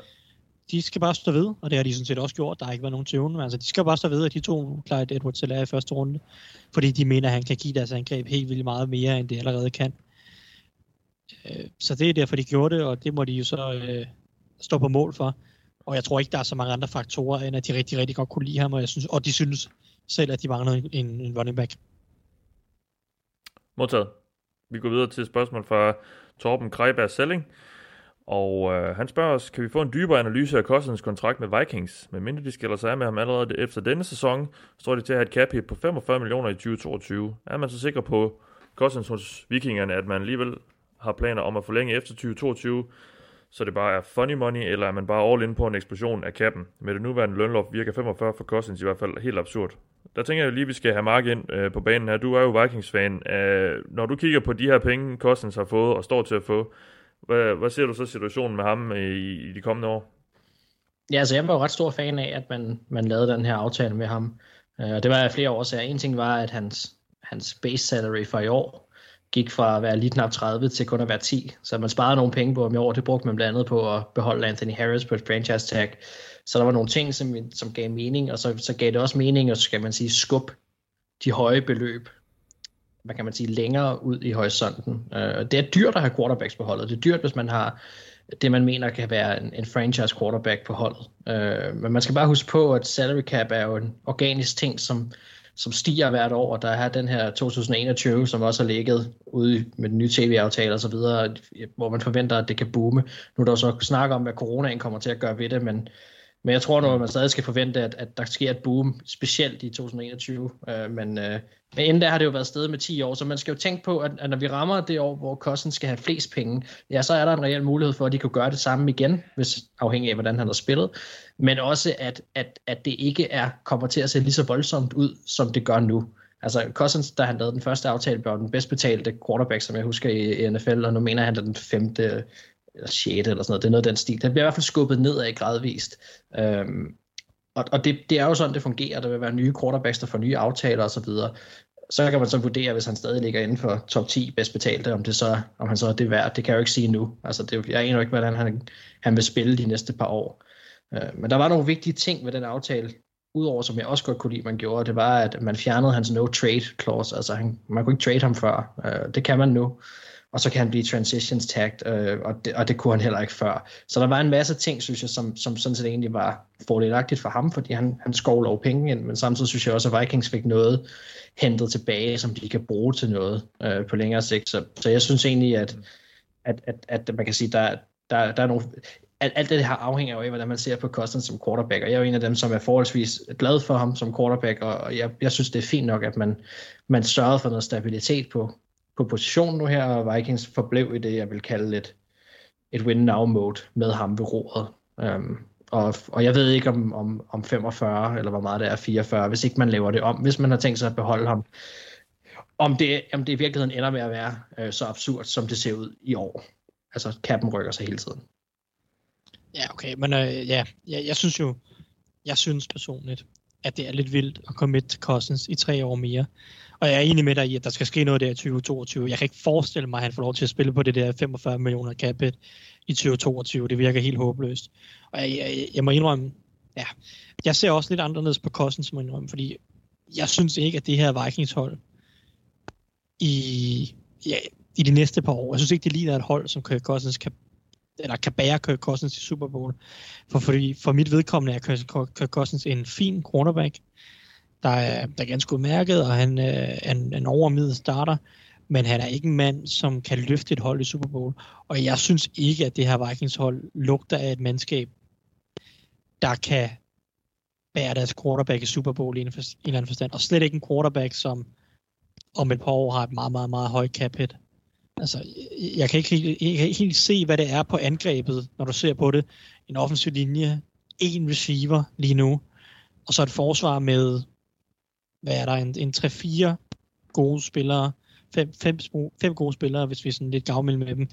Speaker 5: de skal bare stå ved, og det har de sådan set også gjort. Der har ikke været nogen tvivl, men altså, de skal bare stå ved, at de to Clyde Edwards er i første runde, fordi de mener, at han kan give deres angreb helt vildt meget mere, end det allerede kan. Øh, så det er derfor, de gjorde det, og det må de jo så øh, stå på mål for. Og jeg tror ikke, der er så mange andre faktorer, end at de rigtig, rigtig godt kunne lide ham, og, jeg synes, og de synes selv, at de mangler en, en running back.
Speaker 4: Modtaget. Vi går videre til et spørgsmål fra Torben Kreiberg Selling. Og øh, han spørger os, kan vi få en dybere analyse af Cousins kontrakt med Vikings? Men mindre de skiller sig af med ham allerede efter denne sæson, står de til at have et cap hit på 45 millioner i 2022. Er man så sikker på Cousins hos Vikingerne, at man alligevel har planer om at forlænge efter 2022, så det bare er funny money, eller er man bare all in på en eksplosion af kappen? Med det nuværende lønloft virker 45 for Cousins i hvert fald helt absurd. Der tænker jeg lige, at vi skal have Mark ind øh, på banen her. Du er jo Vikings-fan. Øh, når du kigger på de her penge, Cousins har fået og står til at få, hvad, hvad ser du så situationen med ham i, i de kommende år?
Speaker 7: Ja, altså jeg var jo ret stor fan af, at man, man lavede den her aftale med ham. Øh, og det var af flere årsager. En ting var, at hans, hans base salary for i år gik fra at være lige knap 30 til kun at være 10. Så man sparede nogle penge på ham i år. Det brugte man blandt andet på at beholde Anthony Harris på et franchise tag. Så der var nogle ting, som, som gav mening, og så, så gav det også mening, og så skal man sige, skub de høje beløb hvad kan man sige, længere ud i horisonten. Uh, det er dyrt at have quarterbacks på holdet. Det er dyrt, hvis man har det, man mener kan være en, en franchise quarterback på holdet. Uh, men man skal bare huske på, at salary cap er jo en organisk ting, som, som stiger hvert år, og der er den her 2021, som også har ligget ude med den nye tv-aftale og så videre, hvor man forventer, at det kan boome. Nu er der så snak om, hvad coronaen kommer til at gøre ved det, men men jeg tror nu, at man stadig skal forvente, at, at der sker et boom, specielt i 2021. Øh, men, øh, men inden da har det jo været sted med 10 år, så man skal jo tænke på, at, at når vi rammer det år, hvor Cousins skal have flest penge, ja, så er der en reel mulighed for, at de kan gøre det samme igen, hvis afhængig af, hvordan han har spillet. Men også, at, at, at det ikke er kommer til at se lige så voldsomt ud, som det gør nu. Altså Cousins, da han lavede den første aftale, blev den bedst betalte quarterback, som jeg husker i NFL, og nu mener han, at den femte eller 6. eller sådan noget. Det er noget af den stil. Den bliver i hvert fald skubbet nedad gradvist. Øhm, og og det, det er jo sådan, det fungerer. Der vil være nye quarterbacks, der får nye aftaler osv. Så, så kan man så vurdere, hvis han stadig ligger inden for top 10 bedst betalte, om, det så, om han så er det værd. Det kan jeg jo ikke sige nu. Altså, det, jeg aner ikke, hvordan han, han vil spille de næste par år. Øh, men der var nogle vigtige ting ved den aftale, udover som jeg også godt kunne lide, man gjorde, det var, at man fjernede hans no trade clause. Altså, han, man kunne ikke trade ham før. Øh, det kan man nu og så kan han blive transitions tagged, øh, og, det, og det kunne han heller ikke før. Så der var en masse ting, synes jeg, som, som sådan set egentlig var fordelagtigt for ham, fordi han, han skovler penge ind, men samtidig synes jeg også, at Vikings fik noget hentet tilbage, som de kan bruge til noget øh, på længere sigt. Så, så jeg synes egentlig, at, at, at, at man kan sige, der, der, der er nogle... Alt, alt det her afhænger jo af, hvordan man ser på Cousins som quarterback, og jeg er jo en af dem, som er forholdsvis glad for ham som quarterback, og jeg, jeg synes, det er fint nok, at man, man sørger for noget stabilitet på, på position nu her, og Vikings forblev i det, jeg vil kalde lidt et win-now-mode med ham ved roret. Um, og, og jeg ved ikke om, om, om 45, eller hvor meget det er, 44, hvis ikke man laver det om, hvis man har tænkt sig at beholde ham. Om det, om det i virkeligheden ender med at være øh, så absurd, som det ser ud i år. Altså, kappen rykker sig hele tiden.
Speaker 5: Ja, okay, men øh, ja, jeg, jeg synes jo, jeg synes personligt, at det er lidt vildt at komme med til Cousins i tre år mere. Og jeg er enig med dig i, at der skal ske noget der i 2022. Jeg kan ikke forestille mig, at han får lov til at spille på det der 45 millioner cap i 2022. Det virker helt håbløst. Og jeg, jeg, jeg må indrømme, ja, jeg ser også lidt anderledes på kosten, som jeg indrømme, fordi jeg synes ikke, at det her Vikings-hold i, ja, i de næste par år, jeg synes ikke, det ligner et hold, som Kirk Cousins kan eller kan bære Kirk Cousins i Super Bowl. For, fordi, for mit vedkommende er Kirk Cousins en fin cornerback, der er, der er ganske udmærket, og han øh, er en, en overmiddel starter, men han er ikke en mand, som kan løfte et hold i Super Bowl. Og jeg synes ikke, at det her Vikings hold lugter af et mandskab, der kan bære deres quarterback i Super Bowl i en, for, en eller anden forstand. Og slet ikke en quarterback, som om et par år har et meget, meget, meget højt cap hit. Altså, jeg kan ikke helt, jeg kan ikke helt se, hvad det er på angrebet, når du ser på det. En offensiv linje, en receiver lige nu, og så et forsvar med hvad er der, en, en 3-4 gode spillere, fem, fem, små- fem gode spillere, hvis vi er sådan lidt gavmild med dem,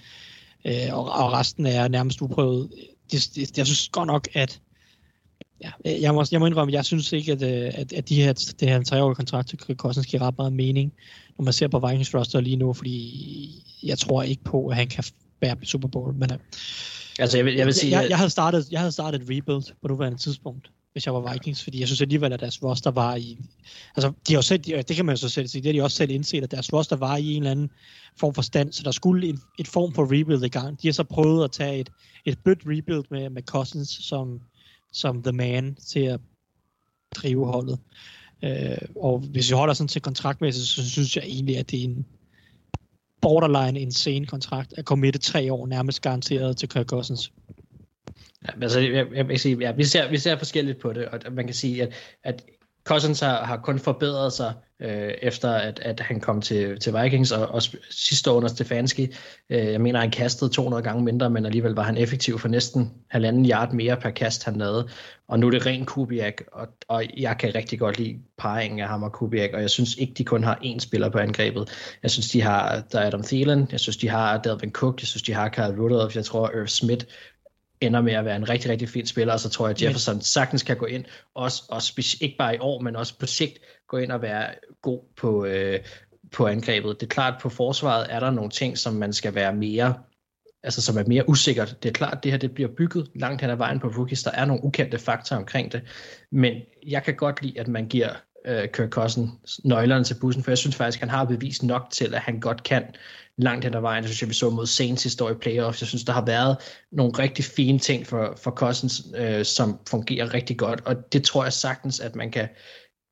Speaker 5: øh, og, og resten er nærmest uprøvet. Det, det, jeg synes godt nok, at ja, jeg, må, jeg må indrømme, jeg synes ikke, at, øh, at, at de her, det her treårige kontrakt til Cousins giver ret meget mening, når man ser på Vikings roster lige nu, fordi jeg tror ikke på, at han kan bære Super Bowl. Men, øh,
Speaker 7: Altså, jeg vil, jeg vil sige,
Speaker 5: jeg, jeg, havde startet, jeg havde startet et rebuild på nuværende tidspunkt, hvis jeg var Vikings, fordi jeg synes alligevel, at deres roster var i... Altså, de har jo selv, de, det kan man jo så selv sige, det har de også selv indset, at deres roster var i en eller anden form for stand, så der skulle en, et form for rebuild i gang. De har så prøvet at tage et, et blødt rebuild med, med Cousins som, som the man til at drive holdet. Øh, og hvis vi holder sådan til kontraktmæssigt, så synes jeg egentlig, at det er en borderline insane kontrakt at committe tre år nærmest garanteret til Kirk Cousins.
Speaker 7: Ja, altså, jeg, jeg, jeg vil sige, ja, vi, ser, vi ser forskelligt på det, og man kan sige, at, at Cousins har, har kun forbedret sig, øh, efter at, at han kom til, til Vikings, og, og sidste år under Stefanski, øh, jeg mener, han kastede 200 gange mindre, men alligevel var han effektiv for næsten halvanden yard mere per kast, han lavede, og nu er det ren Kubiak, og, og jeg kan rigtig godt lide parringen af ham og Kubiak, og jeg synes ikke, de kun har én spiller på angrebet. Jeg synes, de har, der er Adam Thielen, jeg synes, de har Dalvin Cook, jeg synes, de har Kyle Rudolph, jeg tror, Irv Smith ender med at være en rigtig, rigtig fin spiller, og så tror jeg, at Jefferson sagtens kan gå ind, også, også ikke bare i år, men også på sigt gå ind og være god på, øh, på angrebet. Det er klart, at på forsvaret er der nogle ting, som man skal være mere altså som er mere usikkert. Det er klart, at det her det bliver bygget langt hen ad vejen på rookies. Der er nogle ukendte faktorer omkring det, men jeg kan godt lide, at man giver øh, Kirk Cousins nøglerne til bussen, for jeg synes faktisk, han har bevist nok til, at han godt kan langt hen ad vejen. Jeg synes jeg, vi så mod Saints sidste år i playoffs. Jeg synes, der har været nogle rigtig fine ting for, for Cousins, øh, som fungerer rigtig godt, og det tror jeg sagtens, at man kan...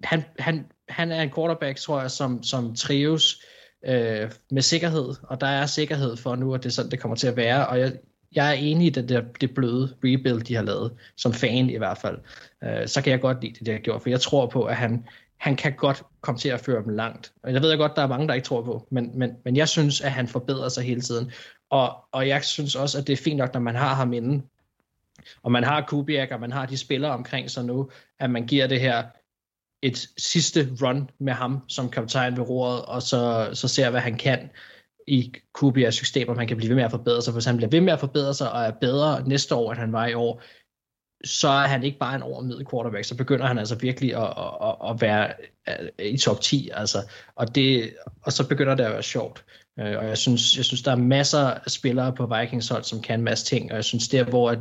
Speaker 7: Han, han, han er en quarterback, tror jeg, som, som trives øh, med sikkerhed, og der er sikkerhed for nu, at det er sådan, det kommer til at være, og jeg, jeg er enig i det, der, det bløde rebuild, de har lavet, som fan i hvert fald. Øh, så kan jeg godt lide det, de har gjort, for jeg tror på, at han, han kan godt komme til at føre dem langt. Og jeg ved jeg godt, der er mange, der ikke tror på, men, men, men jeg synes, at han forbedrer sig hele tiden. Og, og jeg synes også, at det er fint nok, når man har ham inden, og man har Kubiak, og man har de spillere omkring sig nu, at man giver det her et sidste run med ham som kaptajn ved roret, og så, så ser, hvad han kan i Kubiaks system, om han kan blive ved med at forbedre sig. For hvis han bliver ved med at forbedre sig, og er bedre næste år, end han var i år, så er han ikke bare en overmiddel quarterback, så begynder han altså virkelig at, at, at være øh, i top 10, altså, og, det, og så begynder det at være sjovt. Øh, og jeg synes, jeg synes, der er masser af spillere på Vikings hold, som kan en masse ting, og jeg synes, der hvor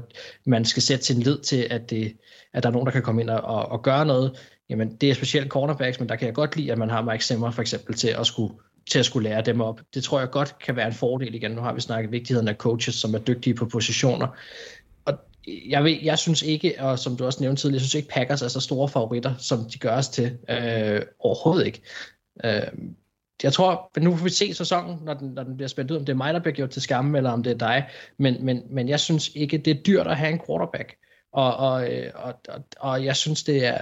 Speaker 7: man skal sætte sin lid til, at, det, at der er nogen, der kan komme ind og, og, og gøre noget, jamen det er specielt cornerbacks, men der kan jeg godt lide, at man har Mike Zimmer for eksempel til at skulle til at skulle lære dem op. Det tror jeg godt kan være en fordel igen. Nu har vi snakket vigtigheden af coaches, som er dygtige på positioner jeg, ved, jeg synes ikke, og som du også nævnte tidligere, jeg synes ikke Packers er så store favoritter, som de gør os til. Øh, overhovedet ikke. Øh, jeg tror, nu får vi se sæsonen, når den, når den bliver spændt ud, om det er mig, der bliver gjort til skamme, eller om det er dig. Men, men, men jeg synes ikke, det er dyrt at have en quarterback. Og, og, øh, og, og, og jeg synes, det er,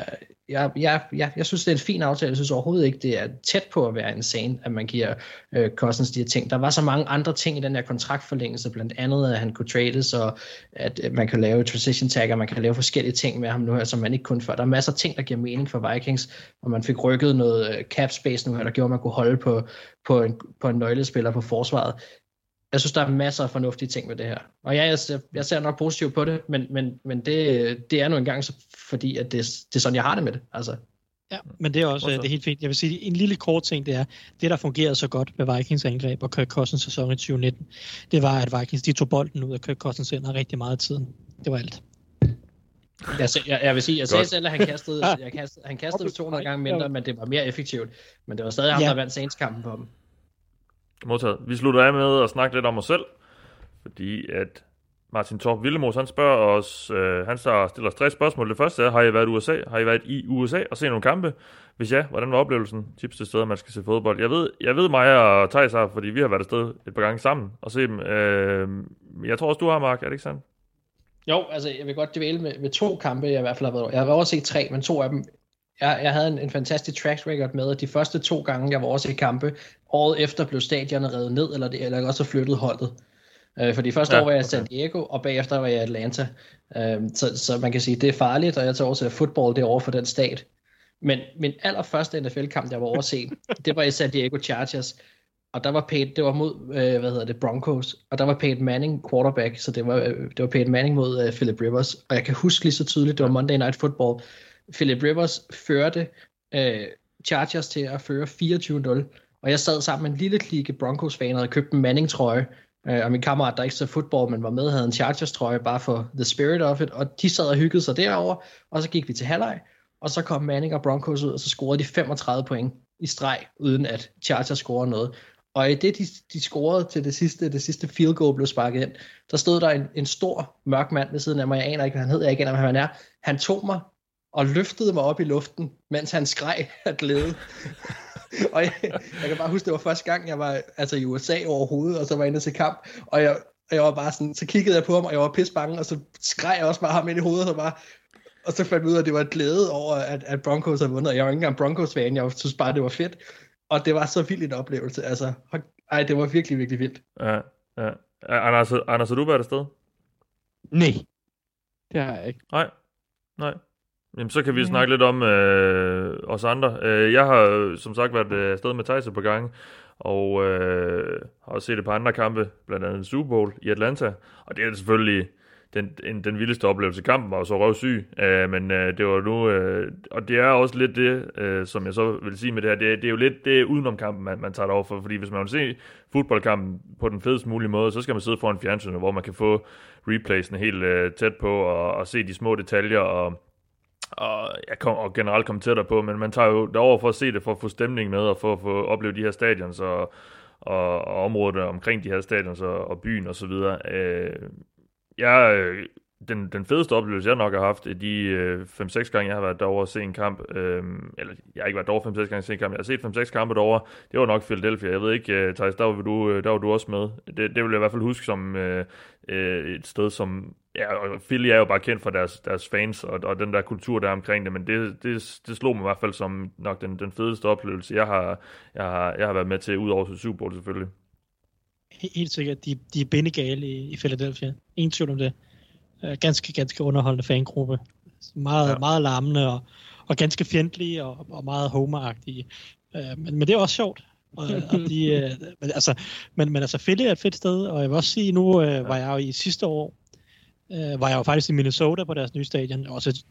Speaker 7: jeg, jeg, jeg, jeg synes, det er en fin aftale. Jeg synes overhovedet ikke, det er tæt på at være insane, at man giver øh, Cousins de her ting. Der var så mange andre ting i den her kontraktforlængelse, blandt andet, at han kunne trades, og at øh, man kan lave transition tag, og man kan lave forskellige ting med ham nu her, som man ikke kunne før. Der er masser af ting, der giver mening for Vikings, og man fik rykket noget øh, cap space nu her, der gjorde, at man kunne holde på, på, en, på en nøglespiller på forsvaret jeg synes, der er masser af fornuftige ting ved det her. Og ja, jeg ser, jeg ser nok positivt på det, men, men, men det, det er nu engang så, fordi, at det, det er sådan, jeg har det med det. Altså.
Speaker 5: Ja, men det er også det er helt fint. Jeg vil sige, en lille kort ting, det er, det der fungerede så godt med Vikings angreb og Kirk Cousins sæson i 2019, det var, at Vikings de tog bolden ud af Kirk Cousins hænder rigtig meget af tiden. Det var alt.
Speaker 7: Jeg, jeg, jeg vil sige, jeg sagde selv, at han kastede, [LAUGHS] jeg kastede, han kastede 200 gange mindre, men det var mere effektivt. Men det var stadig ham, ja. der vandt Saints-kampen på dem.
Speaker 4: Modtaget. Vi slutter af med at snakke lidt om os selv, fordi at Martin Torp Villemos, han spørger os, øh, han stiller os tre spørgsmål. Det første er, har I været i USA? Har I været i USA og set nogle kampe? Hvis ja, hvordan var oplevelsen? Tips til steder, man skal se fodbold. Jeg ved, jeg ved mig og Thijs har, fordi vi har været afsted et par gange sammen og se dem. Øh, jeg tror også, du har, Mark. Er det ikke sandt?
Speaker 7: Jo, altså jeg vil godt dvæle med, med to kampe, jeg i hvert fald har været Jeg har været over set tre, men to af dem jeg, jeg havde en, en fantastisk track record med, at de første to gange, jeg var også i kampe, året efter blev stadionet revet ned, eller, det, eller også flyttet holdet. Øh, for de første ja, år var jeg i San Diego, og bagefter var jeg i Atlanta. Øh, så, så man kan sige, det er farligt, og jeg tager også at fodbold det over for den stat. Men min allerførste NFL-kamp, jeg var overset, [LAUGHS] det var i San Diego Chargers. Og der var Peyton, det var mod, øh, hvad hedder det, Broncos. Og der var Peyton Manning quarterback, så det var, øh, det var Peyton Manning mod øh, Philip Rivers. Og jeg kan huske lige så tydeligt, det var Monday Night Football. Philip Rivers førte øh, Chargers til at føre 24-0. Og jeg sad sammen med en lille klikke Broncos-fan og havde købt en Manning-trøje. Øh, og min kammerat, der ikke så fodbold, men var med, havde en Chargers-trøje bare for the spirit of it. Og de sad og hyggede sig derover og så gik vi til halvleg. Og så kom Manning og Broncos ud, og så scorede de 35 point i streg, uden at Chargers scorede noget. Og i det, de, de scorede til det sidste, det sidste field goal blev sparket ind, der stod der en, en stor mørk mand ved siden af mig. Jeg aner ikke, hvad han hed. Jeg aner ikke, hvad han er. Han tog mig og løftede mig op i luften, mens han skreg [LAUGHS] af glæde. [LAUGHS] og jeg, jeg kan bare huske, det var første gang, jeg var altså i USA overhovedet, og så var jeg inde til kamp, og jeg, og jeg var bare sådan, så kiggede jeg på ham, og jeg var pisse bange, og så skreg jeg også bare ham ind i hovedet, og bare, og så fandt jeg ud af, at det var glæde over, at, at Broncos havde vundet. Jeg var ikke engang Broncos-fan, jeg synes bare, det var fedt. Og det var så vild en oplevelse. Altså, ej, det var virkelig, virkelig vildt.
Speaker 4: Ja, ja. Anders, Anders, har du været afsted?
Speaker 6: Nej, det har jeg ikke.
Speaker 4: Nej, nej. Jamen, så kan vi snakke lidt om øh, os andre. Øh, jeg har som sagt været øh, afsted med Thijs på gang, og øh, har også set et par andre kampe, blandt andet Super Bowl i Atlanta. Og det er selvfølgelig den, en, den vildeste oplevelse. Kampen var jo så røvsyg, øh, men øh, det var nu, øh, og det er også lidt det, øh, som jeg så vil sige med det her, det, det er jo lidt det udenom kampen, man, man tager det over for, fordi hvis man vil se fodboldkampen på den fedest mulige måde, så skal man sidde foran fjernsynet, hvor man kan få replaysene helt øh, tæt på, og, og se de små detaljer, og og, jeg kom, og generelt komme tættere på, men man tager jo derover for at se det, for at få stemning med, og for at få opleve de her stadions, og, og, og området omkring de her stadions, og, og byen og så videre. Øh, jeg, øh, den, den fedeste oplevelse, jeg nok har haft, de øh, 5-6 gange, jeg har været derovre og se en kamp, øh, eller jeg har ikke været derovre 5-6 gange og se en kamp, jeg har set 5-6 kampe derovre, det var nok Philadelphia. Jeg ved ikke, øh, Thijs, der var du, øh, der var du også med. Det, det vil jeg i hvert fald huske som øh, øh, et sted, som Ja, og Philly er jo bare kendt for deres, deres fans og, og den der kultur, der er omkring det, men det, det, det slog mig i hvert fald som nok den, den fedeste oplevelse, jeg har, jeg har, jeg har været med til, udover til Super Bowl selvfølgelig.
Speaker 5: Helt sikkert, de, de er bindegale i, i Philadelphia. Ingen tvivl om det. Uh, ganske, ganske underholdende fangruppe. Meget, ja. meget larmende og, og ganske fjendtlige og, og meget homeragtige. Uh, men, men det er også sjovt. og, og de, uh, [LAUGHS] men, altså, men, men altså Philly er et fedt sted, og jeg vil også sige, nu uh, var jeg jo i sidste år øh, var jeg jo faktisk i Minnesota på deres nye stadion. Også et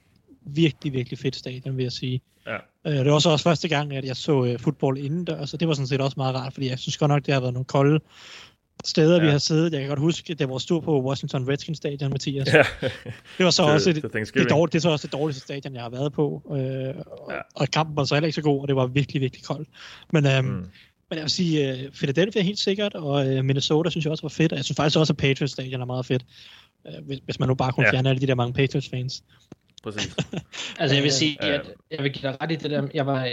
Speaker 5: virkelig, virkelig fedt stadion, vil jeg sige. Ja. Øh, det var så også første gang, at jeg så øh, fodbold indendørs, så det var sådan set også meget rart, fordi jeg synes godt nok, det har været nogle kolde steder, ja. vi har siddet. Jeg kan godt huske, det var stor på Washington Redskins stadion, Mathias. Ja. Det var så [LAUGHS] også det, det, det, dårligt, det er så også det dårligste stadion, jeg har været på. Øh, ja. Og kampen var så heller ikke så god, og det var virkelig, virkelig koldt. Men, øhm, mm. men jeg vil sige, uh, Philadelphia er helt sikkert, og uh, Minnesota synes jeg også var fedt, og jeg synes faktisk også, at Patriots stadion er meget fedt. Øh, hvis, hvis man nu bare kunne ja. fjerne alle de der mange Patriots-fans.
Speaker 4: Præcis. [LAUGHS]
Speaker 7: altså jeg vil sige, at jeg vil give dig ret i det der, jeg var,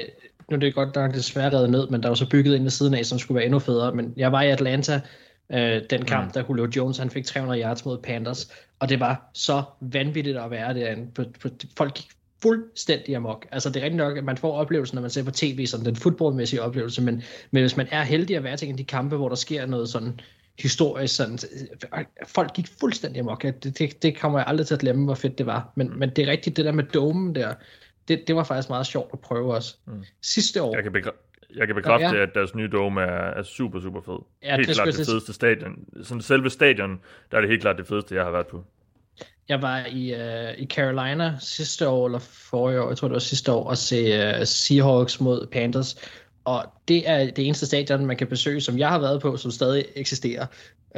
Speaker 7: nu er det godt nok desværre reddet ned, men der var så bygget ind ved siden af, som skulle være endnu federe, men jeg var i Atlanta, øh, den kamp, mm. der Julio Jones, han fik 300 yards mod Panthers, og det var så vanvittigt at være derinde. Folk gik fuldstændig amok. Altså det er rigtig nok, at man får oplevelsen, når man ser på tv, som den fodboldmæssige oplevelse, men, men hvis man er heldig at være til de kampe, hvor der sker noget sådan historisk sådan, folk gik fuldstændig amok. Det, det, det kommer jeg aldrig til at glemme, hvor fedt det var. Men, mm. men det er rigtigt, det der med domen der, det, det var faktisk meget sjovt at prøve også. Mm. Sidste år...
Speaker 4: Jeg kan, bekræ- jeg kan bekræfte, ja, ja. at deres nye dome er, er super, super fed. Ja, helt det klart det fedeste stadion. Sådan selve stadion, der er det helt klart det fedeste, jeg har været på.
Speaker 7: Jeg var i, uh, i Carolina sidste år, eller forrige år, jeg tror det var sidste år, og se uh, Seahawks mod Panthers. Og det er det eneste stadion, man kan besøge, som jeg har været på, som stadig eksisterer.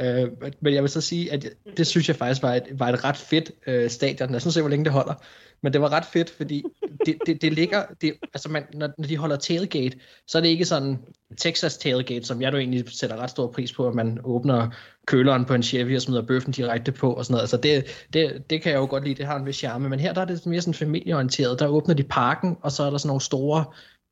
Speaker 7: Øh, men jeg vil så sige, at det synes jeg faktisk var et, var et ret fedt øh, stadion. Jeg synes se, hvor længe det holder. Men det var ret fedt, fordi det, det, det ligger... Det, altså man, når, når de holder tailgate, så er det ikke sådan Texas tailgate, som jeg jo egentlig sætter ret stor pris på, at man åbner køleren på en Chevy og smider bøffen direkte på og sådan noget. Altså det, det, det kan jeg jo godt lide, det har en vis charme. Men her der er det mere sådan familieorienteret. Der åbner de parken, og så er der sådan nogle store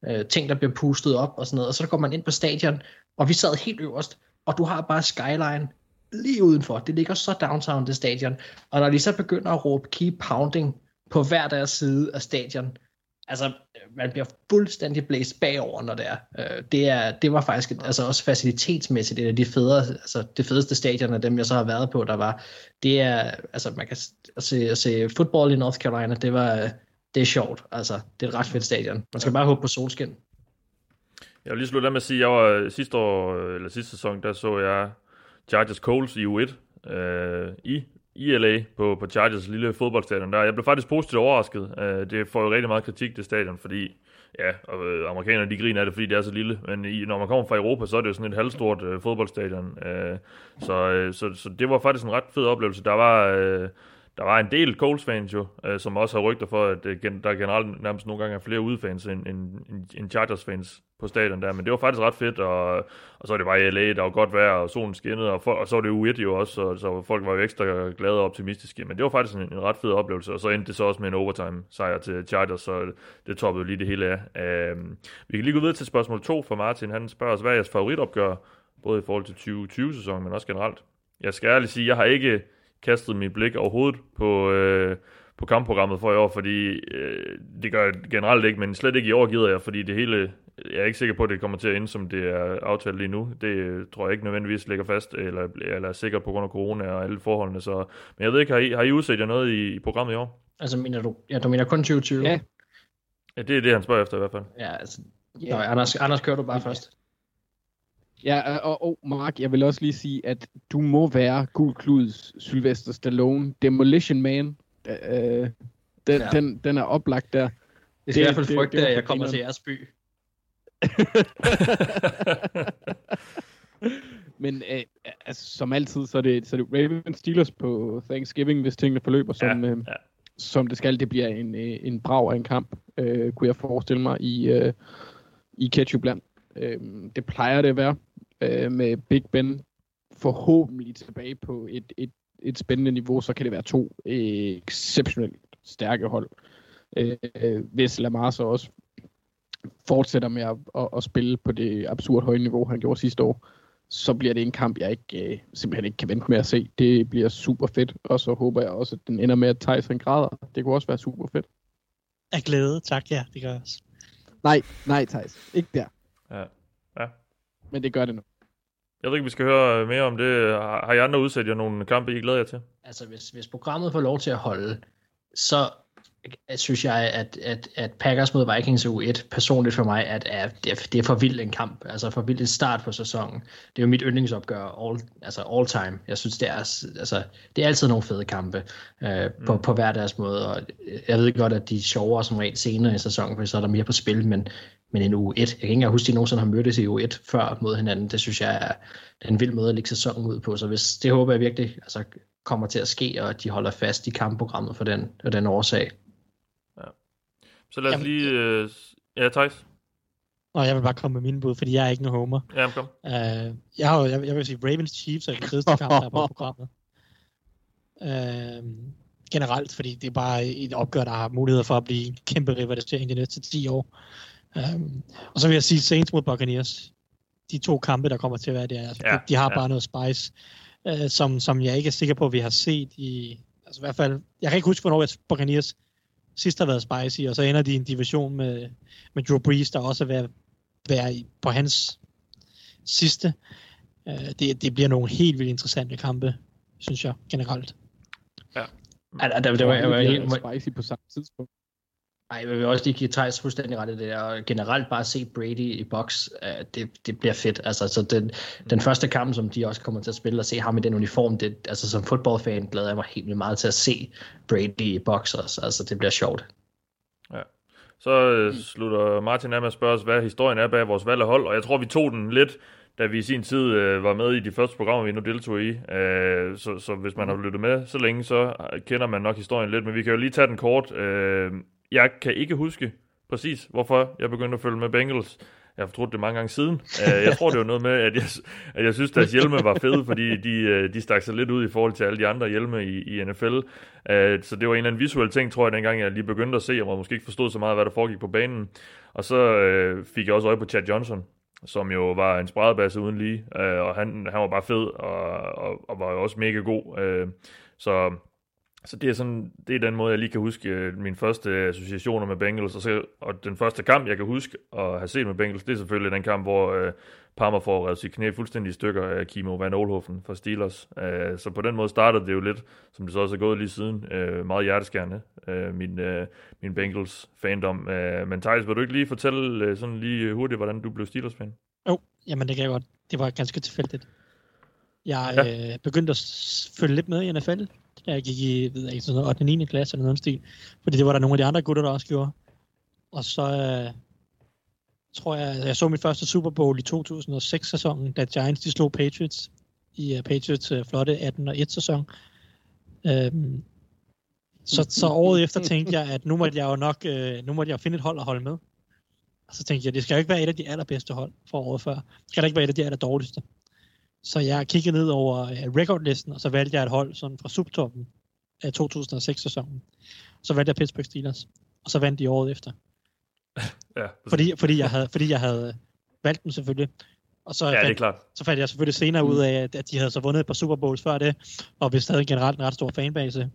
Speaker 7: øh, ting, der bliver pustet op og sådan noget. Og så går man ind på stadion, og vi sad helt øverst, og du har bare skyline lige udenfor. Det ligger så downtown, det stadion. Og når de så begynder at råbe keep pounding på hver deres side af stadion, altså, øh, man bliver fuldstændig blæst bagover, når det er. Øh, det, er, det var faktisk, altså også facilitetsmæssigt, et af de federe, altså det fedeste stadion af dem, jeg så har været på, der var, det er, altså man kan se, se fodbold i North Carolina, det var, øh, det, er sjovt. Altså, det er et ret fedt stadion. Man skal bare håbe på solskin.
Speaker 4: Jeg vil lige slutte af med at sige, at jeg var sidste år, eller sidste sæson, der så jeg Chargers Coles i U1 øh, i, i LA på, på Chargers lille fodboldstadion der. Jeg blev faktisk positivt overrasket. Øh, det får jo rigtig meget kritik, det stadion, fordi ja, og, øh, amerikanerne de griner af det, fordi det er så lille, men i, når man kommer fra Europa, så er det jo sådan et halvstort øh, fodboldstadion. Øh, så, øh, så, så det var faktisk en ret fed oplevelse. Der var... Øh, der var en del Coles fans jo, øh, som også har rygter for, at øh, der generelt nærmest nogle gange er flere udefans end, end, end Chargers fans på stadion der, men det var faktisk ret fedt, og, og så var det bare i LA, der var godt vejr, og solen skinnede, og, for, og så var det u jo også, så, så folk var jo ekstra glade og optimistiske, men det var faktisk en, en ret fed oplevelse, og så endte det så også med en overtime sejr til Chargers, så det toppede lige det hele af. Øh, vi kan lige gå videre til spørgsmål 2 fra Martin, han spørger os, hvad er jeres favoritopgør, både i forhold til 2020-sæsonen, men også generelt. Jeg skal ærligt sige, jeg har ikke kastet mit blik overhovedet på, øh, på kampprogrammet for i år, fordi øh, det gør jeg generelt ikke, men slet ikke i år gider jeg, fordi det hele, jeg er ikke sikker på, at det kommer til at ende, som det er aftalt lige nu. Det øh, tror jeg ikke nødvendigvis ligger fast, eller, eller er sikkert på grund af corona og alle forholdene. Så, men jeg ved ikke, har I, har I udset jer noget i, i programmet i år?
Speaker 7: Altså, mener du, ja, du mener kun 2020?
Speaker 6: Ja.
Speaker 4: Ja, det er det, han spørger efter i hvert fald.
Speaker 7: Ja, altså, yeah. Nå, Anders, Anders, kører du bare yeah. først.
Speaker 6: Ja, og, og Mark, jeg vil også lige sige, at du må være Gul Kluds Sylvester Stallone, Demolition Man. Øh, den, ja. den, den er oplagt der.
Speaker 7: Det skal i hvert fald frygte, at jeg kommer til jeres by. [LAUGHS]
Speaker 6: Men øh, altså, som altid, så er, det, så er det Ravens Steelers på Thanksgiving, hvis tingene forløber, som, ja, øh, ja. som det skal. Det bliver en, øh, en brav af en kamp, øh, kunne jeg forestille mig, i, øh, i Ketchupland. Øh, det plejer det at være øh, med Big Ben forhåbentlig tilbage på et, et, et spændende niveau, så kan det være to exceptionelt stærke hold. Øh, hvis Lamar så også fortsætter med at, at, at spille på det absurd høje niveau, han gjorde sidste år, så bliver det en kamp, jeg ikke, øh, simpelthen ikke kan vente med at se. Det bliver super fedt, og så håber jeg også, at den ender med, at Tyson græder. Det kunne også være super fedt.
Speaker 5: Af glæde, tak, ja, det gør jeg også.
Speaker 6: Nej, nej, Tyson, ikke der.
Speaker 4: Ja.
Speaker 6: Men det gør det nu.
Speaker 4: Jeg ved ikke, vi skal høre mere om det. Har I andre udsat jer nogle kampe, I glæder jer til?
Speaker 7: Altså, hvis, hvis programmet får lov til at holde, så synes jeg, at, at, at Packers mod Vikings U1 personligt for mig, at, at det, er, det er for vild en kamp. Altså for vild en start på sæsonen. Det er jo mit yndlingsopgør all, altså all time. Jeg synes, det er, altså, det er altid nogle fede kampe øh, på, mm. på hver deres måde. Og jeg ved godt, at de er sjovere som regel senere i sæsonen, for så er der mere på spil, men, men en uge 1. Jeg kan ikke engang huske, at de nogensinde har mødtes i uge 1 før mod hinanden. Det synes jeg er, en vild måde at lægge sæsonen ud på. Så hvis, det håber jeg virkelig altså, kommer til at ske, og at de holder fast i kampprogrammet for den, for den årsag.
Speaker 4: Så lad os Jamen, lige... Øh, ja, Thijs?
Speaker 5: Og jeg vil bare komme med min bud, fordi jeg er ikke nogen homer.
Speaker 4: Ja, kom.
Speaker 5: Uh, jeg, har, jeg, jeg vil sige, Ravens Chiefs er den fedeste kamp, der er på [LAUGHS] programmet. Uh, generelt, fordi det er bare et opgør, der har mulighed for at blive en kæmpe rivalisering de næste 10 år. Um, og så vil jeg sige Saints mod Buccaneers. De to kampe, der kommer til at være der, altså, ja, de, de har ja. bare noget spice, uh, som, som jeg ikke er sikker på, at vi har set i... Altså i hvert fald, jeg kan ikke huske, hvornår Buccaneers sidst har været spicy, og så ender de i en division med, med Drew Brees, der også er ved at være på hans sidste. Uh, det, det bliver nogle helt vildt interessante kampe, synes jeg, generelt.
Speaker 7: Ja. Altså, der, der, var, jeg var helt...
Speaker 6: Spicy på samme tidspunkt.
Speaker 7: Ej, jeg vil også lige give Thijs fuldstændig ret i det, og generelt bare se Brady i boks, uh, det, det bliver fedt. Altså, så den, den første kamp, som de også kommer til at spille, og se ham i den uniform, det, altså som fodboldfan glæder jeg mig helt vildt meget til at se Brady i boks også. Altså, det bliver sjovt.
Speaker 4: Ja. Så øh, slutter Martin af med at spørge os, hvad historien er bag vores valg af hold, og jeg tror, vi tog den lidt da vi i sin tid øh, var med i de første programmer, vi nu deltog i. Øh, så, så hvis man har lyttet med så længe, så kender man nok historien lidt, men vi kan jo lige tage den kort. Øh, jeg kan ikke huske præcis, hvorfor jeg begyndte at følge med Bengals. Jeg har fortrudt det mange gange siden. Uh, [LAUGHS] jeg tror, det var noget med, at jeg, at jeg synes, deres hjelme var fede, fordi de, uh, de stak sig lidt ud i forhold til alle de andre hjelme i, i NFL. Øh, så det var en eller anden visuel ting, tror jeg, dengang jeg lige begyndte at se, og måske ikke forstod så meget, hvad der foregik på banen. Og så fik jeg også øje på Chad Johnson, som jo var en spredebasse uden lige, og han, han var bare fed, og, og, og var jo også mega god. Så så det er, sådan, det er den måde, jeg lige kan huske øh, mine første associationer med Bengals. Og, så, og den første kamp, jeg kan huske at have set med Bengals, det er selvfølgelig den kamp, hvor uh, Parma får revet sit knæ fuldstændig i stykker af Kimo Van Olhofen fra Steelers. Øh, så på den måde startede det jo lidt, som det så også er gået lige siden, øh, meget hjerteskærende, øh, min, øh, min Bengals fandom. Øh, men Thijs, vil du ikke lige fortælle øh, sådan lige hurtigt, hvordan du blev Steelers-fan?
Speaker 5: Jo, jamen det kan jeg godt. Det var ganske tilfældigt. Jeg ja. øh, begyndte at følge lidt med i NFL, jeg gik i ved jeg ikke, sådan 8. og 9. klasse eller noget stil. Fordi det var der nogle af de andre gutter, der også gjorde. Og så øh, tror jeg, jeg så mit første Super Bowl i 2006-sæsonen, da Giants de slog Patriots i uh, Patriots uh, flotte 18-1 sæson. Øhm, så, så året efter tænkte jeg, at nu måtte jeg jo nok øh, nu måtte jeg finde et hold at holde med. Og så tænkte jeg, det skal jo ikke være et af de allerbedste hold for året før. Det skal da ikke være et af de aller dårligste. Så jeg kiggede ned over uh, recordlisten, og så valgte jeg et hold sådan fra subtoppen af 2006-sæsonen. Så valgte jeg Pittsburgh Steelers, og så vandt de året efter. [LAUGHS]
Speaker 4: Ja,
Speaker 5: Fordi, fordi, jeg havde, fordi jeg havde valgt dem selvfølgelig. Og så,
Speaker 4: ja det er
Speaker 5: fandt,
Speaker 4: klart.
Speaker 5: så fandt jeg selvfølgelig senere ud af, at, at de havde så vundet et par Super Bowls før det, og vist havde generelt en ret stor fanbase.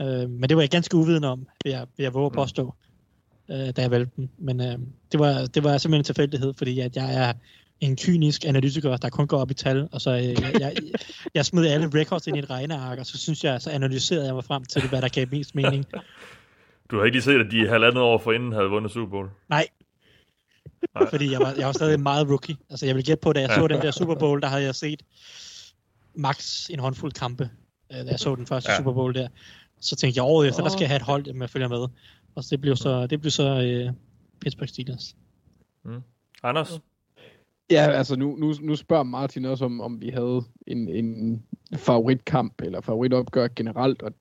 Speaker 5: Øh, men det var jeg ganske uvidende om, vil jeg, vil jeg våge at
Speaker 4: Mm.
Speaker 5: påstå, øh, da jeg valgte dem. Men øh, det, var, det var simpelthen en tilfældighed, fordi at jeg er en kynisk analytiker, der kun går op i tal, og så øh, jeg, jeg, jeg smed alle records ind i et regneark, og så synes jeg, så analyserede jeg mig frem til, hvad der gav mest mening. [LAUGHS]
Speaker 4: Du har ikke lige set, at de halvandet år forinden havde vundet Super Bowl?
Speaker 5: Nej.
Speaker 4: Nej.
Speaker 5: Fordi jeg var, jeg var stadig meget rookie. Altså jeg vil gætte på, da jeg så den der Super Bowl, der havde jeg set max en håndfuld kampe, øh, da jeg så den første
Speaker 4: Ja.
Speaker 5: Super Bowl der. Så tænkte jeg, året efter, der skal jeg have et hold, med følger med. Og så det blev så, det blev så øh, Pittsburgh Steelers.
Speaker 4: Anders?
Speaker 6: Ja, altså nu, nu, nu spørger Martin også, om, om vi havde en, en favoritkamp eller favoritopgør generelt, og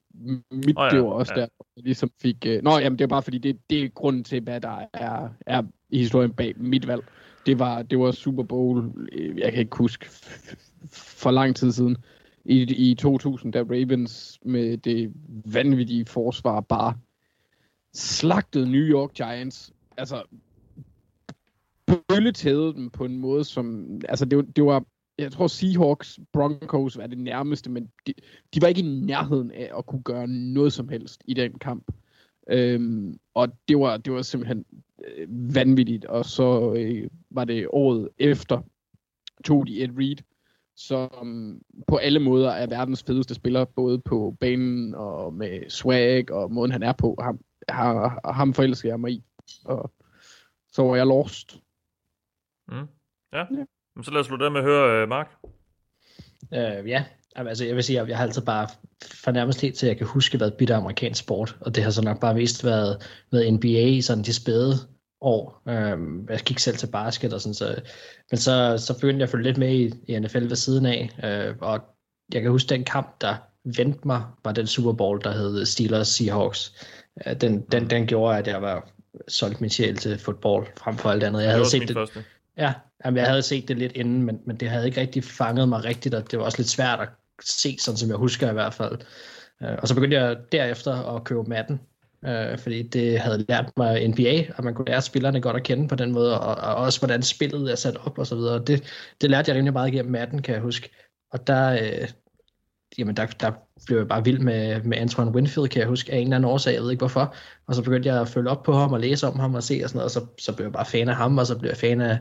Speaker 6: mit oh,
Speaker 4: ja,
Speaker 6: det var også
Speaker 4: ja.
Speaker 6: der, jeg ligesom fik... Uh, nå, jamen det er bare fordi, det, det er grunden til, hvad der er, er i historien bag mit valg. Det var, det var Super Bowl, øh, jeg kan ikke huske, for lang tid siden, i, i 2000, da Ravens med det vanvittige forsvar bare slagtede New York Giants. Altså, bølletædede dem på en måde, som... Altså, det, var- det var... Jeg tror, Seahawks, Broncos var det nærmeste, men de, de var ikke i nærheden af at kunne gøre noget som helst i den kamp. Øhm, og det var, det var simpelthen øh, vanvittigt. Og så øh, var det året efter, tog de Ed Reed, som på alle måder er verdens fedeste spiller, både på banen og med swag og måden han er på. Ham, har, ham forelsker jeg mig i. Og så var jeg lost.
Speaker 4: Mm. Ja.
Speaker 6: Ja.
Speaker 4: Men så lad os slutte med at høre, uh, Mark.
Speaker 7: Øh, ja, altså jeg vil sige, at jeg har altid bare fornærmest helt til, at jeg kan huske, hvad bitter amerikansk sport, og det har så nok bare mest været, været NBA i sådan de spæde år. Øhm, jeg gik selv til basket og sådan, så, men så, så begyndte jeg at følge lidt med i, i NFL ved siden af, øh, og jeg kan huske den kamp, der vendte mig, var den Super Bowl, der hed Steelers Seahawks. Øh, den, den, den gjorde, at jeg var solgt min sjæl til fodbold frem for alt andet. Jeg havde set det,
Speaker 4: første.
Speaker 7: Ja, jamen, jeg havde set det lidt inden, men, men det havde ikke rigtig fanget mig rigtigt, og det var også lidt svært at se, sådan som jeg husker i hvert fald. Øh, og så begyndte jeg derefter at købe Madden, øh, fordi det havde lært mig NBA, at man kunne lære spillerne godt at kende på den måde, og, og også hvordan spillet er sat op og så videre. Det, det lærte jeg rimelig meget igennem Madden, kan jeg huske. Og der, øh, jamen der, der blev jeg bare vild med, med Antoine Winfield, kan jeg huske, af en eller anden årsag, jeg ved ikke hvorfor. Og så begyndte jeg at følge op på ham og læse om ham og se og sådan noget, og så, så blev jeg bare fan af ham, og så blev jeg fan af,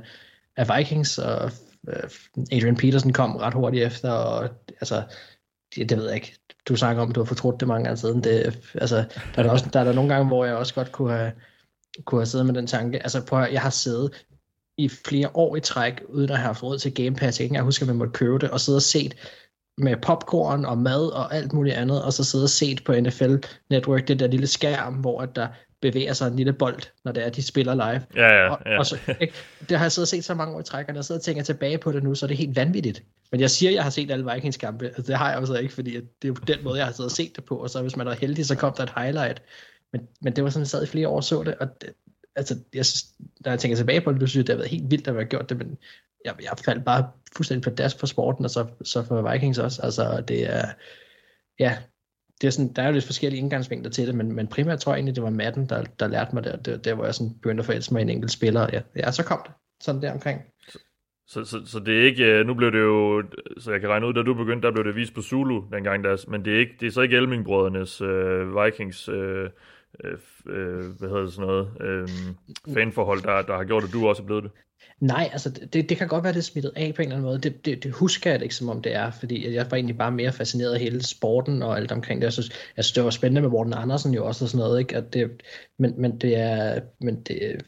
Speaker 7: af Vikings, og øh, Adrian Peterson kom ret hurtigt efter, og altså, det, det ved jeg ikke. Du snakker om, at du har fortrudt det mange gange siden. Det, altså, der er der, også, der er der nogle gange, hvor jeg også godt kunne have, kunne have siddet med den tanke. Altså, prøv at, jeg har siddet i flere år i træk, uden at have haft råd til Game Pass. Jeg ikke engang husker, at man måtte købe det, og sidde og set med popcorn og mad og alt muligt andet, og så sidde og set på NFL Network, det der lille skærm, hvor at der bevæger sig en lille bold, når det er, de spiller live.
Speaker 4: Ja, ja,
Speaker 7: Og,
Speaker 4: ja.
Speaker 7: og så, ikke? Det har jeg siddet og set så mange år i træk, og når jeg sidder og tænker tilbage på det nu, så er det helt vanvittigt. Men jeg siger, at jeg har set alle Vikings kampe. Altså, det har jeg jo så ikke, fordi at det er jo den måde, jeg har siddet og set det på. Og så hvis man er heldig, så kom der et highlight. Men, men det var sådan, jeg sad i flere år og så det. Og det, altså, jeg synes, når jeg tænker tilbage på det, du synes, det har været helt vildt at have gjort det, men jeg, jeg faldt bare fuldstændig dash for sporten, og så, så for Vikings også. Altså, det er, ja, det er sådan, der er jo lidt forskellige indgangsvinkler til det, men, men primært tror jeg egentlig, det var Madden, der, der lærte mig det, der, der hvor jeg sådan begyndte at forelske mig i en enkelt spiller, og ja, ja, så kom det sådan der omkring.
Speaker 4: Så, så, så det er ikke, øh, nu blev det jo, så jeg kan regne ud, da du begyndte, der blev det vist på Zulu dengang, der, men det er, ikke, det er så ikke Elmingbrødrenes øh, Vikings, øh, øh, øh, hvad hedder det sådan noget, øh, fanforhold, der, der har gjort, at du også er blevet det.
Speaker 7: Nej, altså det, det kan godt være, det er smittet af på en eller anden måde. Det, det, det husker jeg det ikke, som om det er, fordi jeg var egentlig bare mere fascineret af hele sporten og alt omkring det. Jeg synes, jeg synes det var spændende med Morten Andersen jo også og sådan noget, ikke? At det, men, men det er, men det,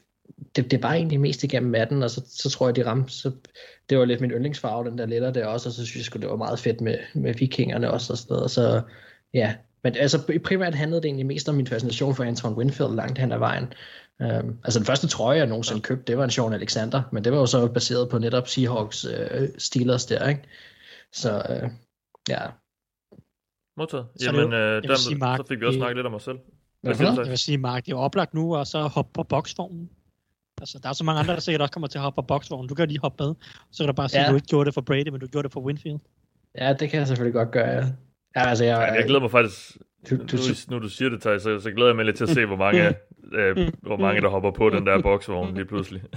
Speaker 7: det, det var egentlig mest igennem matten, og så, så tror jeg, de ramte, så det var lidt min yndlingsfarve, den der letter der også, og så synes jeg sgu, det var meget fedt med, med vikingerne også og sådan noget, så ja, men altså primært handlede det egentlig mest om min fascination for Anton Winfield langt hen ad vejen. Um, altså den første trøje, jeg nogensinde købte, det var en Sean Alexander, men det var jo så baseret på netop Seahawks uh, Steelers der, ikke? Så uh, ja.
Speaker 4: Modtaget.
Speaker 5: Så det
Speaker 4: Jamen, øh,
Speaker 5: jeg
Speaker 4: dermed,
Speaker 5: sige, Mark,
Speaker 4: så fik vi også snakket lidt om os selv.
Speaker 7: Hvad
Speaker 4: så?
Speaker 5: Jeg vil sige, Mark, det er oplagt nu, og så hoppe på boksvognen. Altså, der er så mange andre, der sikkert også kommer til at hoppe på boksvognen. Du kan lige hoppe med. Så kan du bare sige,
Speaker 7: Ja.
Speaker 5: at du ikke gjorde det for Brady, men du gjorde det for Winfield.
Speaker 7: Ja, det kan jeg selvfølgelig godt gøre, ja. Ja, altså, jeg,
Speaker 4: Ej, jeg glæder mig faktisk,
Speaker 7: Du-
Speaker 4: nu,
Speaker 7: du-
Speaker 4: nu du siger det, Thijs, så, så glæder jeg mig lidt til at se, hvor mange, [LAUGHS] øh, hvor mange der hopper på den der boksvogn lige pludselig. [LAUGHS]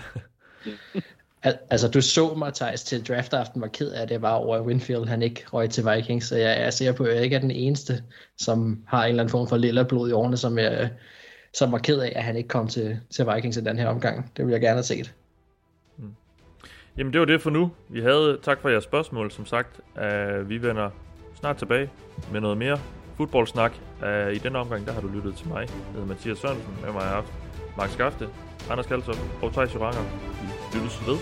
Speaker 7: Al- Altså, du så mig, Thijs, til draftaften var ked af, at det var over, at Winfield han ikke røg til Vikings, så jeg er sikker på, at jeg ikke er den eneste, som har en eller anden form for lilla blod i årene, som, jeg, som var ked af, at han ikke kom til, til Vikings i den her omgang. Det ville jeg gerne have set.
Speaker 4: Jamen det var det for nu. Vi havde tak for jeres spørgsmål, som sagt. Uh, vi vender snart tilbage med noget mere fodboldsnak. Uh, I denne omgang, der har du lyttet til mig. Jeg hedder Mathias Sørensen. Med mig har jeg haft Mark Skafte, Anders Kaltoff og Thijs Joranger. Vi lyttes ved.